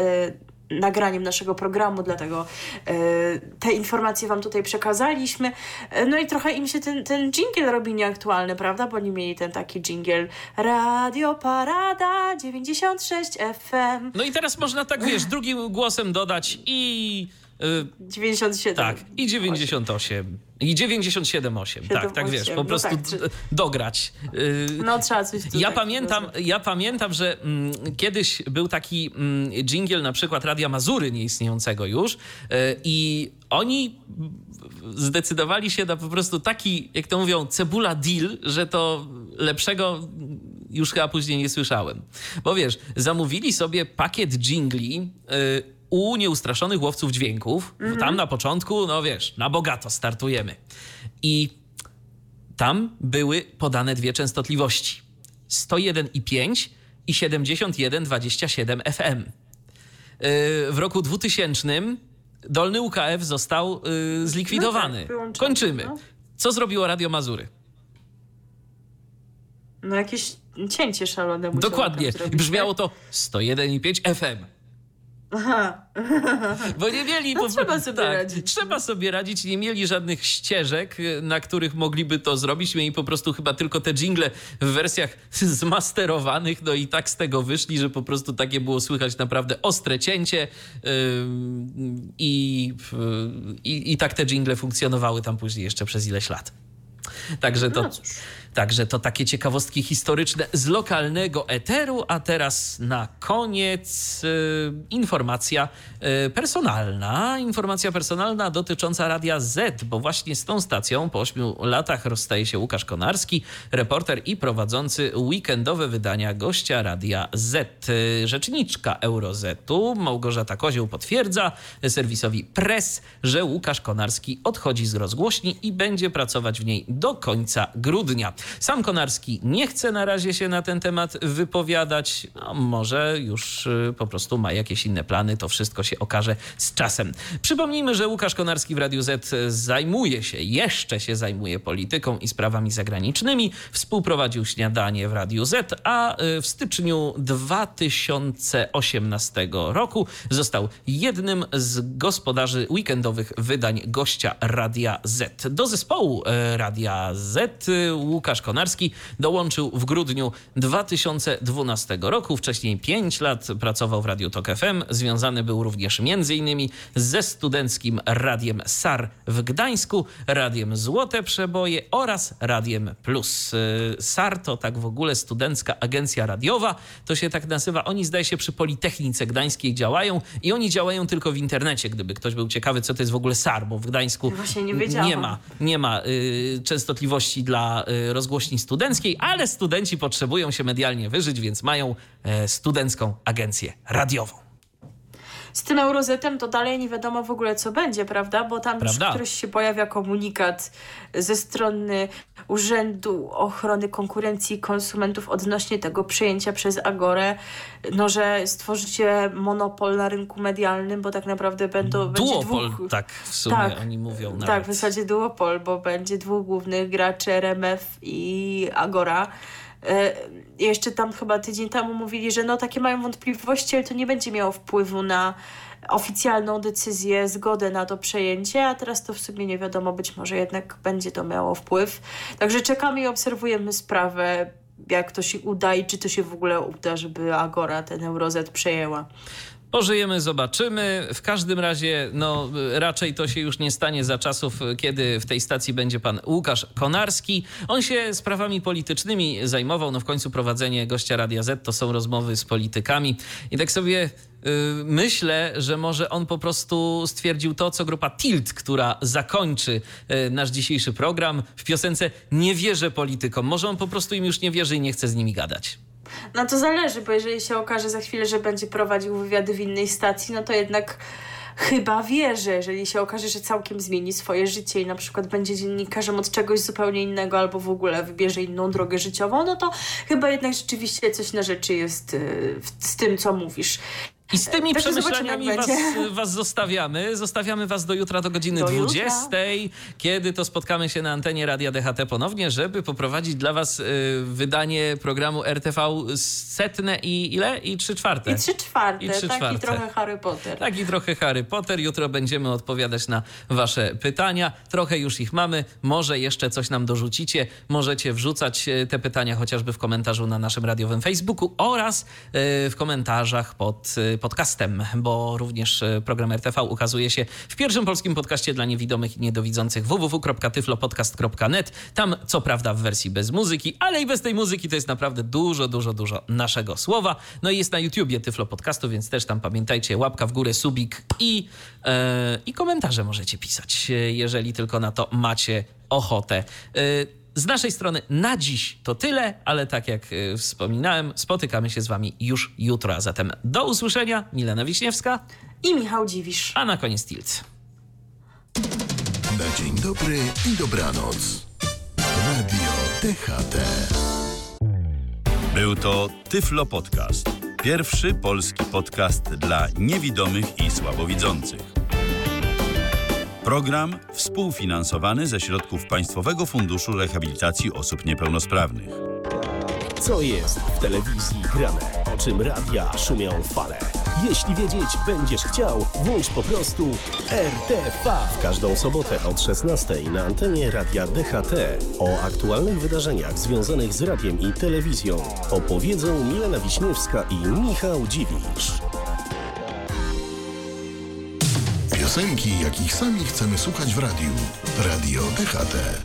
nagraniem naszego programu, dlatego e, te informacje Wam tutaj przekazaliśmy. No i trochę im się ten, ten jingle robi nieaktualny, prawda? Bo oni mieli ten taki jingle Radio Parada 96 FM No i teraz można tak, wiesz, drugim głosem dodać i... y, 97. tak, i 98. I 97,8. Tak, tak wiesz, 7,8. po No prostu tak, czy- dograć. Y, No trzeba coś tutaj Ja pamiętam, ja pamiętam, że mm, kiedyś był taki mm, jingle na przykład Radia Mazury nieistniejącego już y, i oni zdecydowali się na po prostu taki, jak to mówią, cebula deal, że to lepszego już chyba później nie słyszałem. Bo wiesz, zamówili sobie pakiet jingli y, u nieustraszonych łowców dźwięków. Bo tam na początku, no wiesz, na bogato startujemy. I tam były podane dwie częstotliwości. 101,5 i 71,27 FM. Yy, W roku 2000 dolny UKF został yy, zlikwidowany. No tak, Kończymy. no. Co zrobiło Radio Mazury? No jakieś cięcie szalone Dokładnie. zrobić, Brzmiało tak? to 101,5 FM. Aha. Bo nie mieli... No po- trzeba sobie radzić. Trzeba sobie radzić. Nie mieli żadnych ścieżek, na których mogliby to zrobić. Mieli po prostu chyba tylko te jingle w wersjach zmasterowanych. No i tak z tego wyszli, że po prostu takie było słychać naprawdę ostre cięcie. ym, I, i, i tak te jingle funkcjonowały tam później jeszcze przez ileś lat. Także to, No cóż. Także to takie ciekawostki historyczne z lokalnego eteru, a teraz na koniec y, informacja y, personalna. Informacja personalna dotycząca Radia Z, bo właśnie z tą stacją po ośmiu latach rozstaje się Łukasz Konarski, reporter i prowadzący weekendowe wydania gościa Radia Z. Y, Rzeczniczka Eurozetu Małgorzata Kozioł potwierdza serwisowi Press, że Łukasz Konarski odchodzi z rozgłośni i będzie pracować w niej do końca grudnia. Sam Konarski nie chce na razie się na ten temat wypowiadać. No, może już y, po prostu ma jakieś inne plany. To wszystko się okaże z czasem. Przypomnijmy, że Łukasz Konarski w Radiu Z zajmuje się, jeszcze się zajmuje polityką i sprawami zagranicznymi. Współprowadził śniadanie w Radiu Z, a y, w styczniu 2018 roku został jednym z gospodarzy weekendowych wydań gościa Radia Z. Do zespołu Radia Z y, Łukasz Konarski dołączył w grudniu 2012 roku. Wcześniej 5 lat pracował w Radiu Tok FM. Związany był również m.in. ze studenckim Radiem SAR w Gdańsku, Radiem Złote Przeboje oraz Radiem Plus. Y, SAR to tak w ogóle studencka agencja radiowa. To się tak nazywa. Oni zdaje się przy Politechnice Gdańskiej działają i oni działają tylko w internecie, gdyby ktoś był ciekawy, co to jest w ogóle SAR, bo w Gdańsku nie nie ma, nie ma y, częstotliwości dla y, rozgłośni studenckiej, ale studenci potrzebują się medialnie wyżyć, więc mają e, studencką agencję radiową. Z tym Eurozetem to dalej nie wiadomo w ogóle co będzie, prawda? Bo tam Prawda. już któryś się pojawia komunikat ze strony Urzędu Ochrony Konkurencji i Konsumentów odnośnie tego przyjęcia przez Agorę, no że stworzycie monopol na rynku medialnym, bo tak naprawdę będą będzie Duopol, dwóch... tak w sumie Tak, oni mówią nawet. Tak, w zasadzie duopol, bo będzie dwóch głównych graczy RMF i Agora. E, Jeszcze tam chyba tydzień temu mówili, że no takie mają wątpliwości, ale to nie będzie miało wpływu na oficjalną decyzję, zgodę na to przejęcie, a teraz to w sumie nie wiadomo, być może jednak będzie to miało wpływ. Także czekamy i obserwujemy sprawę, jak to się uda i czy to się w ogóle uda, żeby Agora ten Eurozet przejęła. Pożyjemy, zobaczymy. W każdym razie, no, raczej to się już nie stanie za czasów, kiedy w tej stacji będzie pan Łukasz Konarski. On się sprawami politycznymi zajmował. No w końcu prowadzenie gościa Radia Z to są rozmowy z politykami. I tak sobie y, myślę, że może on po prostu stwierdził to, co grupa Tilt, która zakończy y, nasz dzisiejszy program w piosence Nie wierzę politykom. Może on po prostu im już nie wierzy i nie chce z nimi gadać. No to zależy, bo jeżeli się okaże za chwilę, że będzie prowadził wywiady w innej stacji, no to jednak chyba wierzę, jeżeli się okaże, że całkiem zmieni swoje życie i na przykład będzie dziennikarzem od czegoś zupełnie innego albo w ogóle wybierze inną drogę życiową, no to chyba jednak rzeczywiście coś na rzeczy jest y, z tym, co mówisz. I z tymi Także przemyśleniami was, was zostawiamy. Zostawiamy was do jutra do godziny Do jutra. 20, kiedy to spotkamy się na antenie Radia DHT ponownie, żeby poprowadzić dla was y, wydanie programu RTV setne i ile? I trzy czwarte. I trzy czwarte, I trzy tak czwarte. i trochę Harry Potter. Tak i trochę Harry Potter. Jutro będziemy odpowiadać na wasze pytania. Trochę już ich mamy. Może jeszcze coś nam dorzucicie. Możecie wrzucać e, te pytania chociażby w komentarzu na naszym radiowym Facebooku oraz e, w komentarzach pod podcastem, bo również e, program RTV ukazuje się w pierwszym polskim podcaście dla niewidomych i niedowidzących www.tyflopodcast.net. Tam co prawda w wersji bez muzyki, ale i bez tej muzyki to jest naprawdę dużo, dużo, dużo naszego słowa. No i jest na YouTubie Tyflo Podcastu, więc też tam pamiętajcie, łapka w górę, subik i, e, i komentarze możecie pisać, e, jeżeli tylko na to macie ochotę. Z naszej strony na dziś to tyle, ale tak jak e, wspominałem, spotykamy się z Wami już jutro. A zatem do usłyszenia. Milena Wiśniewska, I Michał Dziwisz. a na koniec Tilt. Na dzień dobry i dobranoc. Radio DHT. Był to Tyflo Podcast. Pierwszy polski podcast dla niewidomych i słabowidzących. Program współfinansowany ze środków Państwowego Funduszu Rehabilitacji Osób Niepełnosprawnych. Co jest w telewizji grane? O czym radia szumią fale? Jeśli wiedzieć będziesz chciał, włącz po prostu RTV. W każdą sobotę od 16 na antenie radia DHT. O aktualnych wydarzeniach związanych z radiem i telewizją opowiedzą Milena Wiśniewska i Michał Dziwisz. Piosenki, jakich sami chcemy słuchać w radiu. Radio DHT.